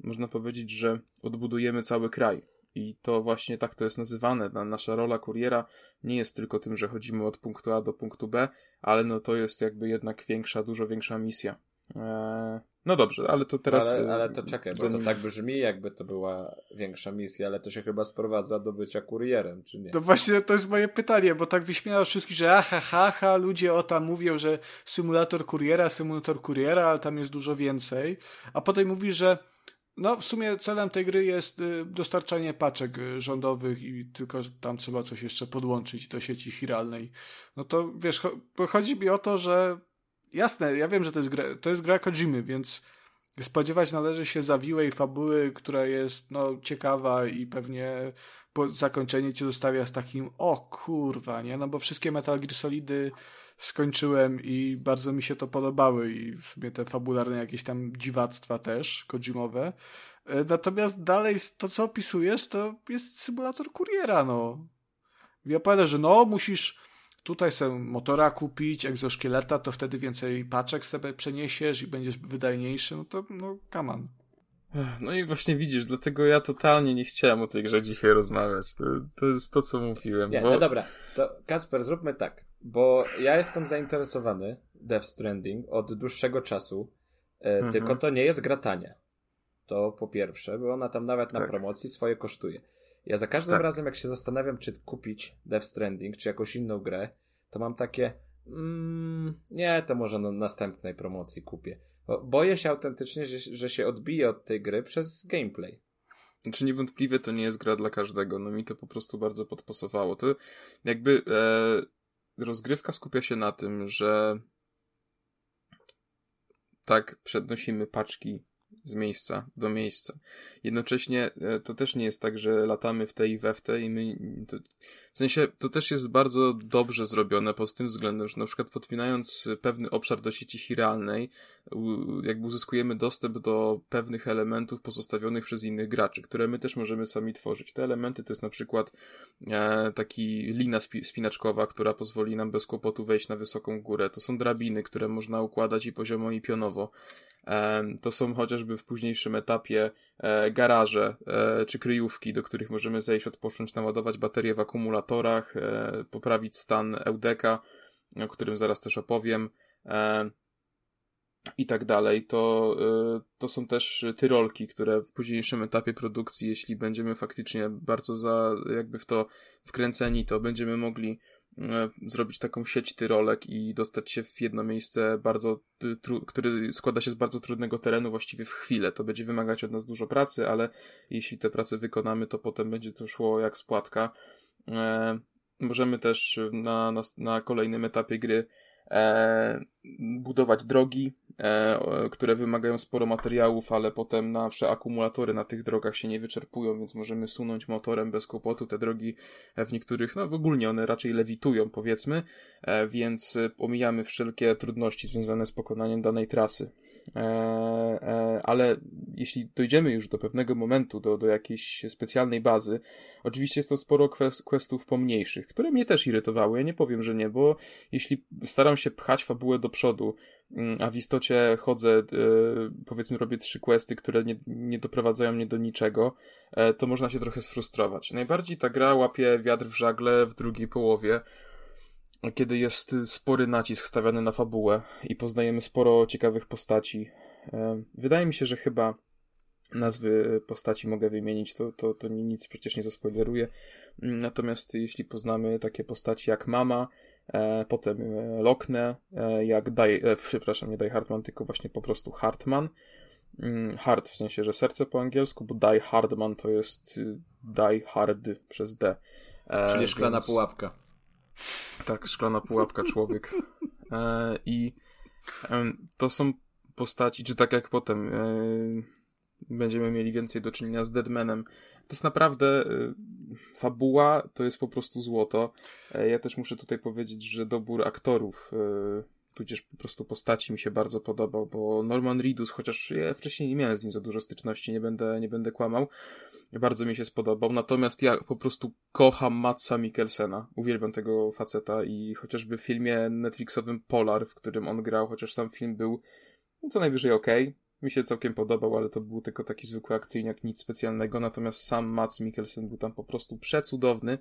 A: można powiedzieć, że odbudujemy cały kraj i to właśnie tak to jest nazywane. Nasza rola kuriera nie jest tylko tym, że chodzimy od punktu A do punktu B, ale no to jest jakby jednak większa, dużo większa misja. Eee, no dobrze, ale to teraz.
B: Ale, ale to czekaj, bo to tak brzmi, jakby to była większa misja, ale to się chyba sprowadza do bycia kurierem, czy nie?
D: To właśnie to jest moje pytanie, bo tak wyśmiało wszystkich, że aha, ha, ha, ludzie o tam mówią, że symulator kuriera, symulator kuriera, ale tam jest dużo więcej. A potem mówi, że no, w sumie celem tej gry jest y, dostarczanie paczek y, rządowych i tylko tam trzeba coś jeszcze podłączyć do sieci chiralnej. No to wiesz, chodzi mi o to, że jasne, ja wiem, że to jest gra, to jest gra Kojimy, więc spodziewać należy się zawiłej fabuły, która jest no, ciekawa i pewnie po zakończeniu cię zostawia z takim o kurwa, nie? No bo wszystkie Metal Gear Solidy skończyłem i bardzo mi się to podobały i w sumie te fabularne jakieś tam dziwactwa też, Kojimowe. E, natomiast dalej to, co opisujesz, to jest symulator kuriera, no. I opowiada, że no, musisz tutaj sobie motora kupić, egzoszkieleta, to wtedy więcej paczek sobie przeniesiesz i będziesz wydajniejszy, no to, no, on.
A: No i właśnie widzisz, dlatego ja totalnie nie chciałem o tej grze dzisiaj rozmawiać. To, to jest to, co mówiłem.
B: Nie,
A: bo...
B: No dobra, to Kasper, zróbmy tak, bo ja jestem zainteresowany Death Stranding od dłuższego czasu, e, mhm. tylko to nie jest gratanie. To po pierwsze, bo ona tam nawet na tak. promocji swoje kosztuje. Ja za każdym tak. razem, jak się zastanawiam, czy kupić Death Stranding, czy jakąś inną grę, to mam takie, mm, nie, to może na następnej promocji kupię. Boję się autentycznie, że, że się odbije od tej gry przez gameplay.
A: Znaczy niewątpliwie to nie jest gra dla każdego, no mi to po prostu bardzo podpasowało. To jakby e, rozgrywka skupia się na tym, że tak przednosimy paczki z miejsca do miejsca. Jednocześnie e, to też nie jest tak, że latamy w te i we w te i my... To, w sensie to też jest bardzo dobrze zrobione pod tym względem, że na przykład podpinając pewny obszar do sieci chiralnej, jakby uzyskujemy dostęp do pewnych elementów pozostawionych przez innych graczy, które my też możemy sami tworzyć. Te elementy to jest na przykład e, taki lina spi spinaczkowa, która pozwoli nam bez kłopotu wejść na wysoką górę. To są drabiny, które można układać i poziomo i pionowo. To są chociażby w późniejszym etapie e, garaże e, czy kryjówki, do których możemy zejść, odpocząć, naładować baterie w akumulatorach, e, poprawić stan eudeka. o którym zaraz też opowiem, i tak dalej, to, to są też tyrolki, które w późniejszym etapie produkcji, jeśli będziemy faktycznie bardzo za, jakby w to wkręceni, to będziemy mogli zrobić taką sieć tyrolek i dostać się w jedno miejsce bardzo, który składa się z bardzo trudnego terenu właściwie w chwilę. To będzie wymagać od nas dużo pracy, ale jeśli te prace wykonamy, to potem będzie to szło jak spłatka. E, możemy też na, na, na kolejnym etapie gry e, budować drogi, e, które wymagają sporo materiałów, ale potem nasze akumulatory na tych drogach się nie wyczerpują, więc możemy sunąć motorem bez kłopotu. Te drogi e, w niektórych, no w ogólnie one raczej lewitują, powiedzmy, e, więc pomijamy wszelkie trudności związane z pokonaniem danej trasy. E, e, ale jeśli dojdziemy już do pewnego momentu, do, do jakiejś specjalnej bazy, oczywiście jest to sporo questów pomniejszych, które mnie też irytowały. Ja nie powiem, że nie, bo jeśli staram się pchać fabułę do przodu, mm, a w istocie chodzę, e, powiedzmy, robię trzy questy, które nie, nie doprowadzają mnie do niczego, to można się trochę sfrustrować. Najbardziej ta gra łapie wiatr w żagle w drugiej połowie kiedy jest spory nacisk stawiany na fabułę i poznajemy sporo ciekawych postaci. E, wydaje mi się, że chyba nazwy postaci mogę wymienić, to, to, to nic przecież nie zaspoileruję. Natomiast jeśli poznamy takie postaci jak Mama, e, potem e, Lokne, e, jak e, przepraszam, nie Die Hardman, tylko właśnie po prostu Hartman. Mm, hard w sensie, że serce po angielsku, bo Die Hardman to jest y, Die Hard przez D.
B: Czyli szklana więc... pułapka.
A: Tak, szklana pułapka człowiek. E, I e, to są postaci, czy tak jak potem e, będziemy mieli więcej do czynienia z Deadmanem. To jest naprawdę e, fabuła, to jest po prostu złoto. E, ja też muszę tutaj powiedzieć, że dobór aktorów e, tudzież po prostu postaci mi się bardzo podobał, bo Norman Reedus, chociaż ja wcześniej nie miałem z nim za dużo styczności, nie będę, nie będę kłamał, bardzo mi się spodobał, natomiast ja po prostu kocham Matsa Mikkelsena, uwielbiam tego faceta i chociażby w filmie Netflixowym Polar, w którym on grał, chociaż sam film był co najwyżej ok, mi się całkiem podobał, ale to był tylko taki zwykły akcyjniak, nic specjalnego, natomiast sam Mats Mikkelsen był tam po prostu przecudowny.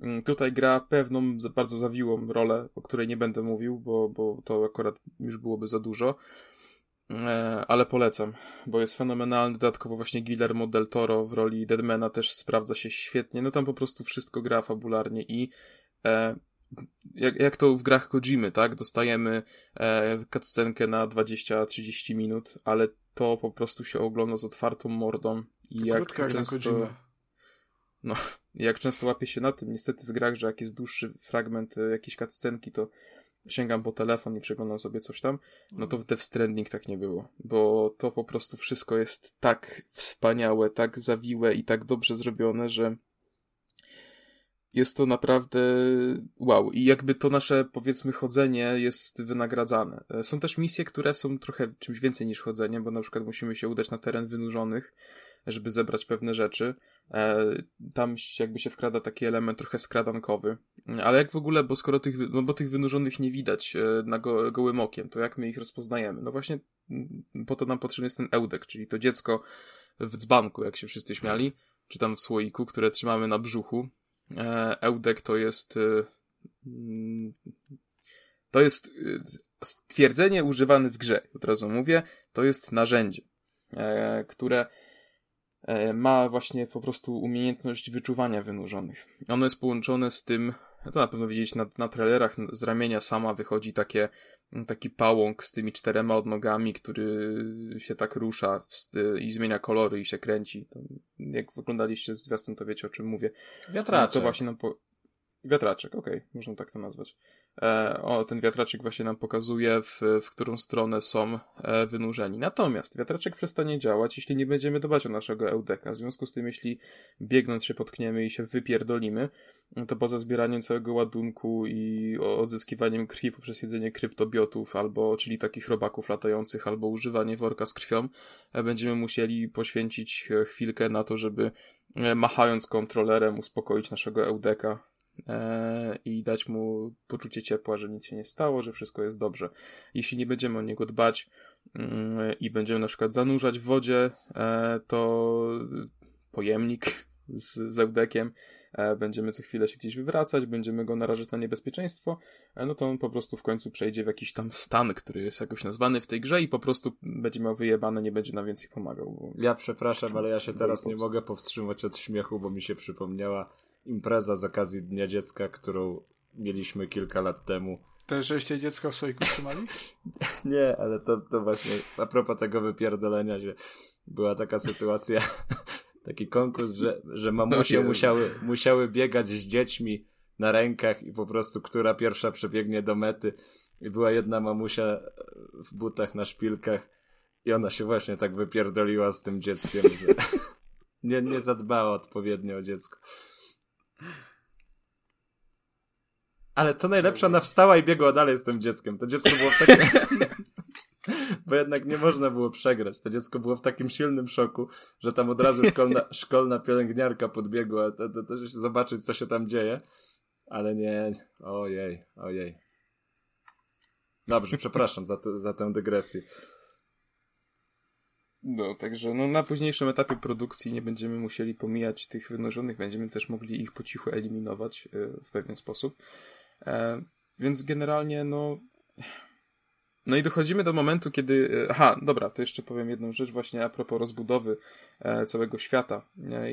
A: Mm, tutaj gra pewną bardzo zawiłą rolę, o której nie będę mówił, bo, bo to akurat już byłoby za dużo. E, ale polecam, bo jest fenomenalny. Dodatkowo właśnie Guillermo del Toro w roli Deadmana też sprawdza się świetnie. No tam po prostu wszystko gra fabularnie i e, jak, jak to w grach Kojimy, tak? Dostajemy e, cutscenkę na 20-30 minut, ale to po prostu się ogląda z otwartą mordą. I jak
D: Krótka często...
A: No, jak często łapie się na tym, niestety w grach, że jak jest dłuższy fragment e, jakiejś cutscenki, to sięgam po telefon i przeglądam sobie coś tam, no to w Death Stranding tak nie było, bo to po prostu wszystko jest tak wspaniałe, tak zawiłe i tak dobrze zrobione, że jest to naprawdę wow. I jakby to nasze, powiedzmy, chodzenie jest wynagradzane. E, są też misje, które są trochę czymś więcej niż chodzenie, bo na przykład musimy się udać na teren wynurzonych, żeby zebrać pewne rzeczy. E, tam jakby się wkrada taki element trochę skradankowy. Ale jak w ogóle, bo skoro tych, no bo tych wynurzonych nie widać e, na go, gołym okiem, to jak my ich rozpoznajemy? No właśnie mm, po to nam potrzebny jest ten eudek, czyli to dziecko w dzbanku, jak się wszyscy śmiali, czy tam w słoiku, które trzymamy na brzuchu, Eudek to jest e, mm, to jest e, stwierdzenie używane w grze, od razu mówię, to jest narzędzie, które ma właśnie po prostu umiejętność wyczuwania wynurzonych. Ono jest połączone z tym, to na pewno widzieć na, na trailerach, z ramienia sama wychodzi takie taki pałąk z tymi czterema odnogami, który się tak rusza i zmienia kolory i się kręci. Jak wyglądaliście zwiastun, to wiecie o czym mówię.
B: Wiatraczek.
A: To właśnie nam po... Wiatraczek, okej, okay, można tak to nazwać. E, o, ten wiatraczek właśnie nam pokazuje, w, w którą stronę są e, wynurzeni. Natomiast wiatraczek przestanie działać, jeśli nie będziemy dbać o naszego eudeka. W związku z tym, jeśli biegnąc się potkniemy i się wypierdolimy, to poza zbieraniem całego ładunku i odzyskiwaniem krwi poprzez jedzenie kryptobiotów, albo, czyli takich robaków latających, albo używanie worka z krwią, e, będziemy musieli poświęcić chwilkę na to, żeby machając kontrolerem uspokoić naszego eudeka i dać mu poczucie ciepła, że nic się nie stało, że wszystko jest dobrze. Jeśli nie będziemy o niego dbać mm, i będziemy na przykład zanurzać w wodzie, e, to pojemnik z, z eudekiem e, będziemy co chwilę się gdzieś wywracać, będziemy go narażać na niebezpieczeństwo, e, no to on po prostu w końcu przejdzie w jakiś tam stan, który jest jakoś nazwany w tej grze i po prostu będzie miał wyjebane, nie będzie nam więcej pomagał. Bo...
B: Ja przepraszam, ale ja się teraz nie mogę powstrzymać od śmiechu, bo mi się przypomniała impreza z okazji Dnia Dziecka, którą mieliśmy kilka lat temu.
D: Też żeście dziecko w słoiku trzymali?
B: nie, ale to, to właśnie a propos tego wypierdolenia się była taka sytuacja, taki konkurs, że, że mamusie no musiały, musiały biegać z dziećmi na rękach i po prostu która pierwsza przebiegnie do mety. I była jedna mamusia w butach na szpilkach i ona się właśnie tak wypierdoliła z tym dzieckiem, że nie, nie zadbała odpowiednio o dziecko. Ale to najlepsze, ona wstała i biegła dalej z tym dzieckiem. To dziecko było w takim... Bo jednak nie można było przegrać. To dziecko było w takim silnym szoku, że tam od razu szkolna, szkolna pielęgniarka podbiegła to, to, to, zobaczyć, co się tam dzieje. Ale nie, ojej, ojej. Dobrze, przepraszam za, te, za tę dygresję.
A: No, także no, na późniejszym etapie produkcji nie będziemy musieli pomijać tych wynożonych, będziemy też mogli ich po cichu eliminować y, w pewien sposób. E, więc generalnie, no. No i dochodzimy do momentu, kiedy. E, aha, dobra, to jeszcze powiem jedną rzecz, właśnie a propos rozbudowy e, całego świata.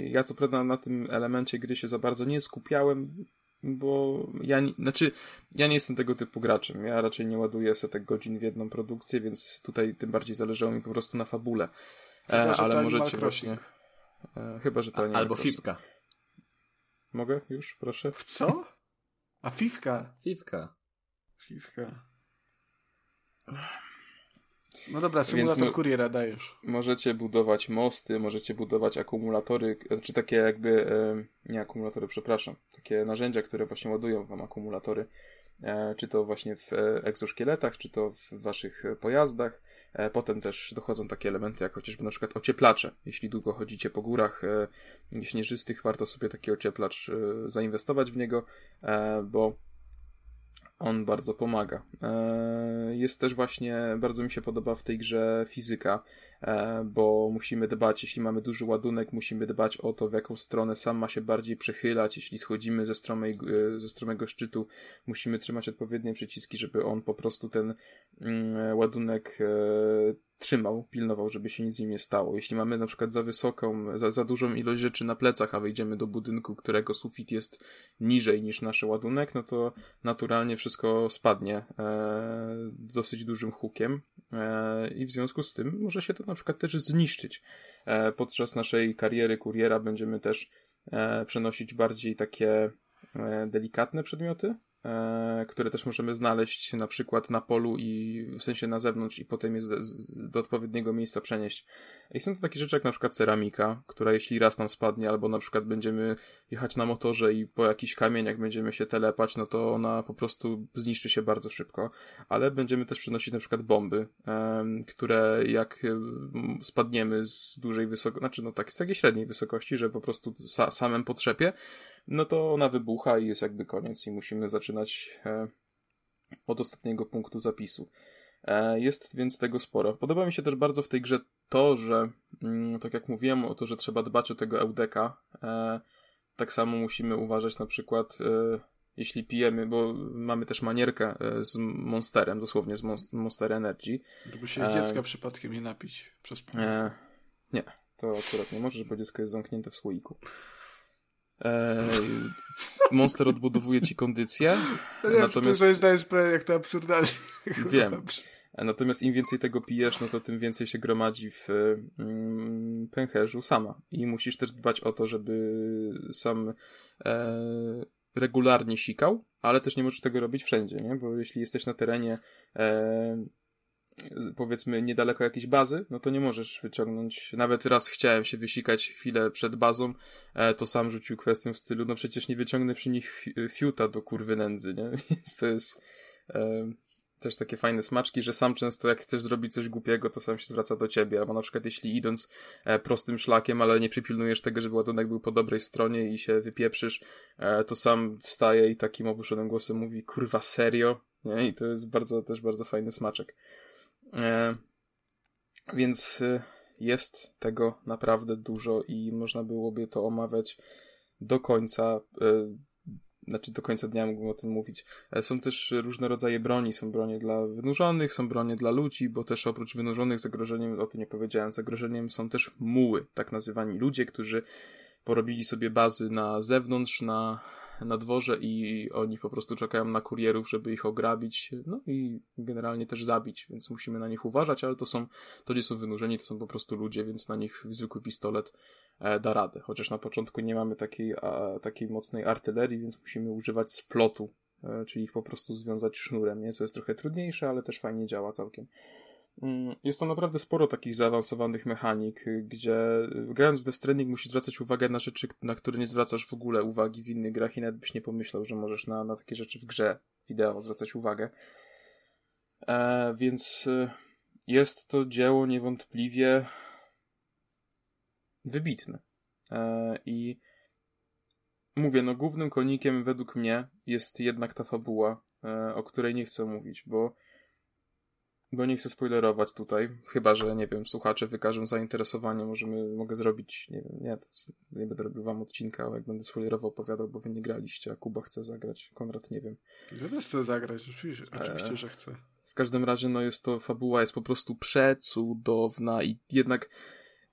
A: Ja, co prawda, na tym elemencie gry się za bardzo nie skupiałem, bo ja, nie, znaczy, ja nie jestem tego typu graczem. Ja raczej nie ładuję setek godzin w jedną produkcję, więc tutaj tym bardziej zależało mi po prostu na fabule. Chyba, ale możecie właśnie. chyba, że to nie.
B: Albo Fipka.
A: Mogę już, proszę?
D: W co? A Fifka?
B: Fifka.
D: Fifka. No dobra, symulator Więc kuriera dajesz.
A: Możecie budować mosty, możecie budować akumulatory, czy takie jakby, nie akumulatory, przepraszam, takie narzędzia, które właśnie ładują wam akumulatory, e, czy to właśnie w e, egzoszkieletach, czy to w waszych pojazdach. E, potem też dochodzą takie elementy, jak chociażby na przykład ocieplacze. Jeśli długo chodzicie po górach śnieżystych, warto sobie taki ocieplacz zainwestować w niego, bo on bardzo pomaga. E, jest też właśnie, bardzo mi się podoba w tej grze fizyka, bo musimy dbać, jeśli mamy duży ładunek, musimy dbać o to, w jaką stronę sam ma się bardziej przechylać. Jeśli schodzimy ze, stromej, e, ze stromego szczytu, musimy trzymać odpowiednie przyciski, żeby on po prostu ten mm, ładunek trzymał, pilnował, żeby się nic z nim nie stało. Jeśli mamy na przykład za wysoką, za, za dużą ilość rzeczy na plecach, a wejdziemy do budynku, którego sufit jest niżej niż nasz ładunek, no to naturalnie wszystko spadnie e, dosyć dużym hukiem e, i w związku z tym może się to na przykład też zniszczyć. E, podczas naszej kariery kuriera będziemy też e, przenosić bardziej takie e, delikatne przedmioty, które też możemy znaleźć na przykład na polu i w sensie na zewnątrz i potem je do odpowiedniego miejsca przenieść. I są to takie rzeczy jak na przykład ceramika, która jeśli raz nam spadnie, albo na przykład będziemy jechać na motorze i po jakichś kamieniach będziemy się telepać, no to ona po prostu zniszczy się bardzo szybko. Ale będziemy też przenosić na przykład bomby, um, które jak spadniemy z dużej wysokości, znaczy no tak, z takiej średniej wysokości, że po prostu sa samym potrzepie, no to ona wybucha i jest jakby koniec i musimy zaczynać e, od ostatniego punktu zapisu. E, jest więc tego sporo. Podoba mi się też bardzo w tej grze to, że mm, tak jak mówiłem o to, że trzeba dbać o tego eudeka, e, tak samo musimy uważać na przykład jeśli pijemy, bo mamy też manierkę z Monsterem, dosłownie z Monster Energy.
D: Żeby się z dziecka e... przypadkiem nie napić przez
A: e... Nie, to akurat nie możesz, bo dziecko jest zamknięte w słoiku. E, Monster odbudowuje ci kondycję.
D: No nie natomiast... to jest sprawę, jak to absurdalnie.
A: Wiem. Natomiast im więcej tego pijesz, no to tym więcej się gromadzi w mm, pęcherzu sama. I musisz też dbać o to, żeby sam e, regularnie sikał, ale też nie możesz tego robić wszędzie, nie? Bo jeśli jesteś na terenie e, powiedzmy niedaleko jakiejś bazy, no to nie możesz wyciągnąć. Nawet raz chciałem się wysikać chwilę przed bazą, e, to sam rzucił kwestię w stylu, no przecież nie wyciągnę przy nich fiuta do kurwy nędzy, nie? Więc to jest e, też takie fajne smaczki, że sam często jak chcesz zrobić coś głupiego, to sam się zwraca do ciebie, albo na przykład jeśli idąc e, prostym szlakiem, ale nie przypilnujesz tego, żeby ładunek był po dobrej stronie i się wypieprzysz, e, to sam wstaje i takim obuszonym głosem mówi, kurwa serio? Nie? I to jest bardzo, też bardzo fajny smaczek. E, więc e, jest tego naprawdę dużo i można byłoby to omawiać do końca, e, znaczy do końca dnia mógłbym o tym mówić. Są też różne rodzaje broni. Są bronie dla wynurzonych, są bronie dla ludzi, bo też oprócz wynurzonych zagrożeniem, o tym nie powiedziałem, zagrożeniem są też muły, tak nazywani ludzie, którzy porobili sobie bazy na zewnątrz, na, na dworze i oni po prostu czekają na kurierów, żeby ich ograbić, no i generalnie też zabić, więc musimy na nich uważać, ale to są, to nie są wynurzeni, to są po prostu ludzie, więc na nich zwykły pistolet e, da radę. Chociaż na początku nie mamy takiej, a, takiej mocnej artylerii, więc musimy używać splotu, e, czyli ich po prostu związać sznurem, nie? Co jest trochę trudniejsze, ale też fajnie działa całkiem. Mm, jest tam naprawdę sporo takich zaawansowanych mechanik, y, gdzie y, grając w Death Stranding musisz zwracać uwagę na rzeczy, na które nie zwracasz w ogóle uwagi w innych grach i nawet byś nie pomyślał, że możesz na, na takie rzeczy w grze wideo zwracać uwagę. E, więc y, jest to dzieło niewątpliwie wybitne. E, I mówię, no głównym konikiem według mnie jest jednak ta fabuła, e, o której nie chcę mówić, bo bo nie chcę spoilerować tutaj, chyba że, nie wiem, słuchacze wykażą zainteresowanie, możemy, mogę zrobić, nie wiem, nie, nie będę robił wam odcinka, ale jak będę spoilerowo opowiadał, bo wy nie graliście, a Kuba chce zagrać, Konrad nie wiem.
D: Ja też chcę zagrać, oczywiście, oczywiście, że chcę.
A: W każdym razie, no jest to, fabuła jest po prostu przecudowna i jednak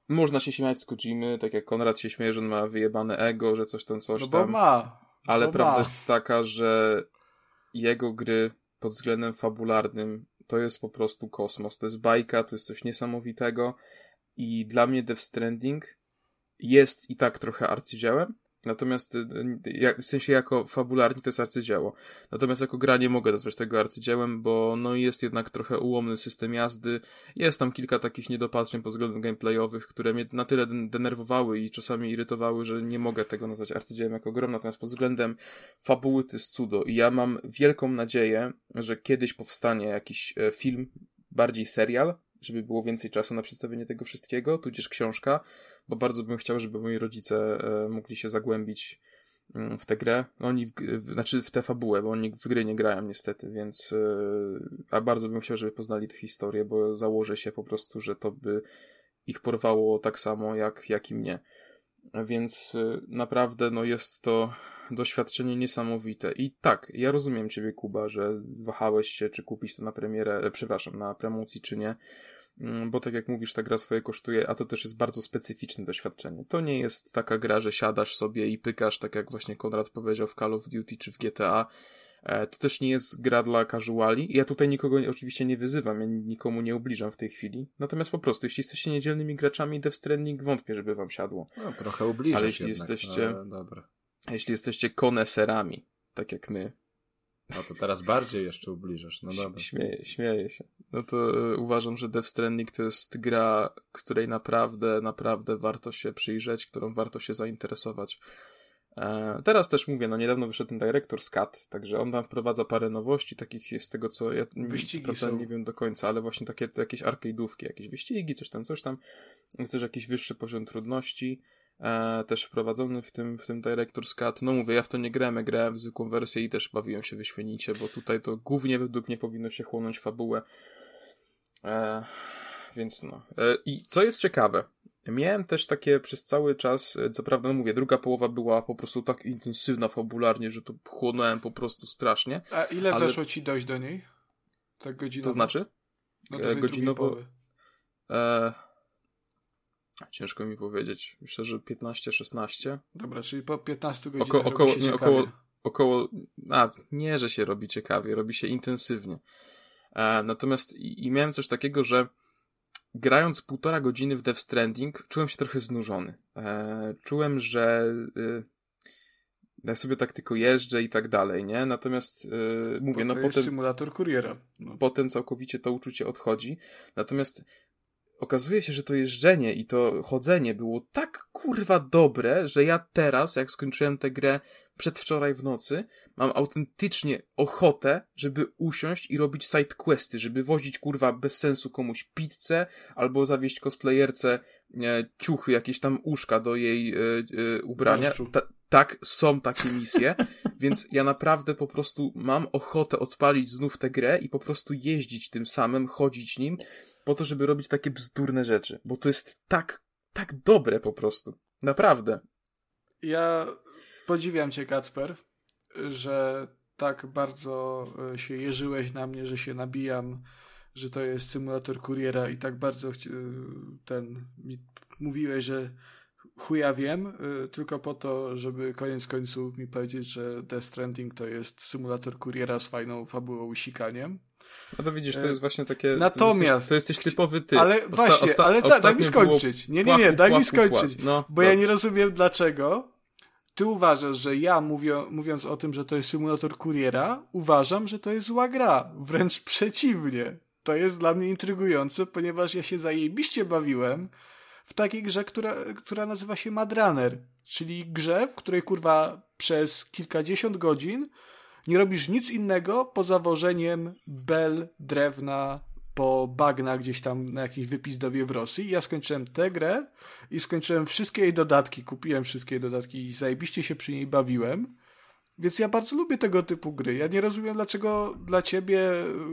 A: można się śmiać z Kojimy, tak jak Konrad się śmieje, że on ma wyjebane ego, że coś tam, coś
D: no
A: tam.
D: bo ma.
A: Ale
D: bo
A: prawda
D: ma.
A: jest taka, że jego gry pod względem fabularnym to jest po prostu kosmos. To jest bajka, to jest coś niesamowitego i dla mnie Death Stranding jest i tak trochę arcydziełem, natomiast y, w sensie jako fabularnie to jest arcydzieło. Natomiast jako gra nie mogę nazwać tego arcydziełem, bo no jest jednak trochę ułomny system jazdy, jest tam kilka takich niedopatrzeń pod względem gameplayowych, które mnie na tyle denerwowały i czasami irytowały, że nie mogę tego nazwać arcydziełem jako grą, natomiast pod względem fabuły to jest cudo. I ja mam wielką nadzieję, że kiedyś powstanie jakiś e, film, bardziej serial, żeby było więcej czasu na przedstawienie tego wszystkiego, tudzież książka, bo bardzo bym chciał, żeby moi rodzice e, mogli się zagłębić mm, w tę grę. Oni, w, w, znaczy w tę fabułę, bo oni w gry nie grają niestety, więc e, a bardzo bym chciał, żeby poznali tę historię, bo założę się po prostu, że to by ich porwało tak samo jak, jak i mnie. Więc e, naprawdę no jest to doświadczenie niesamowite. I tak, ja rozumiem ciebie, Kuba, że wahałeś się, czy kupić to na premierę, e, przepraszam, na promocji, czy nie. Mm, bo tak jak mówisz, ta gra swoje kosztuje, a to też jest bardzo specyficzne doświadczenie. To nie jest taka gra, że siadasz sobie i pykasz, tak jak właśnie Konrad powiedział w Call of Duty czy w GTA. E, to też nie jest gra dla casuali. Ja tutaj nikogo oczywiście nie wyzywam, ja nikomu nie ubliżam w tej chwili. Natomiast po prostu, jeśli jesteście niedzielnymi graczami Death Stranding, wątpię, żeby wam siadło.
B: No, trochę ubliżasz
A: Ale jeśli
B: jednak,
A: jesteście...
B: ale dobra.
A: Jeśli jesteście koneserami, tak jak my.
B: No to teraz bardziej jeszcze ubliżasz, no dobra.
A: Śmieję, śmieję się. No to y, uważam, że Death Stranding to jest gra, której naprawdę, naprawdę warto się przyjrzeć, którą warto się zainteresować. E, teraz też mówię, no niedawno wyszedł ten Director's Cut, także on tam wprowadza parę nowości, takich jest z tego co ja
D: Wyścigi
A: prawda,
D: są.
A: nie wiem do końca, ale właśnie takie jakieś arcade'ówki, jakieś wyścigi, coś tam, coś tam. Jest też jakiś wyższy poziom trudności e, też wprowadzony w tym, w tym Director's Cut. No mówię, ja w to nie grałem, grałem w zwykłą wersję i też bawiłem się wyśmienicie, bo tutaj to głównie według mnie powinno się chłonąć fabułę. E, więc no. E, I co jest ciekawe, miałem też takie przez cały czas, e, co prawda, no mówię, druga połowa była po prostu tak intensywna fabularnie, że to chłonąłem po prostu strasznie.
D: A ile
A: ale-
D: zeszło ci dojść do niej? Tak godzinowo?
A: To znaczy?
D: no
A: e,
D: tej drugiej
A: godzinowo-. E, ciężko mi powiedzieć. Myślę, że 15-16.
D: Dobra, czyli po 15 godzinach
A: Oko,
D: robi
A: około,
D: się
A: nie, około, około, a nie, że się robi ciekawie, robi się intensywnie. E, natomiast i, i miałem coś takiego, że grając półtora godziny w Death Stranding, czułem się trochę znużony. E, czułem, że y, ja sobie tak tylko jeżdżę i tak dalej, nie? Natomiast y, mówię, no
D: to jest
A: potem
D: symulator kuriera. No.
A: potem całkowicie to uczucie odchodzi. Natomiast okazuje się, że to jeżdżenie i to chodzenie było tak kurwa dobre, że ja teraz, jak skończyłem tę grę przedwczoraj w nocy, mam autentycznie ochotę, żeby usiąść i robić side questy, żeby wozić kurwa bez sensu komuś pizzę, albo zawieźć cosplayerce e, ciuchy, jakieś tam uszka do jej e, e, ubrania. Ta, tak, są takie misje, więc ja naprawdę po prostu mam ochotę odpalić znów tę grę i po prostu jeździć tym samym, chodzić nim, po to, żeby robić takie bzdurne rzeczy, bo to jest tak, tak dobre po prostu. Naprawdę.
D: Ja podziwiam cię, Kacper, że tak bardzo e, się jeżyłeś na mnie, że się nabijam, że to jest symulator kuriera i tak bardzo ten mówiłeś, że chuja wiem, y, tylko po to, żeby koniec końców mi powiedzieć, że Death Stranding to jest symulator kuriera z fajną fabułą i sikaniem.
A: No to widzisz, to jest właśnie takie...
D: Natomiast...
A: To jesteś, to jesteś typowy ty.
D: Ale osta, właśnie, osta, ale ta, daj mi skończyć. Nie, nie, nie, daj mi skończyć. No, bo ja nie rozumiem dlaczego ty uważasz, że ja mówią, mówiąc o tym, że to jest symulator kuriera, uważam, że to jest zła gra. Wręcz przeciwnie. To jest dla mnie intrygujące, ponieważ ja się zajebiście bawiłem w takiej grze, która, która nazywa się Madrunner, czyli grze, w której kurwa przez kilkadziesiąt godzin nie robisz nic innego poza wożeniem bel, drewna po bagnach gdzieś tam na jakiś wypizdowie w Rosji. Ja skończyłem tę grę i skończyłem wszystkie jej dodatki, kupiłem wszystkie jej dodatki i zajebiście się przy niej bawiłem. Więc ja bardzo lubię tego typu gry. Ja nie rozumiem, dlaczego dla ciebie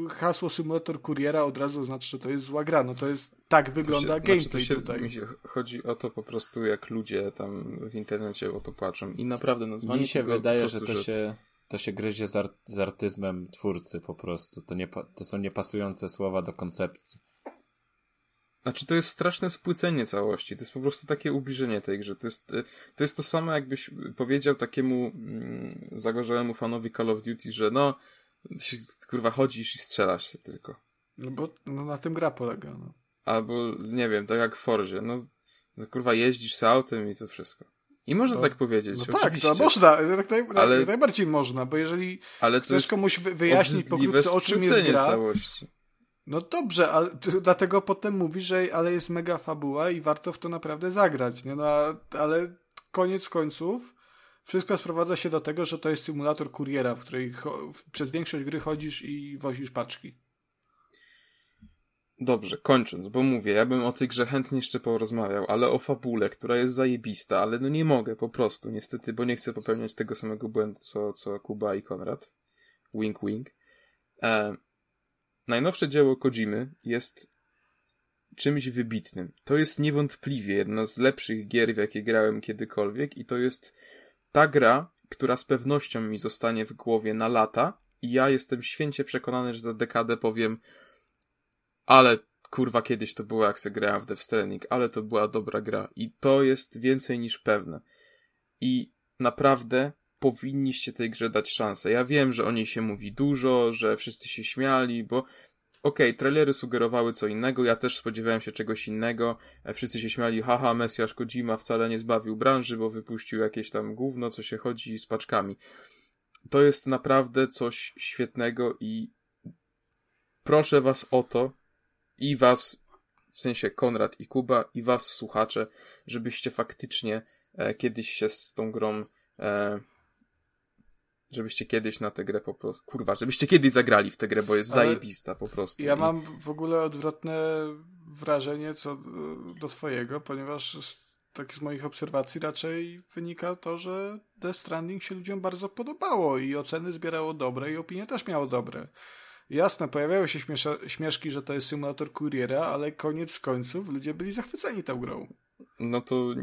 D: hasło symulator kuriera od razu znaczy, że to jest zła gra. No to jest, tak wygląda to się, gameplay znaczy
A: się,
D: tutaj.
A: Mi się chodzi o to po prostu, jak ludzie tam w internecie o to płaczą. I naprawdę nazwanie
B: Mi się wydaje, prostu, że to że... się to się gryzie z, art, z artyzmem twórcy po prostu. To, nie, to są niepasujące słowa do koncepcji.
A: Znaczy, to jest straszne spłycenie całości. To jest po prostu takie ubliżenie tej grze. To jest, to jest to samo, jakbyś powiedział takiemu mm, zagorzałemu fanowi Call of Duty, że no, kurwa, chodzisz i strzelasz się tylko.
D: No bo no, na tym gra polega, no.
A: Albo, nie wiem, tak jak w Forzie, no, no kurwa, jeździsz z autem i to wszystko. I można no, tak powiedzieć.
D: No tak, to można, tak naj, ale, najbardziej można, bo jeżeli ale chcesz komuś wyjaśnić pokrótce o czym jest gra, całości. No dobrze, ale dlatego potem mówi, że ale jest mega fabuła i warto w to naprawdę zagrać, nie? No, ale koniec końców wszystko sprowadza się do tego, że to jest symulator kuriera, w której przez większość gry chodzisz i wozisz paczki.
A: Dobrze, kończąc, bo mówię, ja bym o tej grze chętnie jeszcze porozmawiał, ale o fabule, która jest zajebista, ale no nie mogę po prostu, niestety, bo nie chcę popełniać tego samego błędu, co, co Kuba i Konrad. Wink, wink. E, najnowsze dzieło Kojimy jest czymś wybitnym. To jest niewątpliwie jedna z lepszych gier, w jakie grałem kiedykolwiek i to jest ta gra, która z pewnością mi zostanie w głowie na lata i ja jestem święcie przekonany, że za dekadę powiem ale kurwa kiedyś to było jak se grałem w Death Stranding, ale to była dobra gra i to jest więcej niż pewne. I naprawdę powinniście tej grze dać szansę. Ja wiem, że o niej się mówi dużo, że wszyscy się śmiali, bo okej, okay, trailery sugerowały co innego, ja też spodziewałem się czegoś innego. E, wszyscy się śmiali, haha, Mesjasz Kojima wcale nie zbawił branży, bo wypuścił jakieś tam gówno, co się chodzi z paczkami. To jest naprawdę coś świetnego i proszę was o to, i was, w sensie Konrad i Kuba, i was, słuchacze, żebyście faktycznie e, kiedyś się z tą grą, e, żebyście kiedyś na tę grę po prostu, kurwa, żebyście kiedyś zagrali w tę grę, bo jest Ale zajebista po prostu.
D: Ja I... mam w ogóle odwrotne wrażenie co do twojego, ponieważ tak z moich obserwacji raczej wynika to, że Death Stranding się ludziom bardzo podobało i oceny zbierało dobre i opinie też miało dobre. Jasne, pojawiały się śmieszki, że to jest symulator kuriera, ale koniec końców ludzie byli zachwyceni tą grą.
A: No to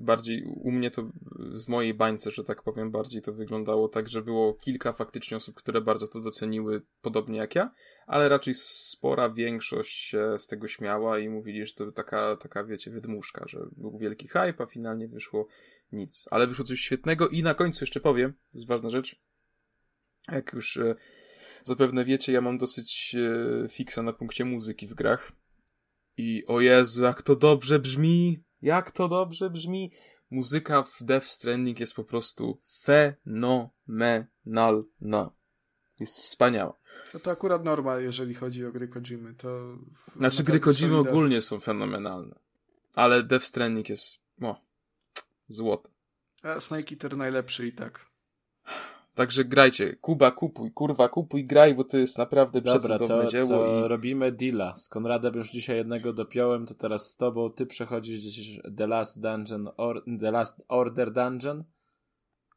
A: bardziej u mnie to z mojej bańce, że tak powiem, bardziej to wyglądało tak, że było kilka faktycznie osób, które bardzo to doceniły, podobnie jak ja, ale raczej spora większość się z tego śmiała i mówili, że to taka, taka wiecie, wydmuszka, że był wielki hype, a finalnie wyszło nic. Ale wyszło coś świetnego i na końcu jeszcze powiem, to jest ważna rzecz, jak już e, zapewne wiecie, ja mam dosyć e, fiksa na punkcie muzyki w grach. I o Jezu, jak to dobrze brzmi! Jak to dobrze brzmi! Muzyka w Death Stranding jest po prostu fenomenalna. Jest wspaniała.
D: No to akurat norma, jeżeli chodzi o gry Kojimy. To
A: znaczy, gry Kojimy ogólnie są fenomenalne. Ale Death Stranding jest, o, złoto.
D: A Snake Eater najlepszy i tak.
A: Także grajcie. Kuba, kupuj, kurwa, kupuj, graj, bo to jest naprawdę
B: Dobra, to, dzieło. to i... robimy deala. Z Konradem już dzisiaj jednego dopiąłem, to teraz z tobą ty przechodzisz gdzieś The Last Dungeon, or, The Last Order Dungeon,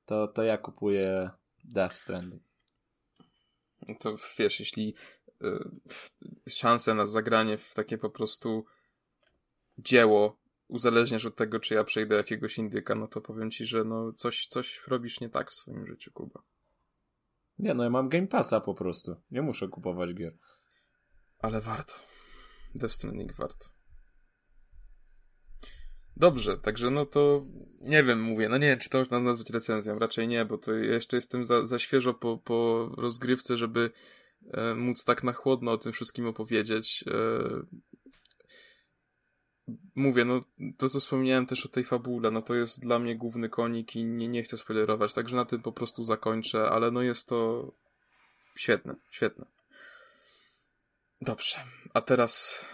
B: to, to ja kupuję Death Stranding.
A: To wiesz, jeśli y, szanse na zagranie w takie po prostu dzieło uzależniasz od tego, czy ja przejdę jakiegoś indyka, no to powiem ci, że no coś, coś robisz nie tak w swoim życiu, Kuba.
B: Nie, no ja mam Game Passa po prostu. Nie muszę kupować gier.
A: Ale warto. Death Stranding warto. Dobrze, także no to nie wiem, mówię, no nie czy to można nazwać recenzją, raczej nie, bo to jeszcze jestem za, za świeżo po, po rozgrywce, żeby e, móc tak na chłodno o tym wszystkim opowiedzieć. E, mówię, no to co wspomniałem też o tej fabule, no to jest dla mnie główny konik i nie, nie chcę spoilerować, także na tym po prostu zakończę, ale no jest to świetne, świetne. Dobrze, a teraz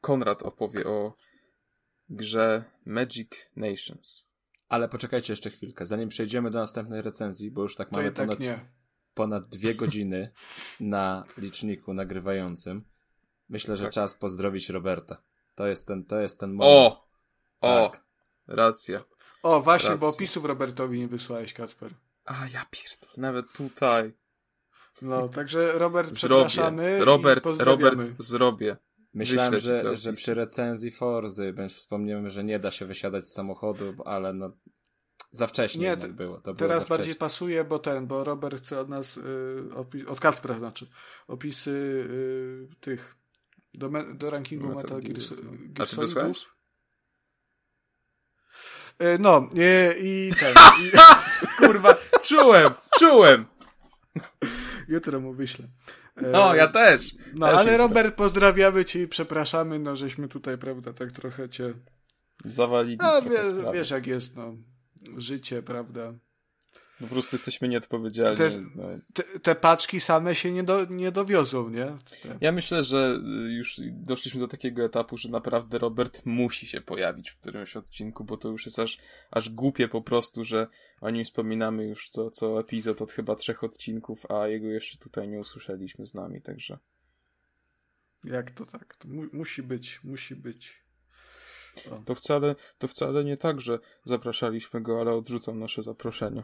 A: Konrad opowie o grze Magic Nations.
B: Ale poczekajcie jeszcze chwilkę, zanim przejdziemy do następnej recenzji, bo już tak
D: To
B: mamy ponad,
D: nie.
B: ponad dwie godziny na liczniku nagrywającym. Myślę, że
A: Tak.
B: czas pozdrowić Roberta. To jest ten, to jest ten moment.
A: O! O!
B: Tak.
A: Racja.
D: O, właśnie, bo
A: Racja.
D: opisów Robertowi nie wysłałeś, Kacper.
A: A ja pierdolę, nawet tutaj.
D: No, także Robert, przepraszamy
A: Robert. Robert, zrobię.
B: Myślałem,
A: Wyślę
B: że, że przy recenzji Forzy wspomniemy, że nie da się wysiadać z samochodu, ale no za wcześnie
D: Nie,
B: było. To było
D: Teraz
B: za
D: bardziej pasuje, bo ten, bo Robert chce od nas, y, opi- od Kacpra znaczy, opisy y, tych, do, me, do rankingu
A: Metal
D: Metal Gear,
A: Gear, no.
D: Solidów. Y, No, y, i ten, i,
A: Kurwa, czułem, czułem!
D: jutro mu wyślę. Y,
A: No, ja też.
D: No,
A: też
D: ale. Robert, pozdrawiamy cię i przepraszamy, no, żeśmy tutaj, prawda, tak trochę cię,
A: Zawalili sprawy.
D: wiesz jak jest, no, życie, prawda.
A: Po prostu jesteśmy nieodpowiedzialni.
D: Jest-
A: No.
D: Te, te paczki same się nie, do, nie dowiozą, nie? Te,
A: Ja myślę, że y, już doszliśmy do takiego etapu, że naprawdę Robert musi się pojawić w którymś odcinku, bo to już jest aż, aż głupie po prostu, że o nim wspominamy już co, co epizod od chyba trzech odcinków, a jego jeszcze tutaj nie usłyszeliśmy z nami, także
D: Jak to tak? To mu, musi być, musi być. O.
A: to wcale, to wcale nie tak, że zapraszaliśmy go, ale odrzucam nasze zaproszenie.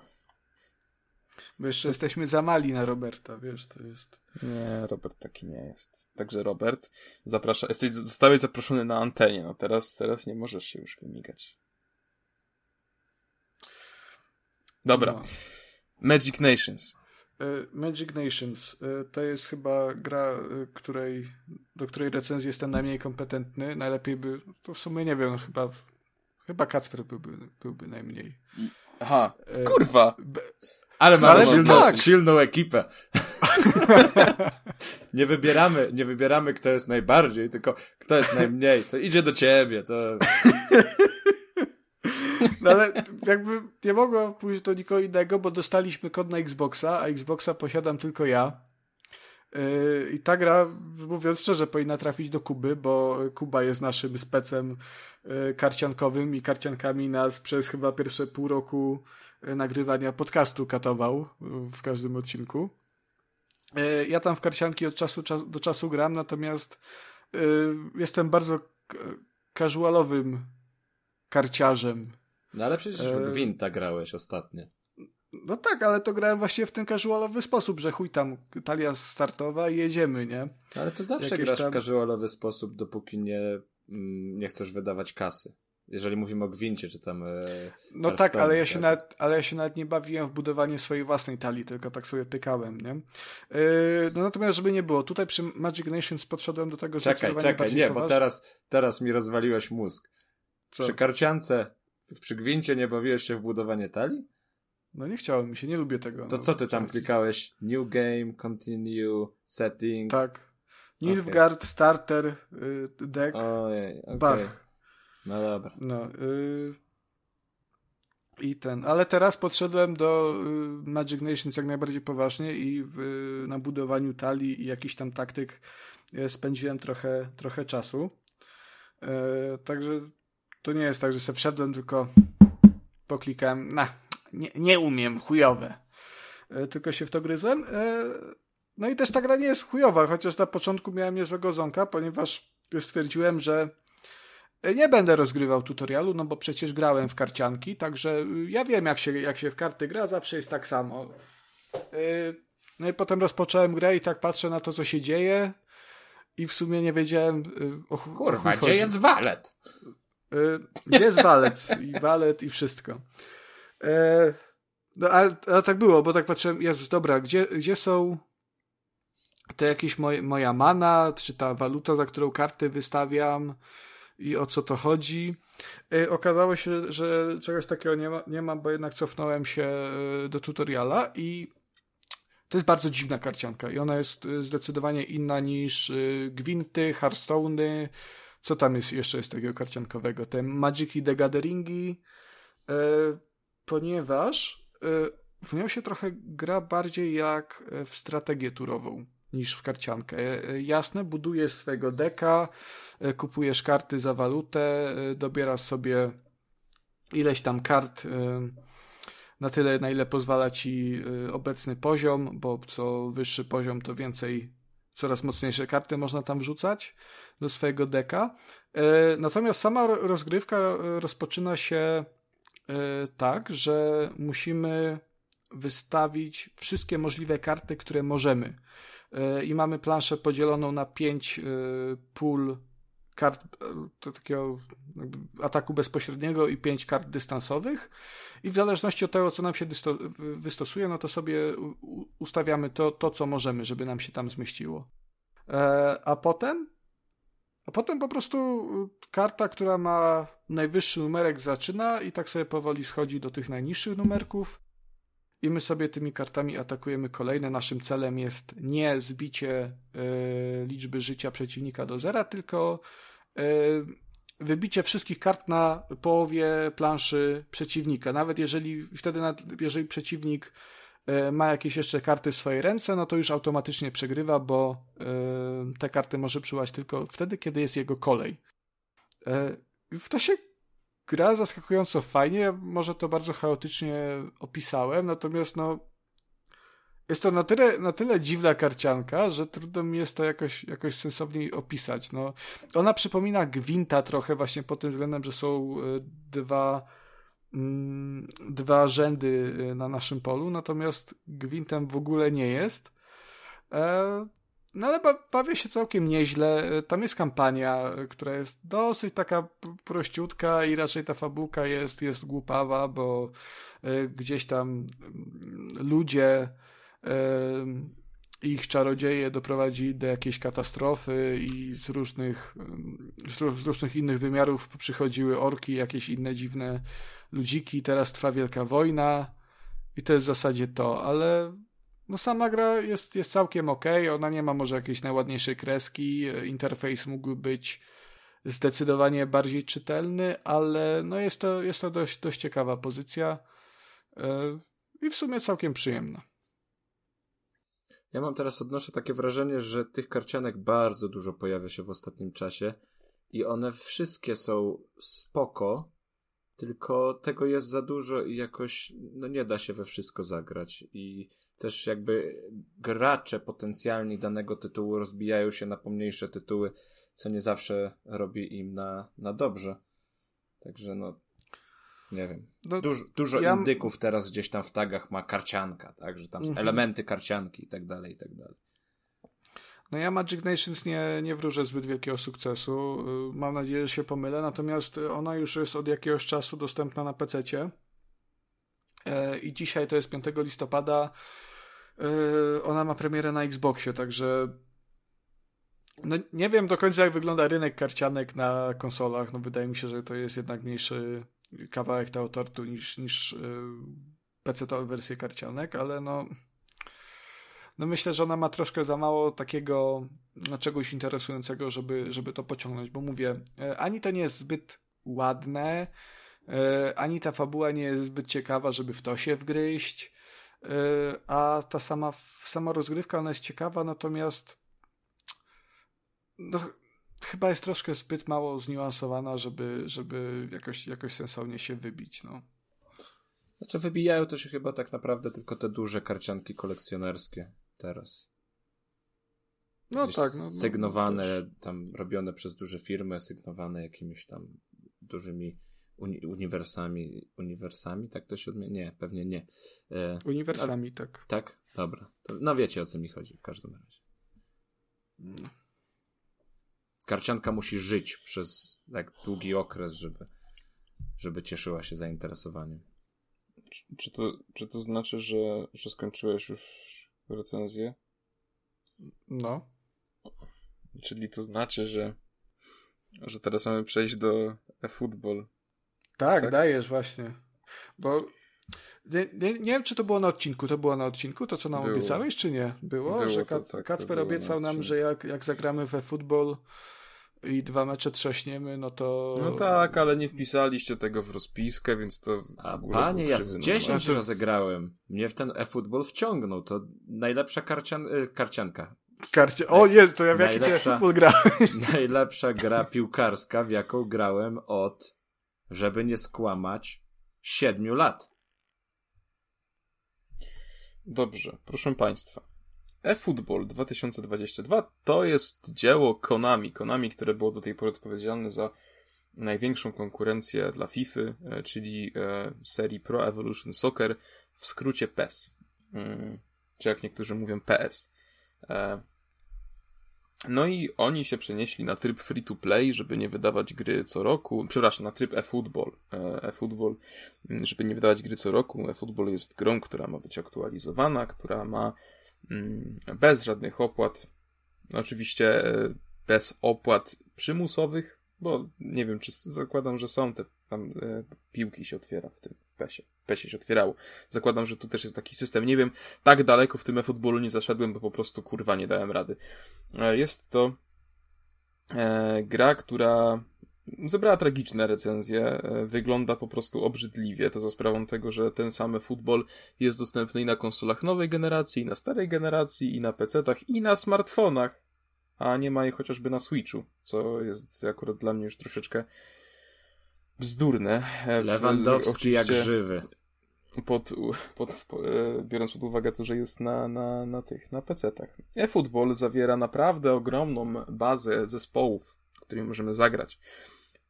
D: Bo jeszcze jesteśmy za mali na Roberta, wiesz, to jest.
A: Nie, Robert taki nie jest. Także Robert, zaprasza, jesteś, zostałeś zaproszony na antenie, no teraz, teraz nie możesz się już wymigać. Dobra,
D: No.
A: Magic Nations.
D: Y, Magic Nations y, to jest chyba gra, y, której, do której recenzji jestem najmniej kompetentny. Najlepiej by, to w sumie nie wiem, no chyba, chyba Kacper byłby, byłby najmniej.
A: Aha, kurwa!
D: be-
B: Ale mamy
D: Ale
B: silną,
D: tak.
B: silną ekipę. nie wybieramy, nie wybieramy kto jest najbardziej, tylko kto jest najmniej. To idzie do ciebie. To...
D: No ale jakby nie mogło pójść do nikogo innego, bo dostaliśmy kod na Xboxa, a Xboxa posiadam tylko ja. Yy, I ta gra, mówiąc szczerze, powinna trafić do Kuby, bo Kuba jest naszym specem yy, karciankowym i karciankami nas przez chyba pierwsze pół roku nagrywania podcastu katował yy, w każdym odcinku. Yy, Ja tam w karcianki od czasu czas- do czasu gram, natomiast jestem bardzo casualowym karciarzem.
B: No ale przecież w
D: E-
B: Gwinta grałeś ostatnio.
D: No tak, ale to grałem właściwie w ten casualowy sposób, że chuj tam, talia startowa i jedziemy, nie?
B: No, Ale to zawsze
D: Jakieś
B: grasz
D: tam-
B: w casualowy sposób, dopóki nie, mm, nie chcesz wydawać kasy. Jeżeli mówimy o Gwincie, czy tam... E,
D: No tak, ale ja, się
B: tak.
D: nawet, ale ja się nawet nie bawiłem w budowanie swojej własnej talii, tylko tak sobie pykałem, nie? Yy, no natomiast, żeby nie było, tutaj przy Magic Nations podszedłem do tego
B: Czekaj,
D: zdecydowanie
B: czekaj,
D: bardziej
B: nie, bo teraz, teraz mi rozwaliłeś mózg.
D: Co?
B: Przy karciance, przy Gwincie nie bawiłeś się w budowanie talii?
D: No nie chciałem mi się, nie lubię tego.
B: To
D: no.
B: co ty tam klikałeś? New game, continue, settings.
D: Tak. Nilfgaard, starter, yy, deck,
B: Ojej, okej.
D: Bach.
B: No dobra.
D: No. Yy... I ten. Ale teraz podszedłem do y, Magic Nations jak najbardziej poważnie i w, na budowaniu talii i jakiś tam taktyk y, spędziłem trochę, trochę czasu. E, także to nie jest tak, że sobie wszedłem, tylko poklikałem. Na, nie, nie umiem, chujowe. E, tylko się w to gryzłem. No i też ta gra nie jest chujowa, chociaż na początku miałem niezłego zonka, ponieważ stwierdziłem, że nie będę rozgrywał tutorialu, no bo przecież grałem w karcianki, także y, ja wiem, jak się, jak się w karty gra, zawsze jest tak samo. Y, No i potem rozpocząłem grę i tak patrzę na to, co się dzieje i w sumie nie wiedziałem y, o
B: Kurwa, gdzie jest walet?
D: Yy, jest walet i walet i wszystko. No ale, ale, tak było, bo tak patrzyłem, Jezus, dobra, gdzie, gdzie są te jakieś moje, moja mana, czy ta waluta, za którą karty wystawiam i o co to chodzi. Yy, okazało się, że czegoś takiego nie ma, nie ma, bo jednak cofnąłem się do tutoriala i to jest bardzo dziwna karcianka i ona jest zdecydowanie inna niż Gwinty, Hearthstone'y, co tam jest jeszcze jest takiego karciankowego? Te Magic i The Gatheringi, e, ponieważ e, w nią się trochę gra bardziej jak e, w strategię turową niż w karciankę. E, jasne, budujesz swojego deka, e, kupujesz karty za walutę, e, dobierasz sobie ileś tam kart na tyle, na ile pozwala ci obecny poziom, bo co wyższy poziom, to więcej, coraz mocniejsze karty można tam wrzucać do swojego deka. E, natomiast sama rozgrywka e, rozpoczyna się e, tak, że musimy wystawić wszystkie możliwe karty, które możemy. I mamy planszę podzieloną na pięć pól kart takiego ataku bezpośredniego i pięć kart dystansowych. I w zależności od tego, co nam się wystosuje, no to sobie ustawiamy to, to, co możemy, żeby nam się tam zmieściło. A potem a potem po prostu karta, która ma najwyższy numerek zaczyna i tak sobie powoli schodzi do tych najniższych numerków i my sobie tymi kartami atakujemy kolejne. Naszym celem jest nie zbicie y, liczby życia przeciwnika do zera, tylko y, wybicie wszystkich kart na połowie planszy przeciwnika. Nawet jeżeli wtedy, jeżeli przeciwnik E, ma jakieś jeszcze karty w swojej ręce, no to już automatycznie przegrywa, bo te karty może przyłać tylko wtedy, kiedy jest jego kolej. W to się gra zaskakująco fajnie, może to bardzo chaotycznie opisałem, natomiast no jest to na tyle, na tyle dziwna karcianka, że trudno mi jest to jakoś, jakoś sensowniej opisać. No, ona przypomina Gwinta trochę właśnie pod tym względem, że są dwa Mm, dwa rzędy y, na naszym polu, natomiast Gwintem w ogóle nie jest. E, no ale bawię się całkiem nieźle. E, tam jest kampania, która jest dosyć taka prościutka i raczej ta fabułka jest, jest głupawa, bo e, gdzieś tam mm, ludzie ich czarodzieje doprowadzi do jakiejś katastrofy i z różnych, z różnych innych wymiarów przychodziły orki, jakieś inne dziwne ludziki, teraz trwa wielka wojna i to jest w zasadzie to, ale no sama gra jest, jest całkiem ok, ona nie ma może jakiejś najładniejszej kreski, interfejs mógłby być zdecydowanie bardziej czytelny, ale no jest to, jest to dość, dość ciekawa pozycja yy, i w sumie całkiem przyjemna.
B: Ja mam teraz odnoszę takie wrażenie, że tych karcianek bardzo dużo pojawia się w ostatnim czasie i one wszystkie są spoko, tylko tego jest za dużo i jakoś no nie da się we wszystko zagrać i też jakby gracze potencjalni danego tytułu rozbijają się na pomniejsze tytuły, co nie zawsze robi im na, na dobrze. Także no nie wiem. No, dużo dużo ja... indyków teraz gdzieś tam w tagach ma karcianka, tak, że tam mhm. elementy karcianki i tak dalej, i tak dalej.
D: No ja Magic Nations nie, nie wróżę zbyt wielkiego sukcesu. Y, mam nadzieję, że się pomylę, natomiast ona już jest od jakiegoś czasu dostępna na PC. E, I dzisiaj to jest 5 listopada. E, ona ma premierę na Xboxie, także no nie wiem do końca jak wygląda rynek karcianek na konsolach. No wydaje mi się, że to jest jednak mniejszy kawałek tego tortu niż, niż y, PC-owe wersje karcianek, ale no no myślę, że ona ma troszkę za mało takiego no, czegoś interesującego, żeby, żeby to pociągnąć, bo mówię, e, ani to nie jest zbyt ładne, e, ani ta fabuła nie jest zbyt ciekawa, żeby w to się wgryźć, a ta sama, sama rozgrywka, ona jest ciekawa, natomiast no, chyba jest troszkę zbyt mało zniuansowana, żeby, żeby jakoś, jakoś sensownie się wybić, no.
B: Znaczy wybijają to się chyba tak naprawdę tylko te duże karcianki kolekcjonerskie teraz. No tak. No, no, sygnowane, no, tam robione przez duże firmy, sygnowane jakimiś tam dużymi uni uniwersami. Uniwersami, tak to się odmienia? Nie, pewnie nie.
D: E, uniwersami, tak.
B: Tak? Dobra. To, no wiecie o co mi chodzi w każdym razie. No. karcianka musi żyć przez tak długi okres, żeby, żeby cieszyła się zainteresowaniem.
A: Czy, czy, to, czy to znaczy, że, że skończyłeś już recenzję?
D: No.
A: Czyli to znaczy, że, że teraz mamy przejść do e-football.
D: Tak,
A: Tak?
D: dajesz właśnie. Bo nie, nie, nie wiem, czy to było na odcinku. To było na odcinku, to co nam
A: Było.
D: obiecałeś, czy nie? Było,
A: Było
D: że
A: to,
D: Kac-
A: tak, to
D: Kacper
A: było na
D: obiecał nam, że jak, jak zagramy we futbol i dwa mecze trzaśniemy, no to...
A: No tak, ale nie wpisaliście tego w rozpiskę, więc to w
B: A
A: ogóle
B: panie, ja z
A: numer.
B: 10
D: Znaczy-
B: rozegrałem. Mnie w ten e-football wciągnął. To najlepsza karcian, y, karcianka.
D: Karcie... O nie, to ja w jaki futbol grałem.
B: Najlepsza gra piłkarska, w jaką grałem od, żeby nie skłamać, 7 lat.
A: Dobrze, proszę Państwa. eFootball 2022 to jest dzieło Konami. Konami, które było do tej pory odpowiedzialne za największą konkurencję dla FIFA, e, czyli e, serii Pro Evolution Soccer, w skrócie PES. Mm, Czy jak niektórzy mówią PS. No i oni się przenieśli na tryb free to play, żeby nie wydawać gry co roku. Przepraszam, na tryb eFootball. E, eFootball, mm, żeby nie wydawać gry co roku. eFootball jest grą, która ma być aktualizowana, która ma mm, bez żadnych opłat. Oczywiście e, bez opłat przymusowych, bo nie wiem, czy zakładam, że są te tam e, piłki się otwiera w tym PESie. PESie się otwierało. Zakładam, że tu też jest taki system. Nie wiem, tak daleko w tym e-futbolu nie zaszedłem, bo po prostu kurwa nie dałem rady. E, Jest to e, gra, która zebrała tragiczne recenzje. E, Wygląda po prostu obrzydliwie. To za sprawą tego, że ten sam futbol jest dostępny i na konsolach nowej generacji, i na starej generacji, i na PC-tach, i na smartfonach. A nie ma jej chociażby na Switchu, co jest akurat dla mnie już troszeczkę bzdurne. E, w-
B: Lewandowski jak żywy.
A: pod, pod, po- e, biorąc pod uwagę to, że jest na, na, na tych, na PC-tach. eFootball zawiera naprawdę ogromną bazę zespołów, którymi możemy zagrać.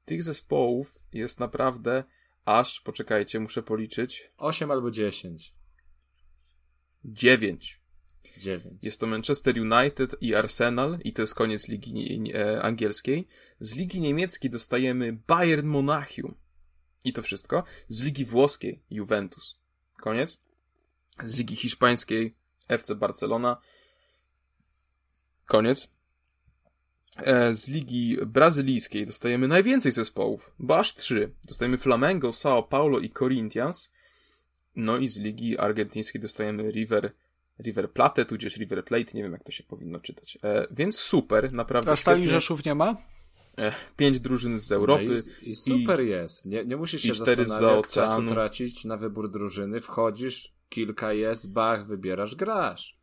A: Tych zespołów jest naprawdę aż, poczekajcie, muszę policzyć,
B: 8 albo 10.
A: 9.
B: 9.
A: Jest to Manchester United i Arsenal i to jest koniec ligi e, angielskiej. Z ligi niemieckiej dostajemy Bayern Monachium. I to wszystko. Z ligi włoskiej Juventus. Koniec. Z ligi hiszpańskiej FC Barcelona. Koniec. E, Z ligi brazylijskiej dostajemy najwięcej zespołów, bo aż trzy. Dostajemy Flamengo, Sao Paulo i Corinthians. No i z ligi argentyńskiej dostajemy River, River Plate, tudzież River Plate, nie wiem jak to się powinno czytać. E, więc super, naprawdę
D: A Stali. Rzeszów nie ma?
A: E, pięć drużyn z Europy.
B: No i, I super jest. Nie, nie musisz
A: i
B: się zastanawiać, czasu tracić na wybór drużyny. Wchodzisz, kilka jest, bach, wybierasz, grasz.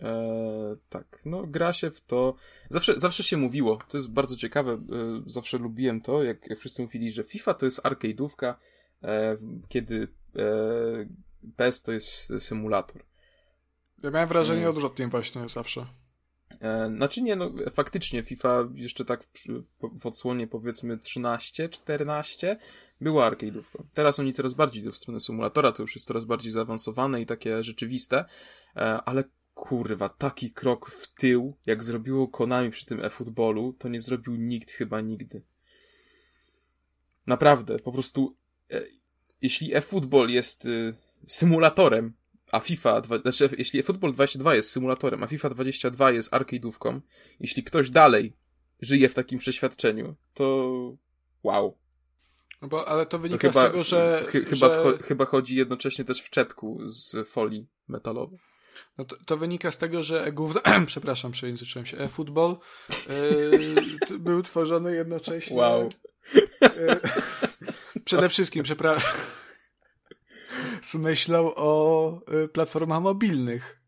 A: E, tak, no gra się w to. Zawsze, zawsze się mówiło, to jest bardzo ciekawe, e, zawsze lubiłem to, jak, jak wszyscy mówili, że FIFA to jest arcade'ówka, e, kiedy e, PES to jest symulator.
D: Ja miałem wrażenie
A: Mm.
D: odwrotnie właśnie zawsze.
A: E, znaczy nie, no faktycznie FIFA jeszcze tak w, odsłonie powiedzmy 13, 14 była arcade'ówką. Teraz oni coraz bardziej idą w stronę symulatora, to już jest coraz bardziej zaawansowane i takie rzeczywiste, e, ale kurwa, taki krok w tył, jak zrobiło Konami przy tym e-futbolu, to nie zrobił nikt chyba nigdy. Naprawdę, po prostu e, jeśli e-futbol jest y, symulatorem, a FIFA, znaczy jeśli eFootball 22 jest symulatorem, a FIFA 22 jest arcade'ówką, jeśli ktoś dalej żyje w takim przeświadczeniu, to wow.
D: No bo, ale to
A: To
D: wynika
A: chyba,
D: z tego, że,
A: chy, chyba,
D: że
A: wcho- chyba chodzi jednocześnie też w czepku z folii metalowej.
D: no to, to wynika z tego, że e-gówno, przepraszam, przejęzyczyłem się, e-futbol yy, był tworzony jednocześnie
A: Wow.
D: yy, przede wszystkim, przepraszam, z myślą o y, platformach mobilnych.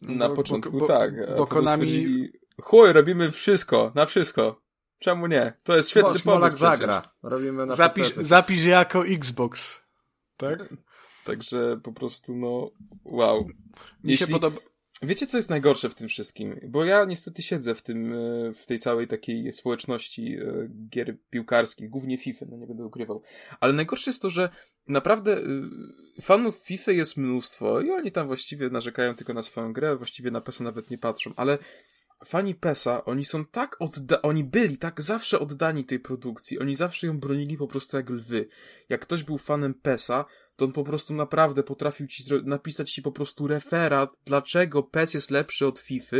A: Na
D: Bo-
A: początku
D: bo,
A: tak.
D: Bo Konami,
A: Chuj, robimy wszystko, na wszystko. Czemu nie? To jest świetny
B: Smo- Smolak
A: pomysł przecież.
B: zagra. Robimy na
D: zapisz, zapisz jako Xbox. Tak?
A: Także po prostu, no, wow.
D: Mi się
A: Jeśli-
D: podoba.
A: Wiecie, co jest najgorsze w tym wszystkim? Bo ja niestety siedzę w tym, e, w tej całej takiej społeczności e, gier piłkarskich, głównie FIFA, no nie będę ukrywał. Ale najgorsze jest to, że naprawdę e, fanów FIFA jest mnóstwo i oni tam właściwie narzekają tylko na swoją grę, właściwie na PES nawet nie patrzą, ale fani PESA, oni są tak odda... oni byli tak zawsze oddani tej produkcji, oni zawsze ją bronili po prostu jak lwy. Jak ktoś był fanem PESA, to on po prostu naprawdę potrafił ci napisać ci po prostu referat, dlaczego PES jest lepszy od FIFA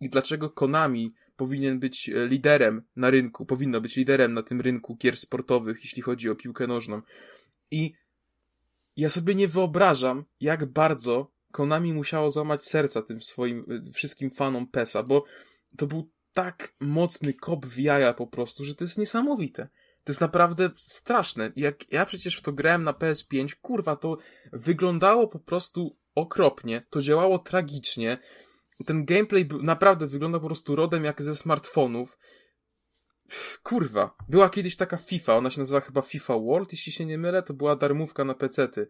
A: i dlaczego Konami powinien być e, liderem na rynku, powinno być liderem na tym rynku gier sportowych, jeśli chodzi o piłkę nożną. I ja sobie nie wyobrażam, jak bardzo Konami musiało złamać serca tym swoim y, wszystkim fanom PESA, bo to był tak mocny kop w jaja po prostu, że to jest niesamowite. To jest naprawdę straszne. Jak ja przecież w to grałem na PS5, kurwa, to wyglądało po prostu okropnie, to działało tragicznie. Ten gameplay naprawdę wyglądał po prostu rodem jak ze smartfonów. Kurwa, była kiedyś taka FIFA, ona się nazywa chyba FIFA World, jeśli się nie mylę, to była darmówka na pecety.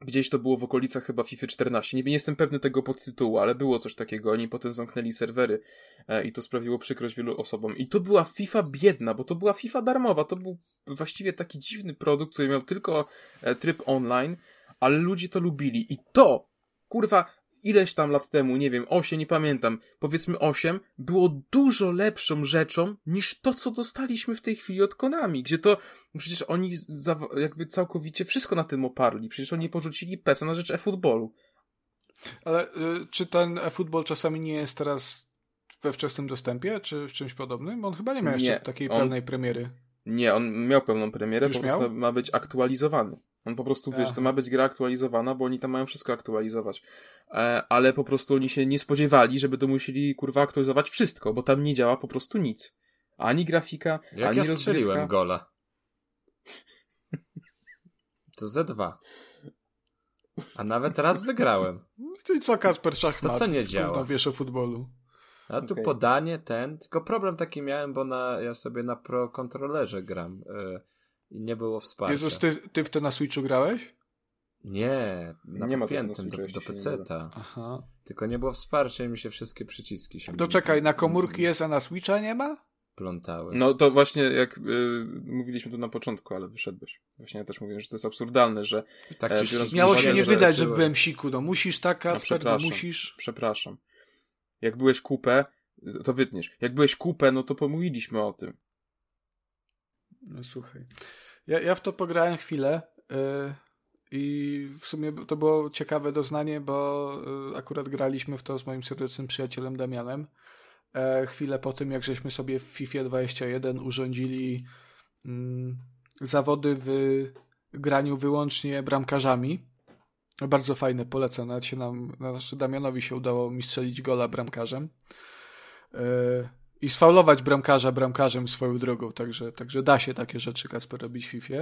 A: Gdzieś to było w okolicach chyba FIFA 14. Nie, nie jestem pewny tego podtytułu, ale było coś takiego. Oni potem zamknęli serwery e, i to sprawiło przykrość wielu osobom. I to była FIFA biedna, bo to była FIFA darmowa. To był właściwie taki dziwny produkt, który miał tylko e, tryb online, ale ludzie to lubili. I to, kurwa, ileś tam lat temu, nie wiem, 8, nie pamiętam, powiedzmy 8, było dużo lepszą rzeczą niż to, co dostaliśmy w tej chwili od Konami, gdzie to przecież oni jakby całkowicie wszystko na tym oparli. Przecież oni porzucili PESA na rzecz e-futbolu.
D: Ale y, czy ten e-futbol czasami nie jest teraz we wczesnym dostępie, czy w czymś podobnym? On chyba nie miał jeszcze nie, takiej on, pełnej premiery.
A: Nie, on miał pełną premierę, Już po prostu ma być aktualizowany. On po prostu, wiesz, to ma być gra aktualizowana, bo oni tam mają wszystko aktualizować. E, ale po prostu oni się nie spodziewali, żeby to musieli, kurwa, aktualizować wszystko, bo tam nie działa po prostu nic. Ani grafika,
B: Jak
A: ani
B: ja strzeliłem gola. To Z2. A nawet raz wygrałem.
D: Czyli co, Kasper Szachmat?
B: To co nie działa?
D: wiesz o futbolu.
B: A tu okay. podanie, ten, tylko problem taki miałem, bo na, ja sobie na Pro kontrolerze gram. Yy i nie było wsparcia.
D: Jezus, ty, ty w to na Switchu grałeś?
B: Nie, na nie podpiętym do, do PC-ta. Aha. Tylko nie było wsparcia i mi się wszystkie przyciski się...
D: To czekaj, na komórki jest, a na Switcha nie ma?
B: Plątały.
A: No to właśnie jak y, mówiliśmy tu na początku, ale wyszedłeś. Właśnie ja też mówiłem, że to jest absurdalne, że...
D: Tak e, Miało się nie wydać, że byłem siku. No musisz tak, Kacper, no musisz...
A: Przepraszam. Jak byłeś kupę, to wytniesz. Jak byłeś kupę, no to pomówiliśmy o tym.
D: No słuchaj. Ja, ja w to pograłem chwilę yy, i w sumie to było ciekawe doznanie, bo yy, akurat graliśmy w to z moim serdecznym przyjacielem Damianem. E, chwilę po tym, jak żeśmy sobie w FIFA 21 urządzili mm, zawody w graniu wyłącznie bramkarzami. Bardzo fajne, polecam. Nawet się nam, znaczy Damianowi się udało mi strzelić gola bramkarzem. E, i sfaulować bramkarza bramkarzem swoją drogą, także, także da się takie rzeczy Kasper robić w FIFA.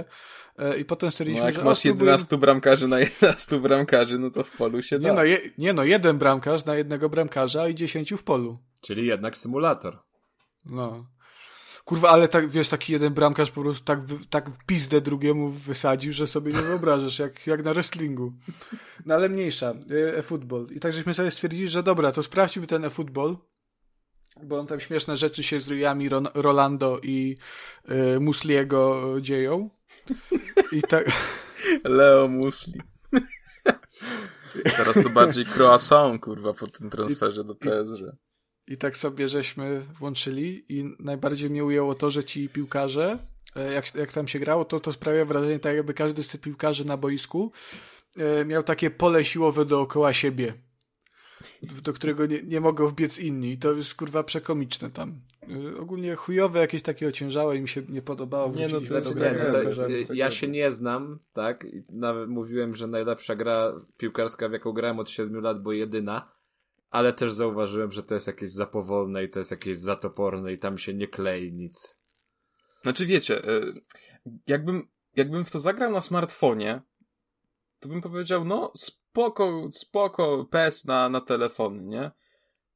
D: E, I potem stwierdziliśmy, no
A: jak że... masz 11 bramkarzy na 11 bramkarzy, no to w polu się
D: nie
A: da.
D: No, je, nie no, jeden bramkarz na jednego bramkarza i 10 w polu.
B: Czyli jednak symulator.
D: No. Kurwa, ale tak, wiesz, taki jeden bramkarz po prostu tak, tak pizdę drugiemu wysadził, że sobie nie wyobrażasz, jak, jak na wrestlingu. No ale mniejsza, e, e-football. I tak żeśmy sobie stwierdzili, że dobra, to sprawdźmy ten e-football bo on tam śmieszne rzeczy się z ryjami Ron Rolando i y, Musliego dzieją. I tak...
A: Leo Musli. Teraz to bardziej croissant, kurwa, po tym transferze do PSG.
D: I, I tak sobie żeśmy włączyli i najbardziej mnie ujęło to, że ci piłkarze, e, jak, jak tam się grało, to to sprawia wrażenie tak, jakby każdy z tych piłkarzy na boisku e, miał takie pole siłowe dookoła siebie do którego nie, nie mogą wbiec inni. I to jest kurwa przekomiczne tam. Y, ogólnie chujowe, jakieś takie ociężałe i mi się nie podobało.
B: Nie, no to, nie, to, ja się nie znam, tak? Nawet mówiłem, że najlepsza gra piłkarska, w jaką grałem od 7 lat, bo jedyna. Ale też zauważyłem, że to jest jakieś za powolne i to jest jakieś za toporne i tam się nie klei nic.
A: Znaczy wiecie, y, jakbym, jakbym w to zagrał na smartfonie, to bym powiedział, no spoko, spoko PES na, na telefony, nie?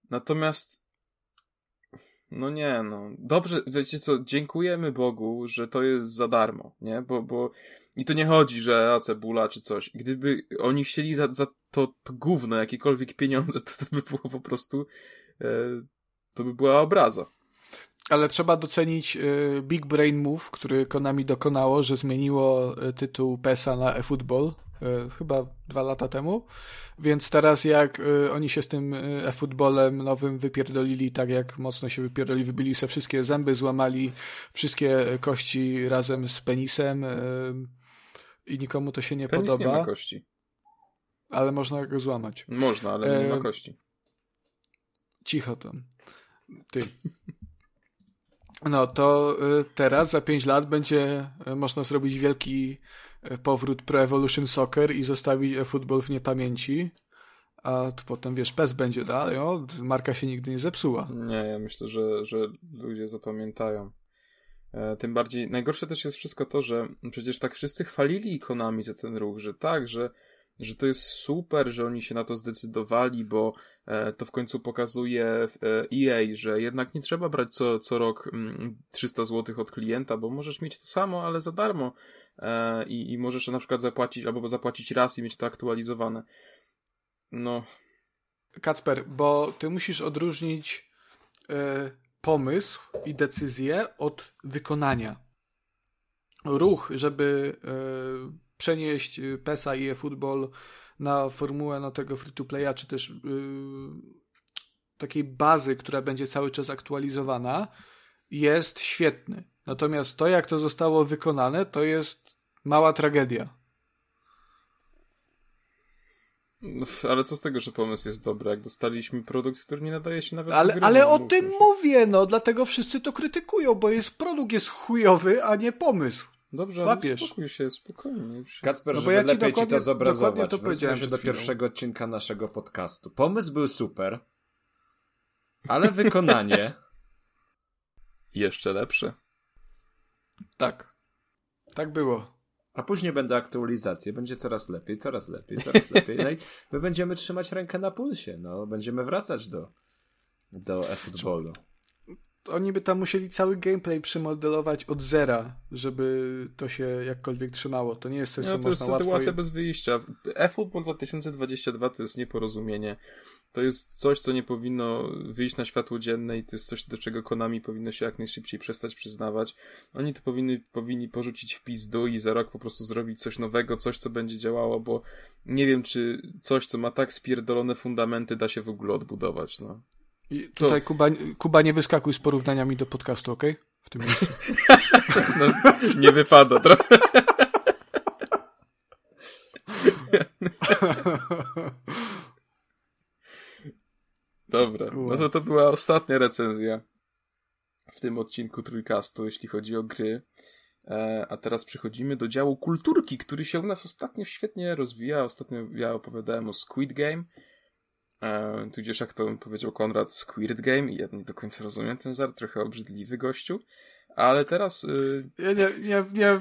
A: Natomiast no nie, no. Dobrze, wiecie co, dziękujemy Bogu, że to jest za darmo, nie? Bo, bo i to nie chodzi, że a cebula czy coś. Gdyby oni chcieli za, za to, to gówno jakiekolwiek pieniądze, to, to by było po prostu e, to by była obraza.
D: Ale trzeba docenić y, Big Brain Move, który Konami dokonało, że zmieniło y, tytuł PESA na eFootball e, chyba dwa lata temu. Więc teraz jak e, oni się z tym e-futbolem nowym wypierdolili, tak jak mocno się wypierdolili, wybili sobie wszystkie zęby, złamali wszystkie kości razem z penisem i nikomu to się nie
A: Penis
D: podoba.
A: nie ma kości.
D: Ale można go złamać.
A: Można, ale nie ma kości.
D: Cicho tam. Ty. No to teraz za 5 lat będzie można zrobić wielki powrót Pro Evolution Soccer i zostawić futbol w niepamięci. A potem wiesz, PES będzie dalej, o, marka się nigdy nie zepsuła.
A: Nie, ja myślę, że, że ludzie zapamiętają. E, tym bardziej, najgorsze też jest wszystko to, że przecież tak wszyscy chwalili Konami za ten ruch, że tak, że że to jest super, że oni się na to zdecydowali, bo e, to w końcu pokazuje EA, e że jednak nie trzeba brać co, co rok 300 mm, zł od klienta, bo możesz mieć to samo, ale za darmo e, i, i możesz na przykład zapłacić albo zapłacić raz i mieć to aktualizowane. No.
D: Kacper, bo ty musisz odróżnić pomysł i decyzję od wykonania. Ruch, żeby przenieść y, PESA i eFootball na formułę na tego free-to-playa, czy też yy, takiej bazy, która będzie cały czas aktualizowana, jest świetny. Natomiast to, jak to zostało wykonane, to jest mała tragedia.
A: No, ale co z tego, że pomysł jest dobry, jak dostaliśmy produkt, który nie nadaje się nawet
D: Ale, ale o tym mówię, no, dlatego wszyscy to krytykują, bo jest produkt jest chujowy, a nie pomysł.
A: Dobrze, Łapiesz. spokój się, spokojnie.
C: Kacper, no żeby ja lepiej ci to zobrazować, to powiedziałem się do pierwszego odcinka naszego podcastu. Pomysł był super, ale wykonanie...
A: Jeszcze lepsze.
D: Tak. Tak było.
C: A później będą aktualizacje, będzie coraz lepiej, coraz lepiej, coraz lepiej. No i my będziemy trzymać rękę na pulsie, no, będziemy wracać do, do e-footballu
D: oni by tam musieli cały gameplay przemodelować od zera, żeby to się jakkolwiek trzymało. To nie jest coś, no, co
A: to
D: jest
A: sytuacja
D: łatwo...
A: bez wyjścia. eFootball 2022 to jest nieporozumienie. To jest coś, co nie powinno wyjść na światło dzienne i to jest coś, do czego Konami powinno się jak najszybciej przestać przyznawać. Oni to powinny, powinni porzucić w pizdu i za rok po prostu zrobić coś nowego, coś, co będzie działało, bo nie wiem, czy coś, co ma tak spierdolone fundamenty, da się w ogóle odbudować, no.
D: I tutaj to... Kuba, Kuba nie wyskakuj z porównaniami do podcastu, ok? W tym miejscu.
A: no, nie wypada trochę. Dobra, no to to była ostatnia recenzja w tym odcinku Trójkastu, jeśli chodzi o gry. E, a teraz przechodzimy do działu kulturki, który się u nas ostatnio świetnie rozwija. Ostatnio ja opowiadałem o Squid Game. E, tudzież jak to powiedział Konrad, Squirt Game i ja nie do końca rozumiem ten żart, trochę obrzydliwy gościu, ale teraz... Y...
D: Ja nie, nie, nie,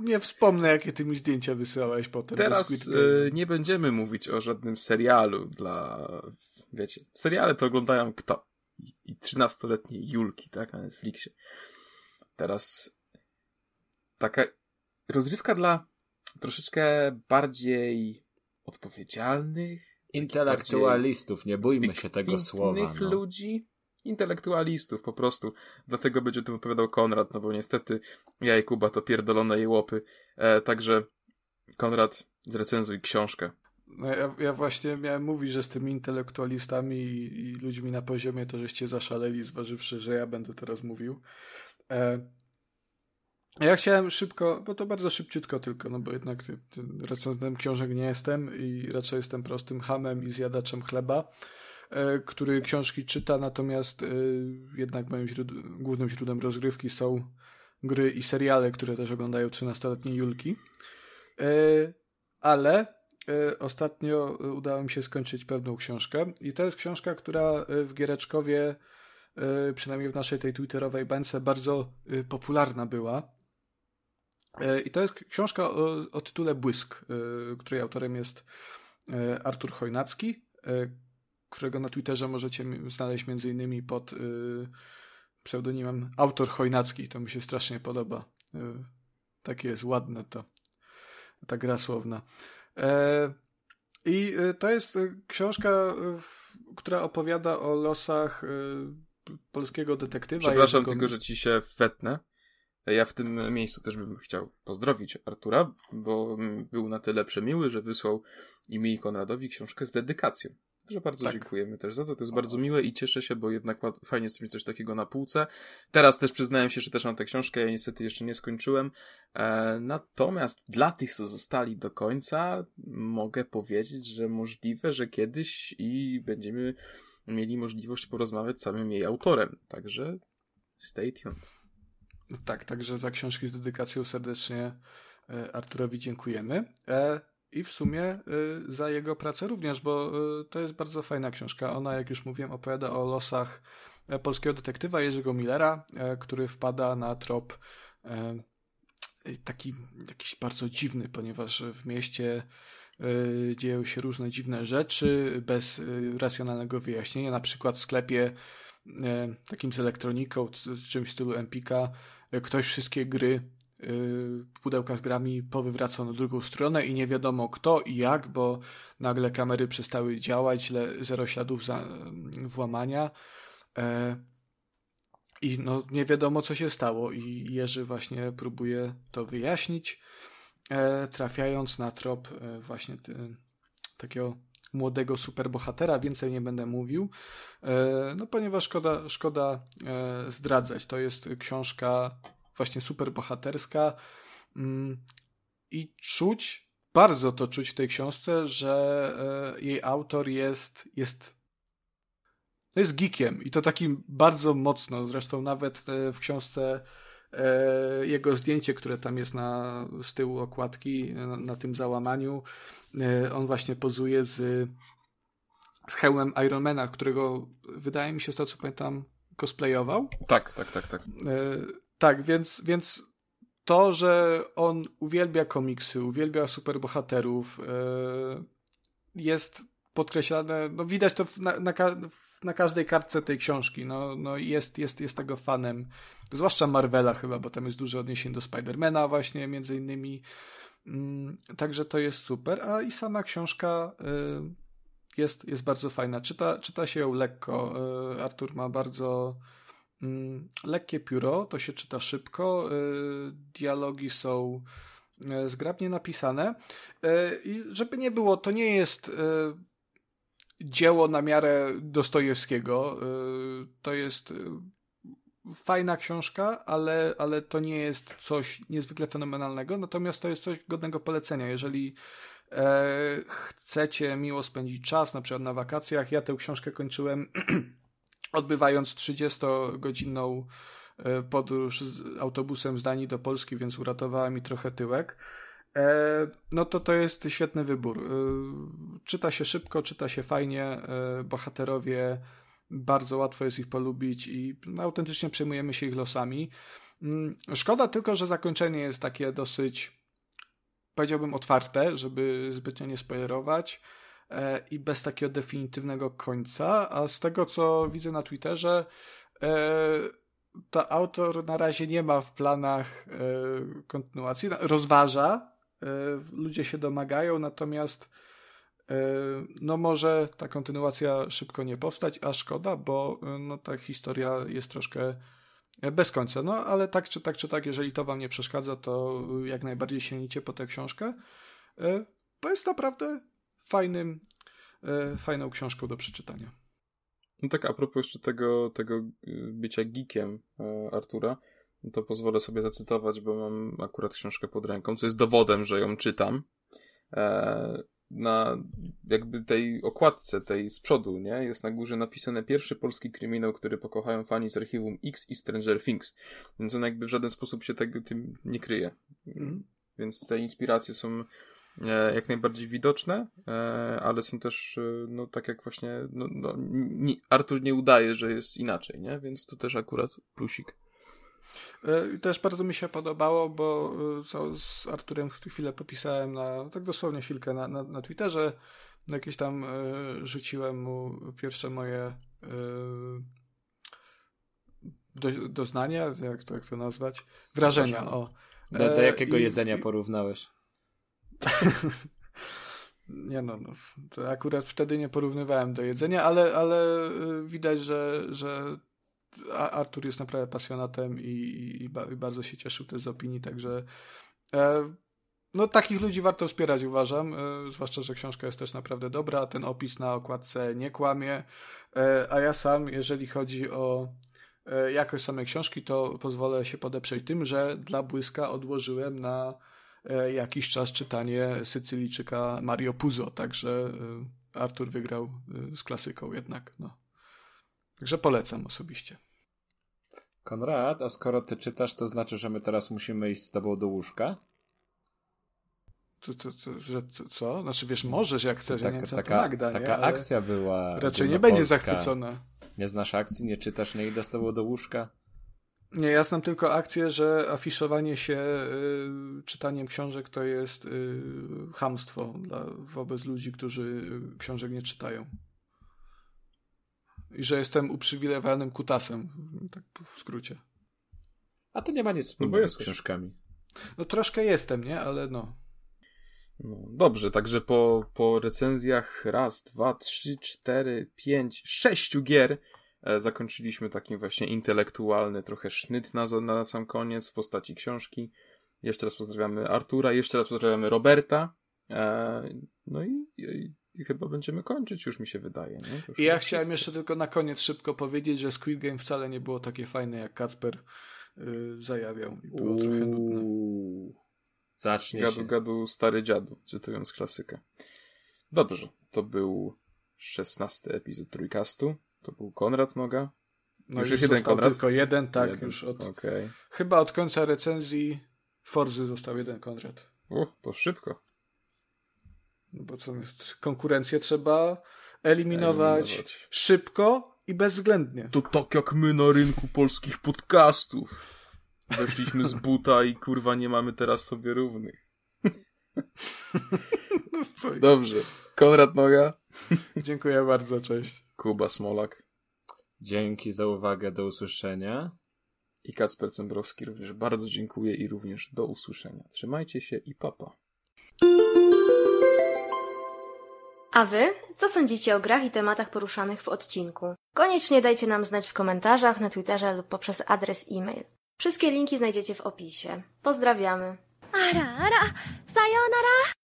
D: nie wspomnę, jakie ty mi zdjęcia wysyłałeś potem.
A: Teraz y, nie będziemy mówić o żadnym serialu dla... Wiecie, seriale to oglądają kto? I, i 13-letnie Julki, tak, na Netflixie. Teraz taka rozrywka dla troszeczkę bardziej odpowiedzialnych,
C: Intelektualistów, nie bójmy się tego słowa.
A: No. ludzi, intelektualistów po prostu. Dlatego będzie o tym opowiadał Konrad, no bo niestety ja i Kuba to pierdolone jełopy. E, także Konrad, zrecenzuj książkę.
D: No ja, ja, właśnie miałem mówić, że z tymi intelektualistami i, i, ludźmi na poziomie to żeście zaszaleli, zważywszy, że ja będę teraz mówił. E, ja chciałem szybko, bo to bardzo szybciutko tylko, no bo jednak recenzentem książek nie jestem i raczej jestem prostym hamem i zjadaczem chleba, e, który książki czyta, natomiast e, jednak moim głównym źródłem rozgrywki są gry i seriale, które też oglądają 13-letnie Julki. E, ale ostatnio udało mi się skończyć pewną książkę i to jest książka, która w Giereczkowie przynajmniej w naszej tej twitterowej bańce bardzo popularna była I to jest książka o, o tytule Błysk, e, której autorem jest e, Artur Chojnacki, którego na Twitterze możecie znaleźć między innymi pod pseudonimem Autor Chojnacki. To mi się strasznie podoba. Takie jest ładne to. Ta gra słowna. I to jest książka, która opowiada o losach polskiego detektywa.
A: Przepraszam tylko, że ci się wetnę. Ja w tym miejscu też bym chciał pozdrowić Artura, bo był na tyle przemiły, że wysłał i mi i Konradowi książkę z dedykacją. Także bardzo tak. dziękujemy też za to. To jest bardzo miłe i cieszę się, bo jednak fajnie jest mieć coś takiego na półce. Teraz też przyznałem się, że też mam tę książkę, ja niestety jeszcze nie skończyłem. E, natomiast dla tych, co zostali do końca, mogę powiedzieć, że możliwe, że kiedyś i będziemy mieli możliwość porozmawiać z samym jej autorem. Także stay tuned.
D: Tak, także za książki z dedykacją serdecznie e, Arturowi dziękujemy. E, I w sumie e, za jego pracę również, bo to jest bardzo fajna książka. Ona, jak już mówiłem, opowiada o losach polskiego detektywa Jerzego Millera, który wpada na trop taki jakiś bardzo dziwny, ponieważ w mieście dzieją się różne dziwne rzeczy bez racjonalnego wyjaśnienia. Na przykład w sklepie takim z elektroniką, z czymś w stylu Empika, ktoś wszystkie gry y, pudełka z grami powywracał na drugą stronę i nie wiadomo kto i jak, bo nagle kamery przestały działać, zero śladów za, włamania e, i no nie wiadomo co się stało i Jerzy właśnie próbuje to wyjaśnić, e, trafiając na trop e, właśnie takiego młodego superbohatera, więcej nie będę mówił, no ponieważ szkoda, szkoda zdradzać. To jest książka właśnie superbohaterska mm, i czuć, bardzo to czuć w tej książce, że jej autor jest, jest no jest geekiem i to takim bardzo mocno, zresztą nawet w książce jego zdjęcie, które tam jest na, z tyłu okładki, na, na tym załamaniu, E, on właśnie pozuje z, z hełmem Ironmana, którego wydaje mi się, z to co pamiętam, cosplayował.
A: Tak, tak, tak, tak. E,
D: tak, więc, więc to, że on uwielbia komiksy, uwielbia superbohaterów, e, jest podkreślane, no widać to na, na, na każdej kartce tej książki, no, no jest, jest, jest tego fanem, zwłaszcza Marvela chyba, bo tam jest duże odniesienie do Spidermana właśnie, między innymi, Mm, także to jest super, a i sama książka y, jest, jest bardzo fajna. Czyta, czyta się ją lekko. Y, Artur ma bardzo mm, lekkie pióro, to się czyta szybko. Y, dialogi są zgrabnie napisane. I żeby nie było, to nie jest dzieło na miarę Dostojewskiego. To jest fajna książka, ale, ale to nie jest coś niezwykle fenomenalnego, natomiast to jest coś godnego polecenia. Jeżeli e, chcecie miło spędzić czas, na przykład na wakacjach, ja tę książkę kończyłem odbywając 30-godzinną e, podróż z autobusem z Danii do Polski, więc uratowała mi trochę tyłek. E, no to to jest świetny wybór. E, czyta się szybko, czyta się fajnie, e, bohaterowie bardzo łatwo jest ich polubić i autentycznie przejmujemy się ich losami. Mm, szkoda tylko, że zakończenie jest takie dosyć, powiedziałbym, otwarte, żeby zbytnio nie spoilerować i bez takiego definitywnego końca, a z tego, co widzę na Twitterze, to autor na razie nie ma w planach kontynuacji, rozważa, ludzie się domagają, natomiast E, no może ta kontynuacja szybko nie powstać, a szkoda, bo e, no, ta historia jest troszkę e, bez końca. No ale tak czy tak, czy tak, jeżeli to wam nie przeszkadza, to jak najbardziej sięgnijcie po tę książkę, bo jest naprawdę fajnym, fajną książką do przeczytania.
A: No tak, a propos jeszcze tego, tego bycia geekiem Artura, to pozwolę sobie zacytować, bo mam akurat książkę pod ręką, co jest dowodem, że ją czytam na jakby tej okładce, tej z przodu, nie? Jest na górze napisane pierwszy polski kryminał, który pokochają fani z archiwum X i Stranger Things. Więc on jakby w żaden sposób się tego tym nie kryje. Mm. Więc te inspiracje są e, jak najbardziej widoczne, e, ale są też, e, no tak jak właśnie, no, no, nie, Artur nie udaje, że jest inaczej, nie? Więc to też akurat plusik.
D: E, też bardzo mi się podobało, bo e, z Arturem chwilę popisałem na, tak dosłownie chwilkę na, na, na Twitterze. Jakieś tam e, rzuciłem mu pierwsze moje do, doznania, jak to, jak to nazwać? Wrażenia, o.
B: Do, do jakiego I, jedzenia i... porównałeś?
D: nie no, no, to akurat wtedy nie porównywałem do jedzenia, ale, ale widać, że, że Artur jest naprawdę pasjonatem i, i, i, bardzo się cieszył też z opinii, także e, no takich ludzi warto wspierać, uważam, e, zwłaszcza, że książka jest też naprawdę dobra, ten opis na okładce nie kłamie, e, a ja sam, jeżeli chodzi o e, jakość samej książki, to pozwolę się podeprzeć tym, że dla błyska odłożyłem na e, jakiś czas czytanie Sycylijczyka Mario Puzo, także e, Artur wygrał z klasyką jednak, no. Także polecam osobiście.
B: Konrad, a skoro ty czytasz, to znaczy, że my teraz musimy iść z tobą do łóżka?
D: Co, co, co, że, co? Znaczy wiesz, możesz jak chcesz,
B: tak,
D: ja nie
B: taka,
D: Magda,
B: taka akcja była.
D: Raczej nie będzie zachwycona.
B: Nie znasz akcji, nie czytasz, nie idę z tobą do łóżka?
D: Nie, ja znam tylko akcję, że afiszowanie się y, czytaniem książek to jest y, hamstwo dla, wobec ludzi, którzy y, książek nie czytają. I że jestem uprzywilejowanym kutasem, tak w skrócie.
B: A to nie ma nic wspólnego no z książkami.
D: No troszkę jestem, nie? Ale no.
A: No, dobrze, także po, po recenzjach raz, dwa, trzy, cztery, pięć, sześciu gier e, zakończyliśmy taki właśnie intelektualny trochę sznyt na, na sam koniec w postaci książki. Jeszcze raz pozdrawiamy Artura, jeszcze raz pozdrawiamy Roberta. E, no i, i, i, chyba będziemy kończyć, już mi się wydaje. Nie?
D: I ja chciałem jeszcze tylko na koniec szybko powiedzieć, że Squid Game wcale nie było takie fajne, jak Kacper yy, zajawiał. I było Uuu. trochę nudne.
B: Zacznie
A: gadu,
B: się.
A: Gadu, stary dziadu, cytując klasykę. Dobrze, to był szesnasty epizod Trójkastu. To był Konrad Noga.
D: No już, już jest jeden Konrad? tylko jeden, tak,
A: jeden.
D: już od...
A: Okay.
D: Chyba od końca recenzji Forzy został jeden Konrad.
A: O, to szybko.
D: No bo co, konkurencję trzeba eliminować, eliminować, szybko i bezwzględnie.
A: To tak jak my na rynku polskich podcastów. Weszliśmy z buta i kurwa nie mamy teraz sobie równych. Dobrze. Konrad Noga.
D: Dziękuję bardzo, cześć.
A: Kuba Smolak.
B: Dzięki za uwagę, do usłyszenia.
A: I Kacper Cembrowski również bardzo dziękuję i również do usłyszenia. Trzymajcie się i papa.
E: A wy? Co sądzicie o grach i tematach poruszanych w odcinku? Koniecznie dajcie nam znać w komentarzach, na Twitterze lub poprzez adres e-mail. Wszystkie linki znajdziecie w opisie. Pozdrawiamy.
F: Ara, ara, sayonara!